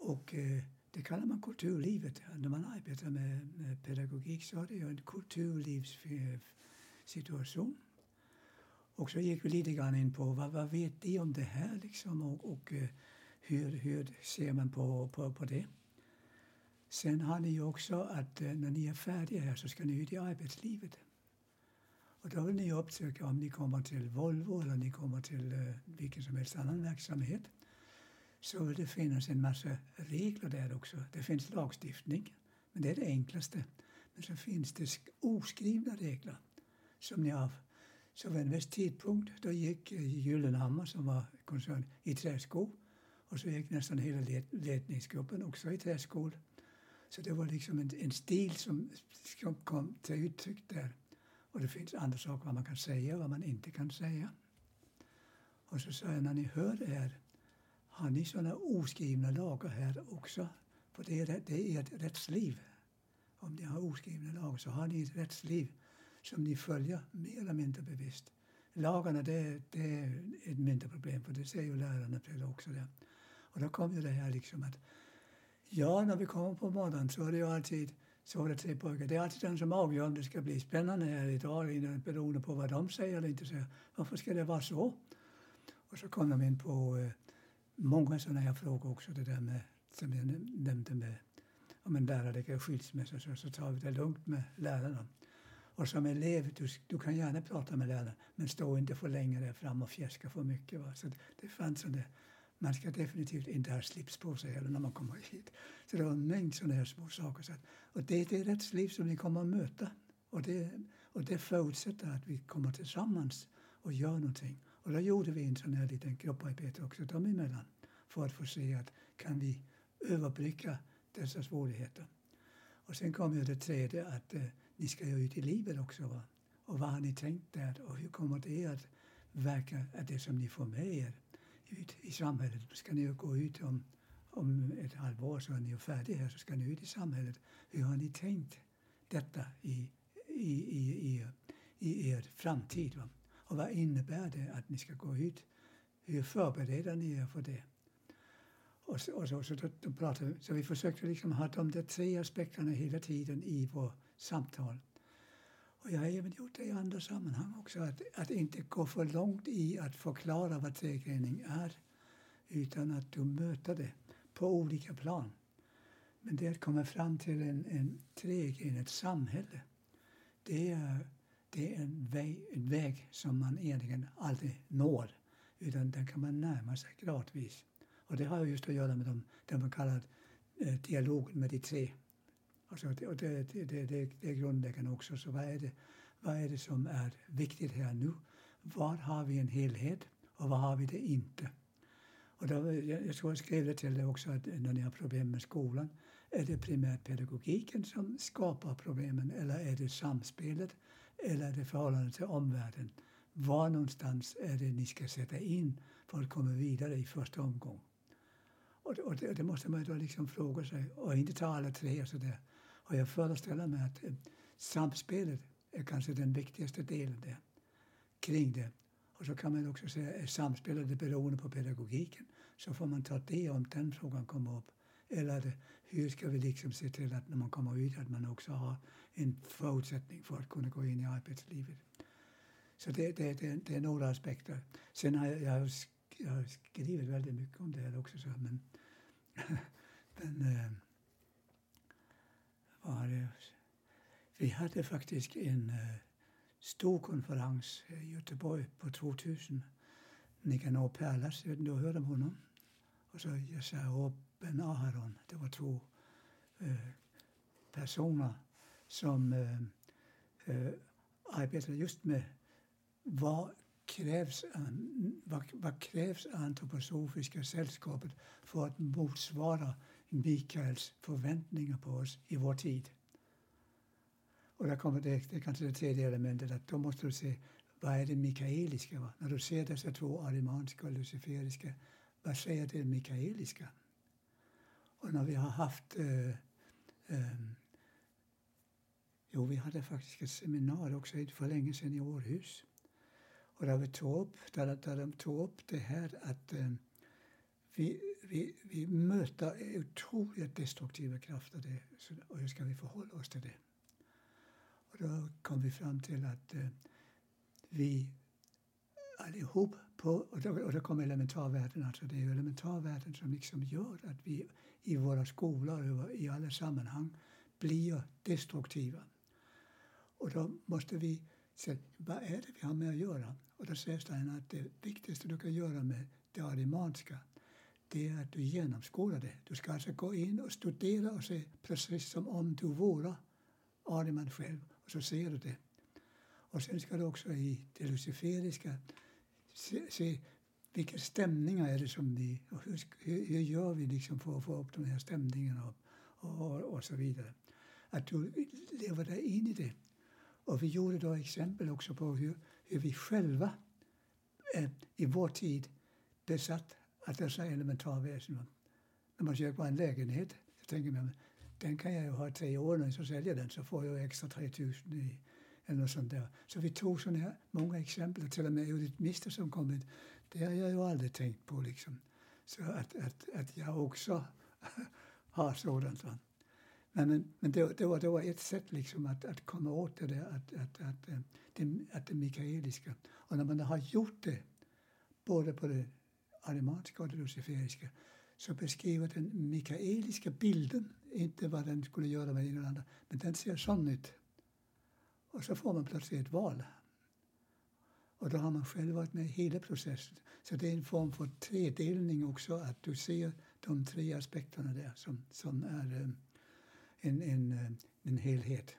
Och eh, det kallar man kulturlivet. När man arbetar med, med pedagogik så är det ju en kulturlivssituation. Och så gick vi lite grann in på vad, vad vet de om det här liksom och, och eh, hur, hur ser man på, på, på det. Sen har ni ju också att eh, när ni är färdiga här så ska ni ut i arbetslivet. Och då vill ni uppsöka om ni kommer till Volvo eller ni kommer till eh, vilken som helst annan verksamhet så vill det finnas en massa regler där också. Det finns lagstiftning, men det är det enklaste. Men så finns det oskrivna regler som ni har. Så vid en viss tidpunkt då gick eh, Gyllenhammar som var koncern i träskor och så gick nästan hela ledningsgruppen också i träskor. Så det var liksom en, en stil som, som kom till uttryck där. Och det finns andra saker vad man kan säga och vad man inte kan säga. Och så sa jag, när ni hör det här, har ni sådana oskrivna lagar här också? För det är, det är ert rättsliv. Om ni har oskrivna lagar så har ni ett rättsliv som ni följer mer eller mindre bevisst. Lagarna det, det är ett mindre problem, för det säger ju lärarna till också. Där. Och då kommer det här liksom att ja, när vi kommer på morgonen så är det ju alltid så är det tre pojkar. Det är alltid den som avgör om det ska bli spännande här idag beroende på vad de säger eller inte säger. Varför ska det vara så? Och så kommer de in på eh, många sådana här frågor också. Det där med, som jag nämnde med om en lärare är skilsmässa så, så tar vi det lugnt med lärarna. Och som elev, du, du kan gärna prata med läraren men stå inte för länge där fram och fjäska för mycket. Va? Så det, det fanns sådana, Man ska definitivt inte ha slips på sig heller när man kommer hit. Så det var en mängd sådana här små saker. Så att, och det är det rättsliv som vi kommer att möta. Och det, och det förutsätter att vi kommer tillsammans och gör någonting. Och då gjorde vi en sån här liten grupparbete också dem emellan för att få se att kan vi överbrygga dessa svårigheter. Och sen kom ju det tredje att eh, ni ska ju ut i livet också. Va? Och vad har ni tänkt där och hur kommer det att verka, att det som ni får med er ut i samhället, ska ni ju gå ut om, om ett halvår så är ni ju färdiga här så ska ni ut i samhället. Hur har ni tänkt detta i, i, i, i, i er framtid? Va? Och vad innebär det att ni ska gå ut? Hur förbereder ni er för det? Och så, och så, så, då, då pratade, så vi försökte liksom ha de där tre aspekterna hela tiden i vårt samtal. Och jag har även gjort det i andra sammanhang också, att, att inte gå för långt i att förklara vad tregrening är, utan att du möter det på olika plan. Men det att komma fram till en, en tregren, ett samhälle, det är det är en väg, en väg som man egentligen aldrig når, utan den kan man närma sig gradvis. Och det har just att göra med de, det man kallar eh, dialogen med de tre. Alltså, och det, det, det, det, är grundläggande också. Så vad är, det, vad är det som är viktigt här nu? Var har vi en helhet och var har vi det inte? Och då, jag, jag skrev det till dig också att eh, när ni har problem med skolan, är det primärt pedagogiken som skapar problemen eller är det samspelet eller är det förhållande till omvärlden? Var någonstans är det ni ska sätta in för att komma vidare i första omgång? Och det, och det, det måste man då liksom fråga sig och inte ta alla tre och sådär. Och jag föreställer mig att eh, samspelet är kanske den viktigaste delen där, kring det. Och så kan man också säga, är samspelet beroende på pedagogiken så får man ta det om den frågan kommer upp. Eller är det, hur ska vi liksom se till att när man kommer ut att man också har en förutsättning för att kunna gå in i arbetslivet. Så det, det, det, det är några aspekter. Sen har jag, jag, har, jag har skrivit väldigt mycket om det här också. Så, men men äh, var det? Vi hade faktiskt en äh, stor konferens i Göteborg på 2000. Nicanor Perlas, jag vet inte om du hörde om honom? Och så Yasser Ben Aharon. Det var två eh, personer som eh, eh, arbetade just med vad krävs, vad, vad krävs antroposofiska sällskapet för att motsvara Mikaels förväntningar på oss i vår tid. Och där kommer det, det kanske det tredje elementet, att då måste du se vad är det mikaeliska? Va? När du ser dessa två arimanska och luciferiska, vad säger det mikaeliska? Och när vi har haft eh, eh, Jo, vi hade faktiskt ett seminarium också för länge sedan i Århus. Och där, vi tog upp, där, där de tog upp det här att eh, vi, vi, vi möter otroligt destruktiva krafter det, och hur ska vi förhålla oss till det? Och då kom vi fram till att eh, vi allihop på, och då, och då kommer elementarvärlden, alltså det är elementarvärlden som liksom gör att vi i våra skolor och i alla sammanhang blir destruktiva. Och då måste vi se, vad är det vi har med att göra? Och då säger Steiner att det viktigaste du kan göra med det arimanska det är att du genomskådar det. Du ska alltså gå in och studera och se precis som om du vore Ariman själv. Och så ser du det. Och sen ska du också i det luciferiska se, se vilka stämningar är det som vi... Och hur, hur gör vi liksom för att få upp de här stämningarna och, och, och så vidare. Att du lever dig in i det. Och vi gjorde då exempel också på hur, hur vi själva eh, i vår tid besatt att dessa elementarväsen. När man köper en lägenhet så tänker man den kan jag ju ha i tre år när jag säljer den så får jag extra 3000 i eller sånt där. Så vi tog såna här många exempel, till och med Judith Mister som kommit, det har jag ju aldrig tänkt på liksom. Så att, att, att jag också har sådant. Va? Men, men, men det, det, var, det var ett sätt liksom att, att komma åt det där, att, att, att, det, att øh, det mikaeliska. Och när man har gjort det, både på det arimanska och det luciferiska, så beskriver den mikaeliska bilden inte vad den skulle göra med den andra, men den ser sån ut. Och så får man plötsligt ett val. Och då har man själv varit med i hela processen. Så det är en form för tredelning också, att du ser de tre aspekterna där som, som är eh, en, en, eh, en helhet.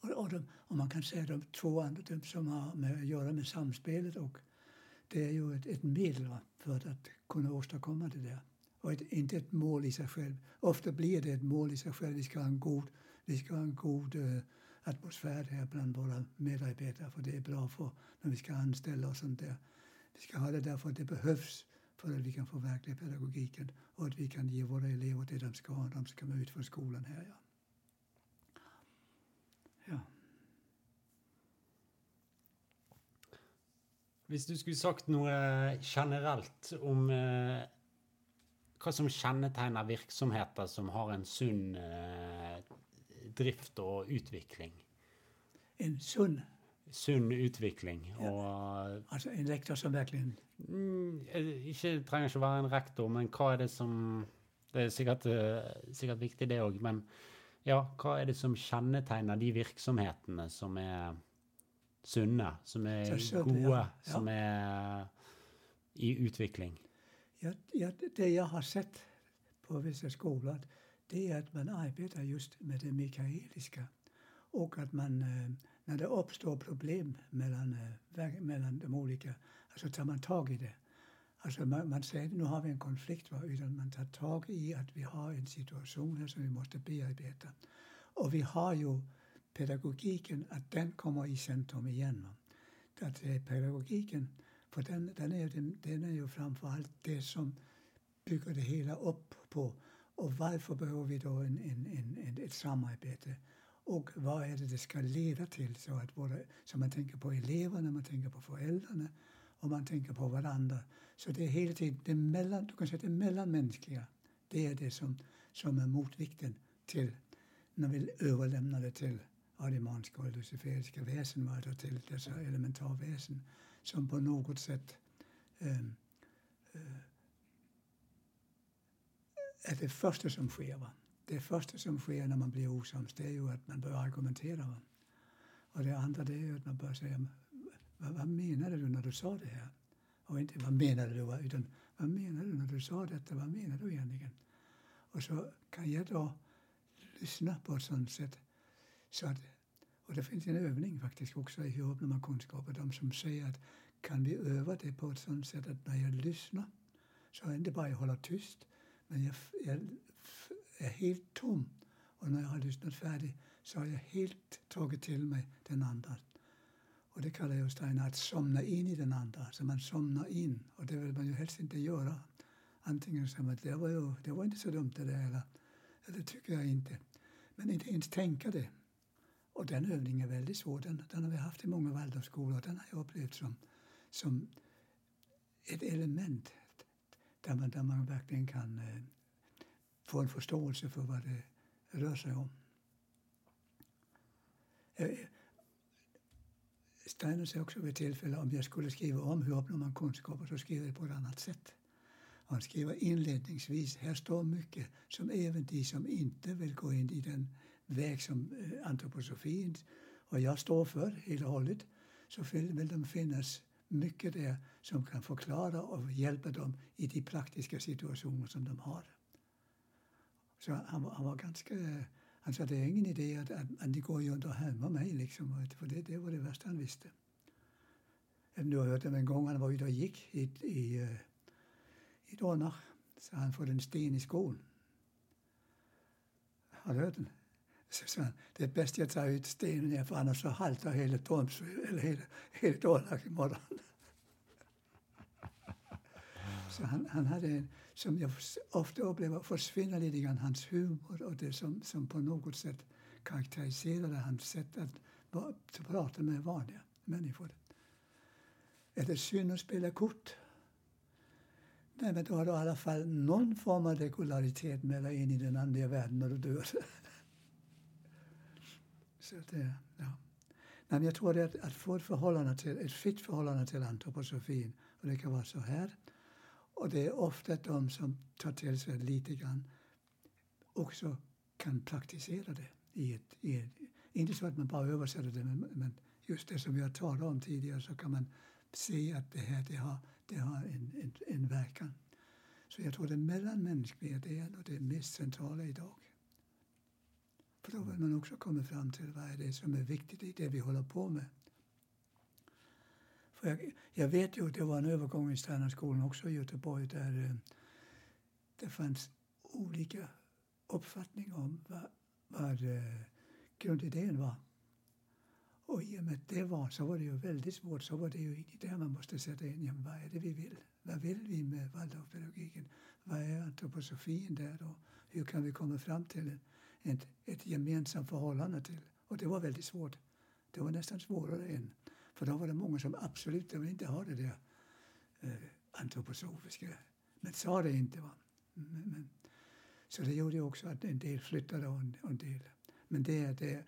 Och, och, de, och man kan säga de två andra de som har med att göra med samspelet och det är ju ett, ett medel för att kunna åstadkomma det där. Och ett, inte ett mål i sig själv. Ofta blir det ett mål i sig själv. Vi ska ha en god, vi ska ha en god uh, atmosfär här bland våra medarbetare för det är bra för när vi ska anställa och sånt där. Vi ska ha det därför att det behövs för att vi kan förverkliga pedagogiken och att vi kan ge våra elever det de ska ha när de ska ut från skolan här. Ja. ja. Om du skulle sagt något generellt om eh, vad som kännetecknar virksomheter som har en sund eh, drift og utvikling? En sunn Sunn utvikling. Ja. Og Altså en rektor som virkelig eh, Ikke trenger ikke å være en rektor, men hva er det som Det er sikkert, eh, sikkert viktig, det òg, men ja, hva er det som kjennetegner de virksomhetene som er sunne, som er Så gode, ja. Ja. som er i utvikling? Ja, ja, det jag har sett på vissa skolor det är att man arbetar just med det mikaeliska. Och att man, eh, när det uppstår problem mellan, eh, mellan de olika, alltså tar man tag i det. Alltså man, man säger nu har vi en konflikt, va? utan man tar tag i att vi har en situation här som vi måste bearbeta. Och vi har ju pedagogiken, att den kommer i centrum igen. Va? Att det är pedagogiken, för den, den, är, ju den är ju framför allt det som bygger det hela upp på. Och varför behöver vi då en, en, en, en, ett samarbete? Och vad är det det ska leda till? Så att våra, så man tänker på eleverna, man tänker på föräldrarna och man tänker på varandra. Så det är hela tiden det mellan, du kan säga det mellanmänskliga. Det är det som, som är motvikten till när vi överlämnar det till arimanska och luciferiska väsen, alltså till dessa elementarväsen som på något sätt eh, øh, eh, är det första som sker. Va? Det första som sker när man blir osams det är ju att man börjar argumentera. Va? Och det andra det är ju att man börjar säga vad, vad menade du när du sa det här? Och inte vad menade du, va? utan vad menade du när du sa detta? Vad menade du egentligen? Och så kan jag då lyssna på ett sånt sätt så att och det finns en övning faktiskt också i hur öppnar man kunskaper. De som säger att kan vi öva det på ett sånt sätt att när jag lyssnar så är det inte bara jag håller tyst men jag, jag är helt tom. Och när jag har lyssnat färdigt så har jag helt tagit till mig den andra. Och det kallar jag Steiner att somna in i den andra. Så man somnar in och det vill man ju helst inte göra. Antingen säger man att det var, ju, det var inte så dumt det där eller, eller det tycker jag inte. Men inte ens tänka det. Och den övningen är väldigt svår. Den, den har vi haft i många Waldorfskolor. Den har jag upplevt som, som ett element där man, där man verkligen kan eh, få en förståelse för vad det rör sig om. Eh, Steiner säger också vid tillfälle om jag skulle skriva om hur uppnår man kunskaper så skriver jag på ett annat sätt. Han skriver inledningsvis, här står mycket som även de som inte vill gå in i den väg som eh, antroposofin och jag står för helt och hållet, så vill de finnas mycket där som kan förklara och hjälpa dem i de praktiska situationer som de har. Så han, var, han var ganska... Han sa det är ingen idé att, att, att ni går runt och härmar mig, liksom, för det, det var det värsta han visste. Du har hört om en gång han var ute och gick i, i, eh, i Donach så han fått en sten i skon. Har du hört den? Det är bäst jag tar ut stenen för annars så haltar hela Tormsö, eller hela, hela Dornach imorgon. Så han, han hade en, som jag ofta upplever försvinner lite grann, hans humor och det som, som på något sätt karaktäriserade hans sätt att, att prata med vanliga människor. Är det synd att spela kort? Nej, men då har du i alla fall någon form av regularitet mellan in i den andliga världen när du dör. Så det, ja. Men jag tror att, att få ett, förhållande till, ett fritt förhållande till antroposofin, och det kan vara så här, och det är ofta de som tar till sig lite grann också kan praktisera det. I ett, i ett, inte så att man bara översätter det, men, men just det som jag talade om tidigare så kan man se att det här det har, det har en, en, en verkan. Så jag tror det mellanmänskliga det är nog det mest centrala idag. För då vill man också komma fram till vad är det som är viktigt i det vi håller på med. För jag, jag vet ju att det var en övergång i Steinerskolan också i Göteborg där eh, det fanns olika uppfattningar om vad, vad eh, grundidén var. Och i och med att det var så var det ju väldigt svårt. Så var det ju där man måste sätta in, ja, vad är det vi vill? Vad vill vi med Waldorfpedagogiken? Vad är antroposofin där och Hur kan vi komma fram till en, en ett gemensamt förhållande till? Och det var väldigt svårt. Det var nästan svårare än för då var det många som absolut inte ha det där eh, antroposofiska, men sa det inte. Va? Men, men, så det gjorde också att en del flyttade och en, och en del. Men det, det,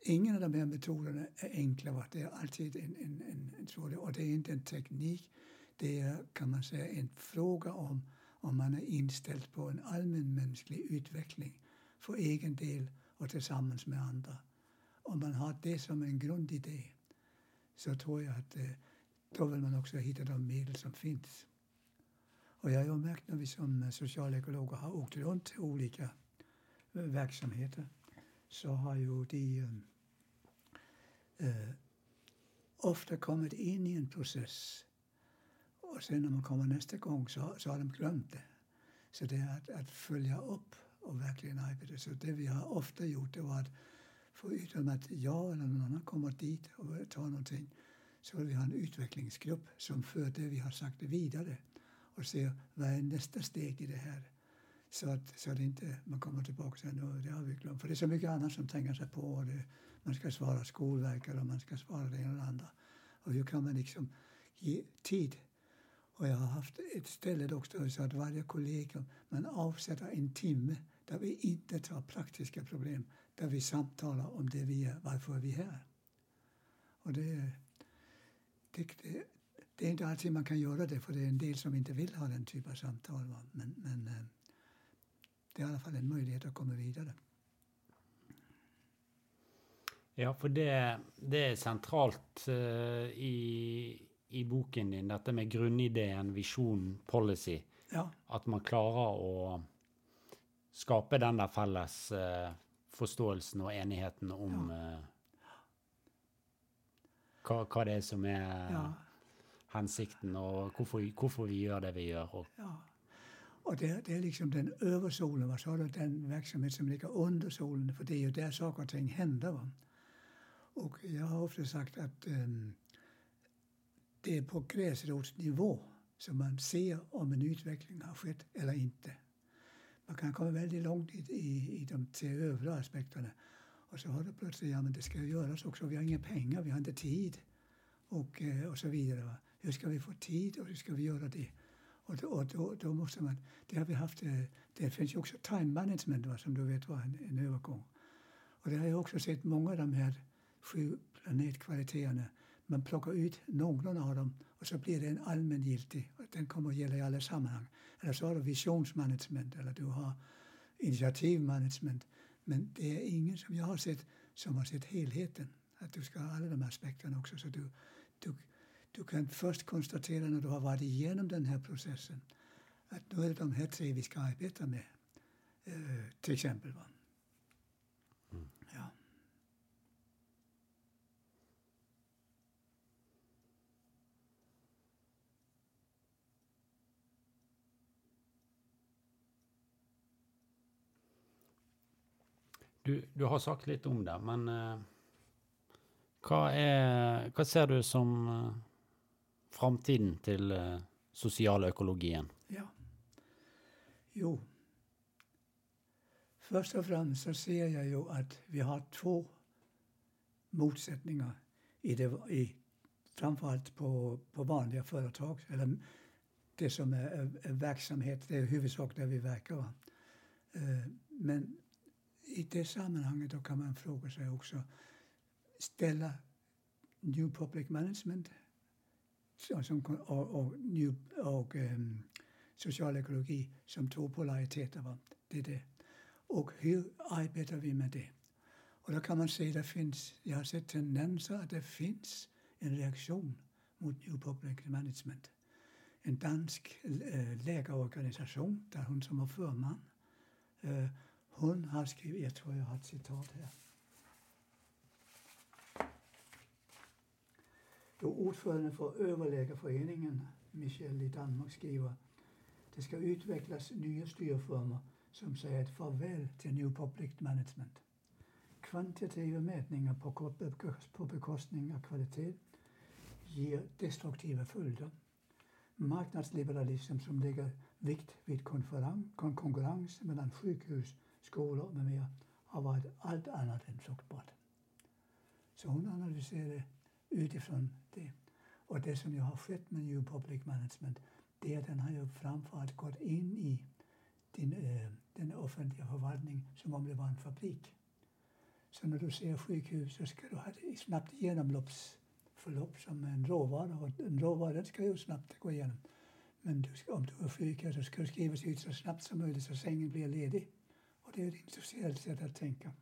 ingen av de här metoderna är enkla. Va? Det är alltid en, en, en, en svår, och det är inte en teknik. Det är, kan man säga, en fråga om om man är inställd på en allmänmänsklig utveckling för egen del och tillsammans med andra. Om man har det som en grundidé så tror jag att eh, då vill man också hitta de medel som finns. Och jag har märkt när vi som socialekologer har åkt runt till olika eh, verksamheter så har ju de eh, eh, ofta kommit in i en process och sen när man kommer nästa gång så, så har de glömt det. Så det är att, att följa upp och verkligen arbeta. Så det vi har ofta gjort det var att förutom att jag eller någon annan kommer dit och tar någonting så vill vi ha en utvecklingsgrupp som för det vi har sagt vidare och ser vad är nästa steg i det här. Så att, så att inte man kommer tillbaka och säger nu, det har vi glömt. För det är så mycket annat som tränger sig på. Och det, man ska svara Skolverket och man ska svara det ena och det andra. Och hur kan man liksom ge tid? Och jag har haft ett ställe också så att varje kollegium man avsätter en timme där vi inte tar praktiska problem där vi samtalar om det vi är, varför vi är här. Och det, det, det, det, är inte alltid man kan göra det, för det är en del som inte vill ha den typen av samtal. Va? Men, men eh, det är i alla fall en möjlighet att komma vidare. Ja, för det, det är centralt uh, i, i boken din, dette med grunnideen, visjon, policy. Ja. At man klarer å skape den der felles uh, forståelsen og enigheten om ja. uh, hva, hva, det er som er ja. hensikten, og hvorfor, hvorfor, vi gjør det vi gjør. Og, ja. Og det, det er liksom den øvre solen, og så det den virksomhet som ligger under solen, for det er jo der saker og ting hender. Va? Och jag har ofta sagt att um, det är på gräsrotsnivå som man ser om en utveckling har skett eller inte. Man kan komma väldigt långt i, i, i de tre övriga aspekterna. Och så har du plötsligt, ja men det ska göras också, vi har inga pengar, vi har inte tid. Och, eh, och så vidare. Va? Hur ska vi få tid och hur ska vi göra det? Och, då, och då, då, måste man, det har vi haft, eh, det finns ju också time management va, som du vet var en, en övergång. Och det har jag också sett många av de här sju planetkvaliteterna. Man plockar ut någon av dem och så blir den allmängiltig. Den kommer att gälla i alla sammanhang. Eller så har du visionsmanagement eller du har initiativmanagement. Men det är ingen som jag har sett som har sett helheten. Att du ska ha alla de aspekterna också. Så du, du, du kan först konstatera när du har varit igenom den här processen att nu är det de här tre vi ska arbeta med. Eh, till exempel. Va? Du, du, har sagt litt om det, men eh, uh, hva, er, hva, ser du som uh, framtiden til uh, eh, sosialøkologien? Ja. Jo, först och främst så ser jag ju att vi har två motsättningar i det, i, framförallt på, på vanliga företag, eller det som är, är, är verksamhet, det är huvudsak där vi verkar. Men i det sammanhanget då kan man fråga sig också, ställa New Public Management som, och, och, new, och ehm, um, social ekologi som två polariteter. Va? Det är det. Och hur arbetar vi med det? Och då kan man se det finns, jag har sett tendenser att det finns en reaktion mot New Public Management. En dansk äh, läkarorganisation, där hon som var förman äh, hon har skrivit, jag tror jag har ett citat här. Då ordförande för överläkarföreningen, Michel i Danmark, skriver det ska utvecklas nya styrformer som säger ett farväl till New Public Management. Kvantitativa mätningar på, på bekostning av kvalitet ger destruktiva följder. Marknadsliberalism som lägger vikt vid konkurrens mellan sjukhus skolor med mera har varit allt annat än fruktbart. Så hon analyserade utifrån det. Och det som ju har skett med New Public Management det är att den har ju framförallt gått in i din, äh, den offentliga förvaltningen som om det var en fabrik. Så när du ser sjukhus så ska du ha ett snabbt genomloppsförlopp som en råvara. Och en råvara den ska ju snabbt gå igenom. Men du ska, om du är sjuk så ska du skrivas ut så snabbt som möjligt så sängen blir ledig. Och det är ett industriellt sätt att tänka.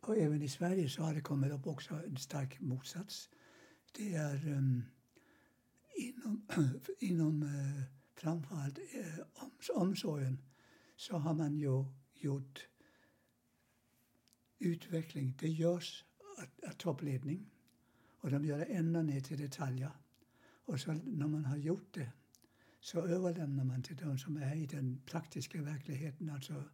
Och även i Sverige så har det kommit upp också en stark motsats. Det är um, inom, inom uh, framförallt uh, omsorgen så har man ju gjort utveckling. Det görs av toppledning och de gör det ända ner till detaljer. Och så när man har gjort det så överlämnar man till de som är i den praktiska verkligheten, alltså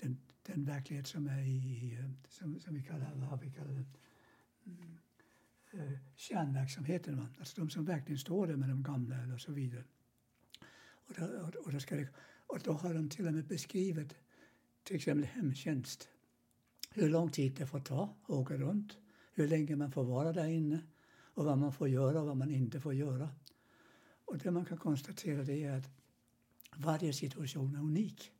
den, den verklighet som är i, som, som vi kallar, vad vi kallar mm, eh, kärnverksamheten. Va? Alltså de som verkligen står där med de gamla eller så vidare. Och då, och, och då, ska det, och då har de till och med beskrivit till exempel hemtjänst. Hur lång tid det får ta att åka runt, hur länge man får vara där inne och vad man får göra och vad man inte får göra. Och det man kan konstatera det är att varje situation är unik.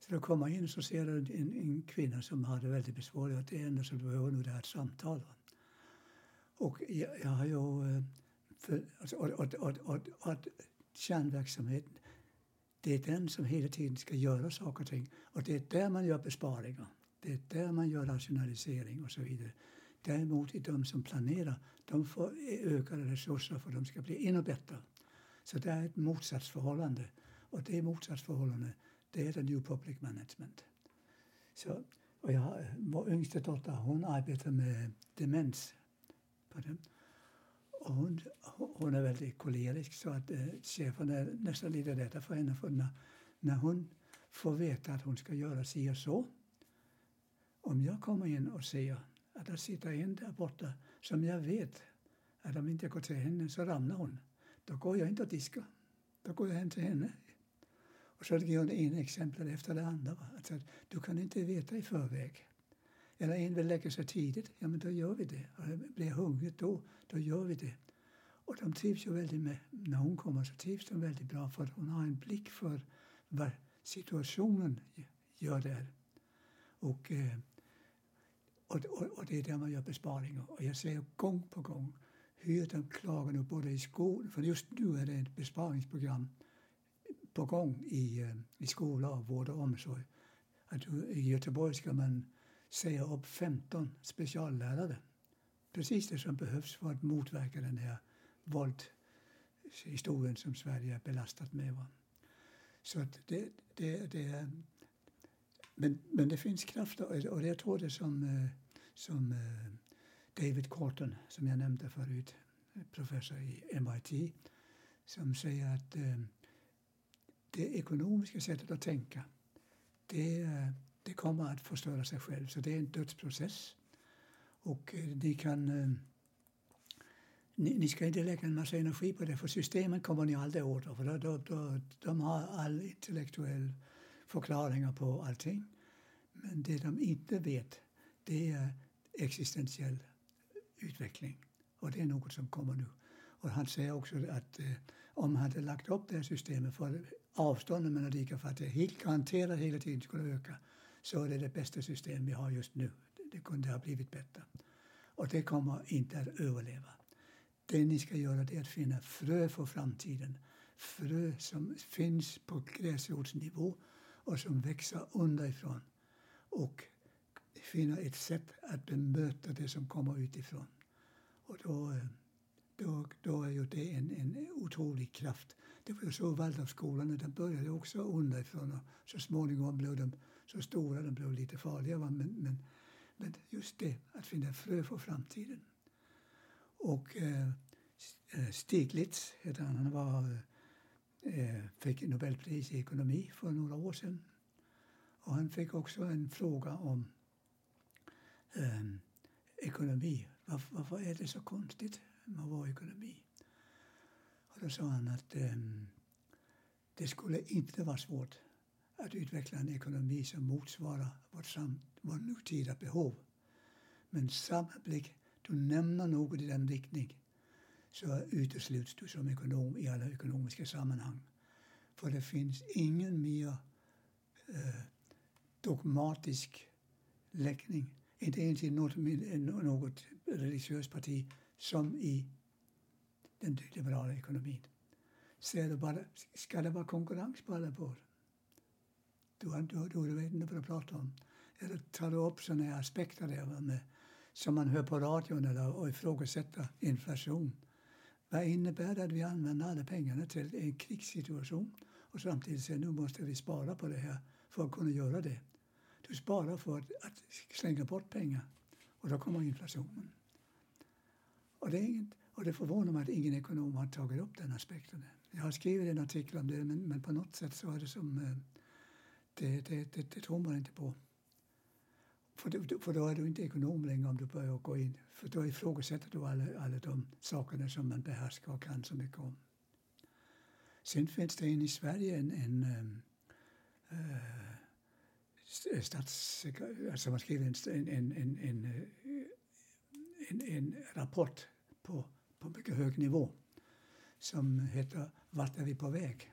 Så du kommer in så ser du en, en kvinna som har det väldigt besvärligt och det enda som du behöver nu är ett samtal. Och jag, jag har ju... Eh, för, alltså, och, och, och, och, och kärnverksamheten, det är den som hela tiden ska göra saker och ting. Och det är där man gör besparingar. Det är där man gör rationalisering och så vidare. Däremot är de som planerar, de får eh, ökade resurser för att de ska bli ännu bättre. Så det är ett motsatsförhållande. Och det motsatsförhållandet, det heter New Public Management. Så, och jag, vår yngsta dotter, hon arbetar med demens. På det. Och hon, hon är väldigt kolerisk så att eh, chefen är nästan lite rädda för henne. För när, när hon får veta att hon ska göra si och så. Om jag kommer in och ser att det sitter en där borta som jag vet att om inte går till henne så ramlar hon. Då går jag inte och diskar. Då går jag hem till henne. Och så ger hon det ena exemplet efter det andra. Alltså, du kan inte veta i förväg. Eller en vill lägga sig tidigt, ja men då gör vi det. Och blir hungrigt då, då gör vi det. Och de trivs ju väldigt med, när hon kommer så trivs de väldigt bra för hon har en blick för vad situationen gör där. Och, eh, och, och, och det är där man gör besparingar. Och jag säger gång på gång hur de klagar nu både i skolan, för just nu är det ett besparingsprogram på gång i, eh, i skola vård och omsorg. Att I Göteborg ska man säga upp 15 speciallärare. Precis det som behövs för att motverka den här våldshistorien som Sverige är belastat med. Va? Så att det, det, det, men, men det finns krafter och jag tror det som, eh, som eh, David Corton, som jag nämnde förut, professor i MIT, som säger att eh, det ekonomiska sättet att tänka, det, eh, det kommer att förstöra sig själv. Så det är en dödsprocess. Och eh, ni kan eh, ni, ni, ska inte lägga en massa energi på det, för systemen kommer ni aldrig åt. För då, då, då, de har all intellektuell förklaringar på allting. Men det de inte vet, det är existentiell utveckling. Och det är något som kommer nu. Och han säger också att eh, om han hade lagt upp det här systemet för avstånden mellan rika och fattiga helt garanterat hela tiden skulle öka så är det det bästa system vi har just nu. Det kunde ha blivit bättre. Och det kommer inte att överleva. Det ni ska göra är att finna frö för framtiden. Frö som finns på gräsrotsnivå och som växer underifrån. Och finna ett sätt att bemöta det som kommer utifrån. Och då, eh, då, då är ju det en, en otrolig kraft. Det var ju så Waldorfskolorna, de började också underifrån och så småningom blev de så stora, de blev lite farliga. Men, men, men just det, att finna frö för framtiden. Och eh, eh Stiglitz heter han. Han var, eh, eh, fick Nobelpris i ekonomi för några år sedan. Och han fick också en fråga om eh, ekonomi. Varför, varför, är det så konstigt med vår ekonomi? Och då sa han att eh, det skulle inte vara svårt att utveckla en ekonomi som motsvarar vårt, sam, vårt nutida behov. Men samma blick du nämner något i den riktning så utesluts du som ekonom i alla ekonomiska sammanhang. För det finns ingen mer eh, dogmatisk läggning, inte ens i något, något religiöst parti, som i den liberala ekonomin. Ser du bara, ska det vara konkurrens på alla bord? Du, du, du vet inte vad du pratar om. Eller tar du upp sådana aspekter där med som man hör på radion eller och ifrågasätter inflation. Vad innebär det att vi använder alla pengarna till en krigssituation och samtidigt säger nu måste vi spara på det här för att kunna göra det. Du sparar för att, att slänga bort pengar och då kommer inflationen. Och det, är inget, och det förvånar mig att ingen ekonom har tagit upp den aspekten. Jag har skrivit en artikel om det men, men på något sätt så är det som eh, det, det, det, det tror man inte på. För, då, för då är du inte ekonom längre om du börjar gå in. För då ifrågasätter du alla, alla de sakerna som man behärskar och kan så mycket om. Sen finns det en i Sverige en, en äh, statssekreterare, alltså man skrev en, en, en, eh, en, en, en rapport på, på mycket hög nivå som heter Vart är vi på väg?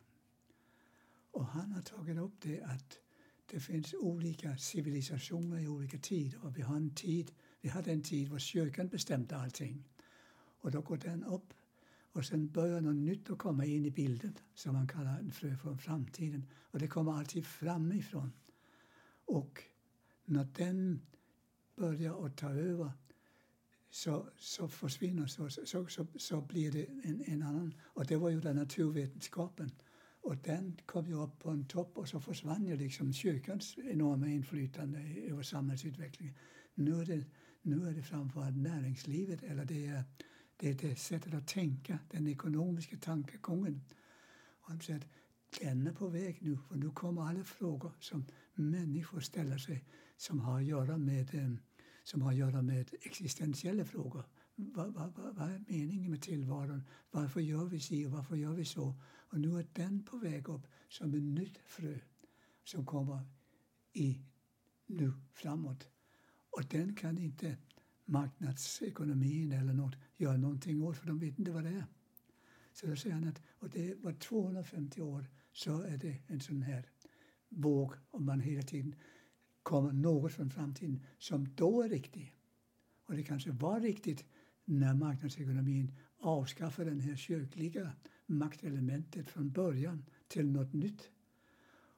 Och han har tagit upp det att det finns olika civilisationer i olika tider. Och vi, har en tid, vi hade en tid då kyrkan bestämde allting. Och då går den upp och sen börjar något nytt att komma in i bilden som man kallar en frö från framtiden. Och det kommer alltid framifrån. Och när den börjar att ta över så, så försvinner så, så, så, så blir det en, en annan. Och det var ju den naturvetenskapen och den kom ju upp på en topp och så försvann ju liksom kyrkans enorma inflytande över samhällsutvecklingen. Nu är det, nu är det framförallt näringslivet, eller det är, det är det sättet att tänka, den ekonomiska tankegången. Och han säger att den är på väg nu, för nu kommer alla frågor som människor ställer sig som har att göra med, eh, som har att göra med existentiella frågor. Vad, vad, vad, är meningen med tillvaron? Varför gör vi så och varför gör vi så? Och nu är den på väg upp som ett nytt frö som kommer i nu framåt. Och den kan inte marknadsekonomin eller något göra någonting åt för de vet inte vad det är. Så då säger han att och det var 250 år så är det en sån här våg om man hela tiden kommer något från framtiden som då är riktigt. Och det kanske var riktigt när marknadsekonomin avskaffade det här kyrkliga maktelementet från början till något nytt.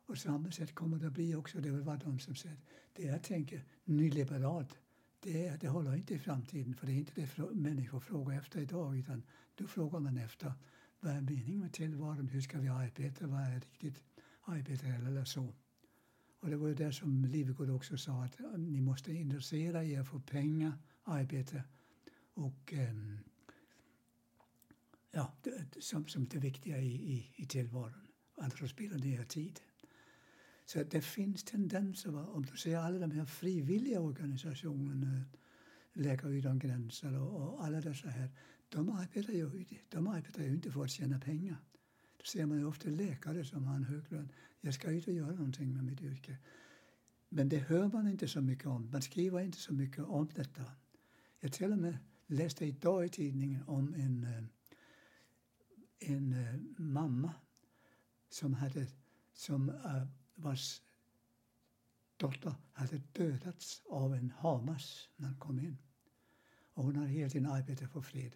Och samma sätt kommer det att bli också. Det var de som sa det jag tänker nyliberalt. Det, det håller inte i framtiden för det är inte det människor frågar efter idag utan då frågar man efter vad är meningen med tillvaron? Hur ska vi arbeta? Vad är riktigt arbetare eller så? Och det var ju det som Livegård också sa att eh, ni måste intressera er för pengar, arbete och um, ja, det, som, som det viktiga i, i, i tillvaron. Annars spelar det er tid. Så det finns tendenser, om du ser alla de här frivilliga organisationerna, Läkare utan gränser och, och alla dessa här, de arbetar, ju, de arbetar ju inte för att tjäna pengar. Ser man ju ofta läkare som har en hög lön. Jag ska ut och göra någonting med mitt yrke. Men det hör man inte så mycket om. Man skriver inte så mycket om detta. Jag till och med läste idag i tidningen om en, eh, en eh, mamma som hade som eh, vars dotter hade dödats av en Hamas när han kom in. Och hon har hela tiden arbetat för fred.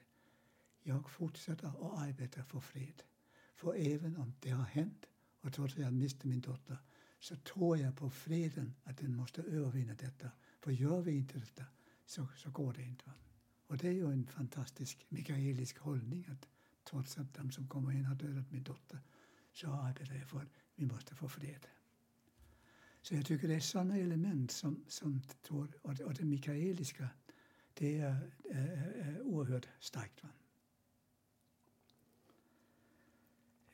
Jag fortsätter att arbeta för fred. För även om det har hänt och trots att jag miste min dotter så tror jag på freden, att den måste övervinna detta. För gör vi inte detta så, så går det inte. Och det är ju en fantastisk mikaelisk hållning att trots att de som kommer in har dödat min dotter så arbetar jag för att vi måste få fred. Så jag tycker det är sådana element som, som tror, och, och det mikaeliska, det är, är, är oerhört starkt. Va?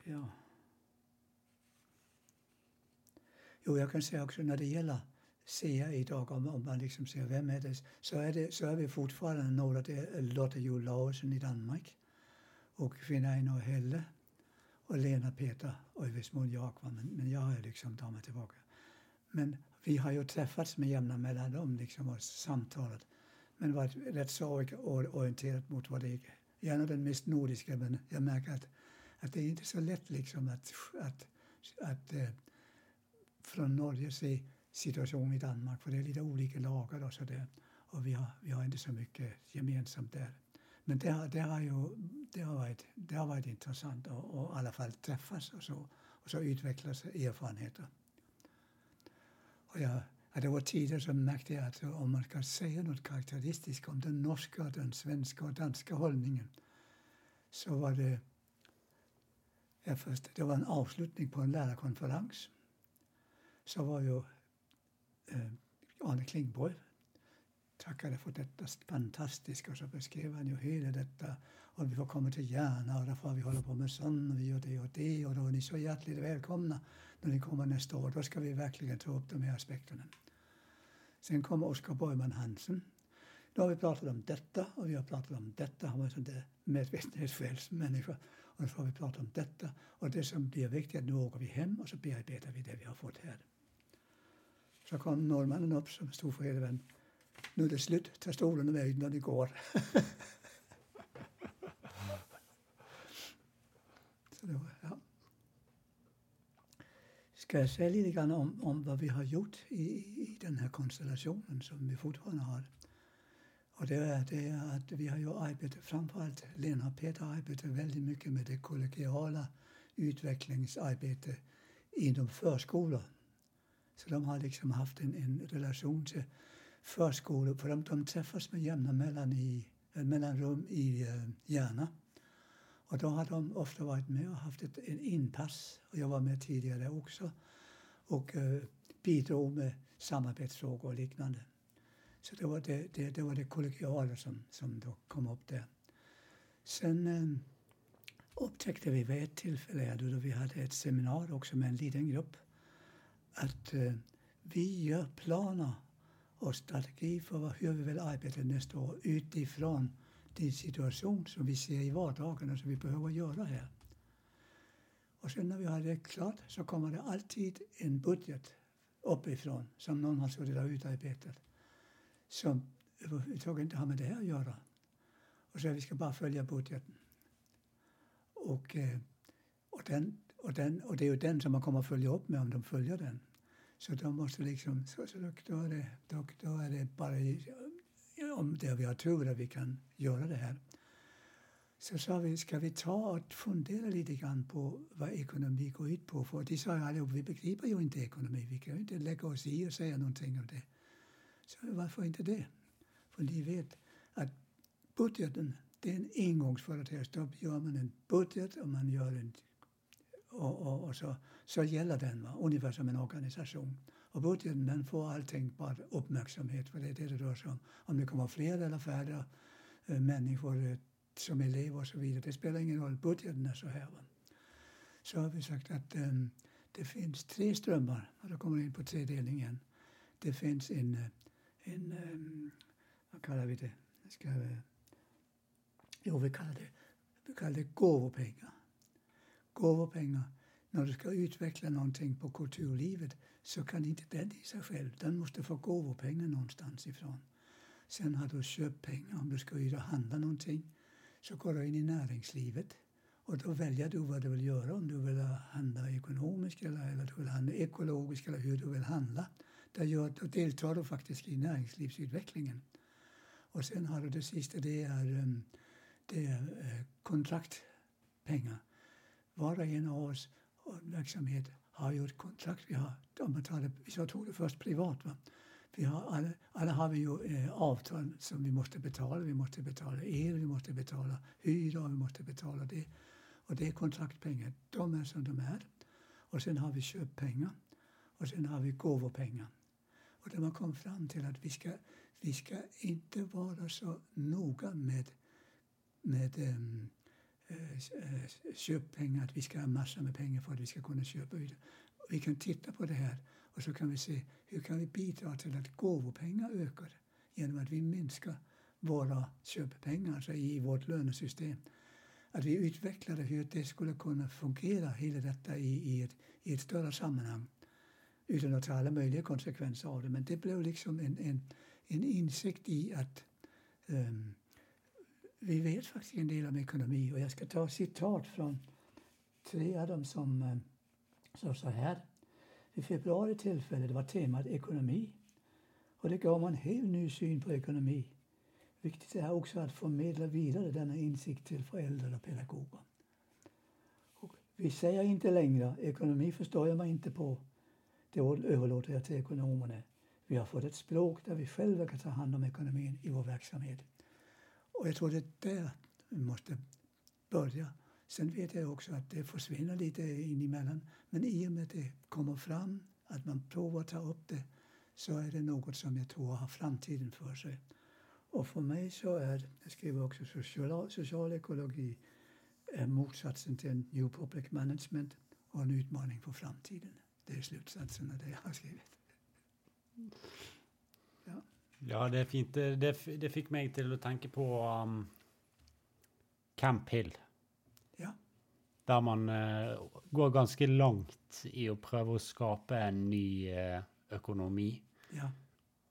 Ja. Jo, jag kan säga också när det gäller SEA idag, om, om man liksom ser vem är det, så är, det, så är vi fortfarande några, det är Lotte Jo Laursen i Danmark och Kvinna Einar Helle och Lena Peter och i viss mån jag, men, men jag har liksom tagit mig tillbaka. Men vi har ju träffats med jämna mellanrum liksom och samtalat. Men varit rätt så orienterat mot vad det är. Gärna den mest nordiska, men jag märker att, att det är inte så lätt liksom att, att, att eh, från Norge se situationen i Danmark, för det är lite olika lagar och så där. Och vi har, vi har inte så mycket gemensamt där. Men det har, det har, ju, det har, varit, det har varit intressant att i alla fall träffas och så, och så utvecklas erfarenheter. Och jag, det var tider som märkte jag att om man ska säga något karaktäristiskt om den norska, den svenska och danska hållningen så var det det var en avslutning på en lärarkonferens. Så var ju eh, øh, Arne Klingborg tackade för detta fantastiska och så beskrev han ju hela detta och vi får komma till Järna och därför vi håller på med sånt och vi gör det och det och då är ni så hjärtligt välkomna när ni kommer nästa år. Då ska vi verkligen ta upp de här aspekterna. Sen kommer Oskar Borgman Hansen. Då har vi pratat om detta och vi har pratat om detta. Han var en sån där medvetenhetsfältsmänniska. Och nu får vi prata om detta. Och det som blir viktigt, nu åker vi hem och så bearbetar vi det vi har fått här. Så kom norrmannen upp som stod för hela Nu är det slut, ta stolen och väg när ni går. så det var, ja. Ska jag säga lite grann om, om vad vi har gjort i, i den här konstellationen som vi fortfarande har? Och det är, det att vi har ju arbetat, framförallt Lena och Peter arbetar väldigt mycket med det kollegiala utvecklingsarbetet inom förskolan. Så de har liksom haft en, en relation till förskolor, för de, de träffas med jämna mellan i, eh, mellanrum i eh, Järna. Och då har de ofta varit med och haft ett en inpass. Och jag var med tidigare också och eh, bidrog med samarbetsfrågor och liknande. Så det var det, det, det, var det kollegiala som, som då kom upp där. Sen eh, upptäckte vi vid ett tillfälle då vi hade ett seminarium också med en liten grupp att eh, vi gör planer och strategi för hur vi vill arbeta nästa år utifrån den situation som vi ser i vardagen och som vi behöver göra här. Och sen när vi har det klart så kommer det alltid en budget uppifrån som någon har suttit och utarbetat som överhuvudtaget inte har med det här att göra. Och så vi ska bara följa budgeten. och, eh, och, den, och, den, och det är ju den som man kommer att följa upp med om de följer den. Så de måste liksom, så, så då, är det, då, då är det bara om det vi har tur att vi kan göra det här. Så sa vi, ska vi ta och fundera lite grann på vad ekonomi går ut på? För de sa ju allihop, vi begriper ju inte ekonomi, vi kan ju inte lägga oss i och säga någonting om det. Så varför inte det? För ni vet att budgeten, det är en engångsföreteelse. Då gör man en budget och man gör en och, och, och, så, så gäller den, va? ungefär som en organisation. Och budgeten den får allting bara uppmärksamhet, för det är det det rör sig om. Om det kommer fler eller färre äh, människor äh, som elever och så vidare, det spelar ingen roll. Budgeten är så här. Va? Så har vi sagt att äh, det finns tre strömmar, och då kommer vi in på tredelningen. Det finns en, eh, en um, vad kallar vi det? Ska vi, eh, jo, vi kallar det, vi kallar det gåvopengar gåvopengar. När du ska utveckla någonting på kulturlivet så kan inte den i sig själv. Den måste få gåvopengar någonstans ifrån. Sen har du köppengar om du ska ut och handla någonting. Så går du in i näringslivet och då väljer du vad du vill göra. Om du vill handla ekonomiskt eller, eller du vill handla ekologiskt eller hur du vill handla. Där jag då deltar du faktiskt i näringslivsutvecklingen. Och sen har du det sista, det är, ehm, det är eh, kontraktpengar var och en av oss eh, verksamhet har ju ett kontrakt. Vi har, om man tar det, jag tog det först privat. Va? Vi har alla, alla har vi ju eh, avtal som vi måste betala. Vi måste betala el, vi måste betala hyra, vi måste betala det. Och det är kontraktpengar. De är som de är. Och sen har vi köppengar och sen har vi gåvopengar. Och där man kom fram till att vi ska, vi ska inte vara så noga med, med um, köppengar, att vi ska ha massor med pengar för att vi ska kunna köpa ut. Vi kan titta på det här och så kan vi se hur kan vi bidra till att gåvopengar ökar genom att vi minskar våra köppengar alltså i vårt lönesystem. Att vi utvecklade hur det skulle kunna fungera, hela detta i, i, ett, i ett större sammanhang utan att ta alla möjliga konsekvenser av det. Men det blev liksom en, en, en insikt i att um, vi vet faktiskt en del om ekonomi och jag ska ta citat från tre av dem som ehm, sa så här. I februari tillfället var temat ekonomi och det gav man en helt ny syn på ekonomi. Viktigt är också att förmedla vidare denna insikt till föräldrar och pedagoger. Och vi säger inte längre ekonomi förstår jag mig inte på. Det överlåter jag till ekonomerna. Vi har fått ett språk där vi själva kan ta hand om ekonomin i vår verksamhet. Och jag tror det är där vi måste börja. Sen vet jag också att det försvinner lite in emellan. Men i och med att det kommer fram, att man provar att ta upp det, så är det något som jag tror har framtiden för sig. Och för mig så är, jag skriver också social, social ekologi, är motsatsen till New Public Management och en utmaning för framtiden. Det är slutsatsen av det jag har skrivit. Ja. Ja, det är fint. Det, det, fick mig till att tänka på um, Camp Hill. Ja. Där man uh, går ganska långt i att pröva att skapa en ny uh, ekonomi. Ja.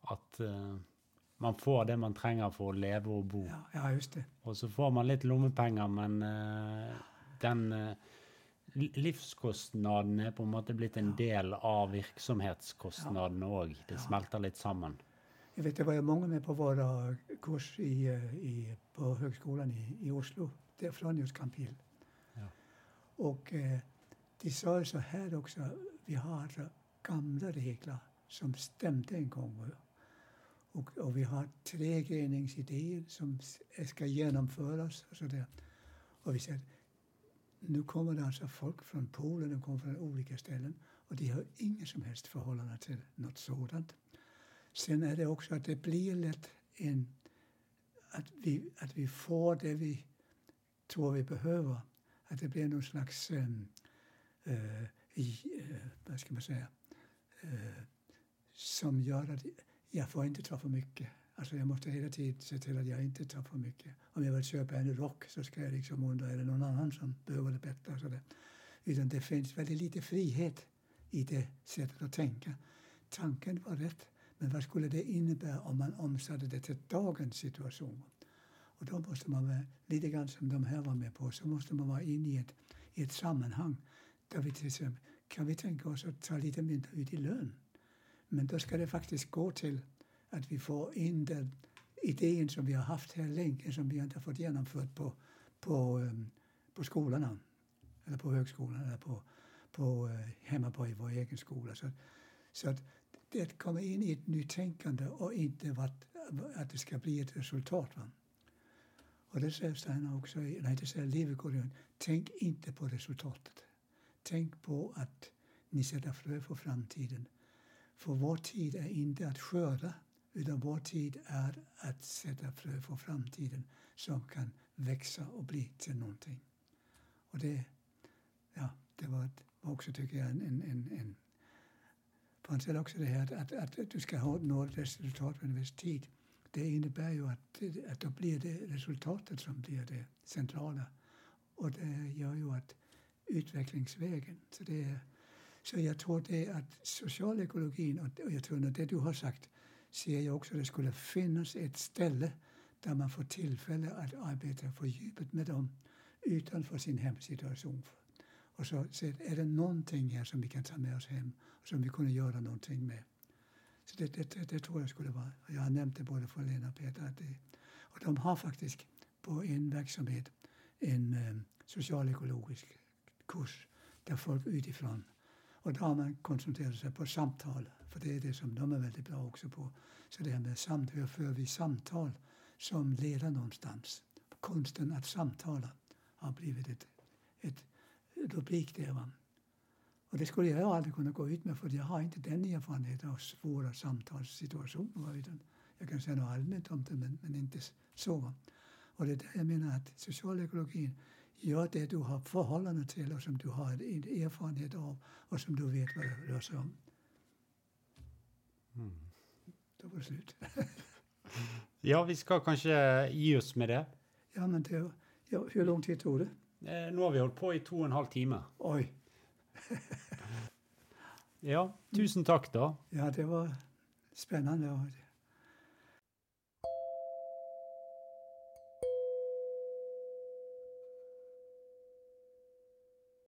Att uh, man får det man tränger för att leva och bo. Ja, ja just det. Och så får man lite lommepengar, men den livskostnaden är på en måte blivit en del av virksomhetskostnaden òg. Det smelter lite samman. Jag vet, det var många med på våra kurs i, i, på högskolan i, i Oslo, det från just Campil. Ja. Och eh, de sa så här också, vi har gamla regler som stämde en gång. Och, och vi har tregreningsidéer som ska genomföras och så där. Och vi säger, nu kommer det alltså folk från Polen, de kommer från olika ställen och de har inget som helst förhållande till något sådant. Sen är det också att det blir lätt en, att, vi, att vi får det vi tror vi behöver. Att det blir någon slags, um, i, eh, vad ska man säga, uh, som gör att jag får inte ta för mycket. Alltså jag måste hela tiden se till att jag inte tar för mycket. Om jag vill köpa en rock så ska jag liksom undra, är det någon annan som behöver det bättre? Så det. Utan det finns väldigt lite frihet i det sättet att tänka. Tanken var rätt, men vad skulle det innebära om man omsatte det till dagens situation? Och då måste man vara, lite grann som de här var med på, så måste man vara inne i ett, i ett sammanhang där vi till exempel kan vi tänka oss att ta lite mindre ut i lön. Men då ska det faktiskt gå till att vi får in den idén som vi har haft här länge som vi inte har fått genomfört på, på, ehm, på skolorna eller på högskolan eller på, på eh, hemma på vår egen skola. Så, så att det kommer in i ett nytänkande och inte vart, att det ska bli ett resultat. Va? Och det säger Steiner också, nej det säger Leverkusen, tänk inte på resultatet. Tänk på att ni sätter frö för framtiden. För vår tid är inte att skörda, utan vår tid är att sätta frö för framtiden som kan växa och bli till någonting. Och det, ja, det var också, tycker jag, en, en, en, Fanns också det här att, att, att du ska nå ett resultat på en viss tid. Det innebär ju att, att då blir det resultatet som blir det centrala. Och det gör ju att utvecklingsvägen. Så, det så jag tror det att socialekologin, och jag tror att det du har sagt, ser jag också att det skulle finnas ett ställe där man får tillfälle att arbeta för djupet med dem utanför sin hemsituation. Och så är det någonting här som vi kan ta med oss hem och som vi kunde göra någonting med. Så det, det, det, det tror jag skulle vara. Jag har nämnt det både för Lena och Peter. Att det, och de har faktiskt på en verksamhet en um, socialekologisk kurs där folk utifrån och då har man koncentrerat sig på samtal, för det är det som de är väldigt bra också på. Så det här med samt, hur för vi samtal som leder någonstans? Konsten att samtala har blivit ett, ett rubrik där. Va? Och det skulle jag aldrig kunna gå ut med för jag har inte den erfarenheten av svåra samtalssituationer. Utan jag kan säga något allmänt om det men, men inte så. Och det är där jag menar att socialekologin gör det du har förhållande till och som du har erfarenhet av och som du vet vad det rör sig om. Mm. Då var det slut. ja, vi ska kanske ge oss med det. Ja, men det, ja, hur lång tid tog det? Eh, nu har vi hållit på i två och en halv timme. Oj. ja, tusen tack då. Ja, det var spännande.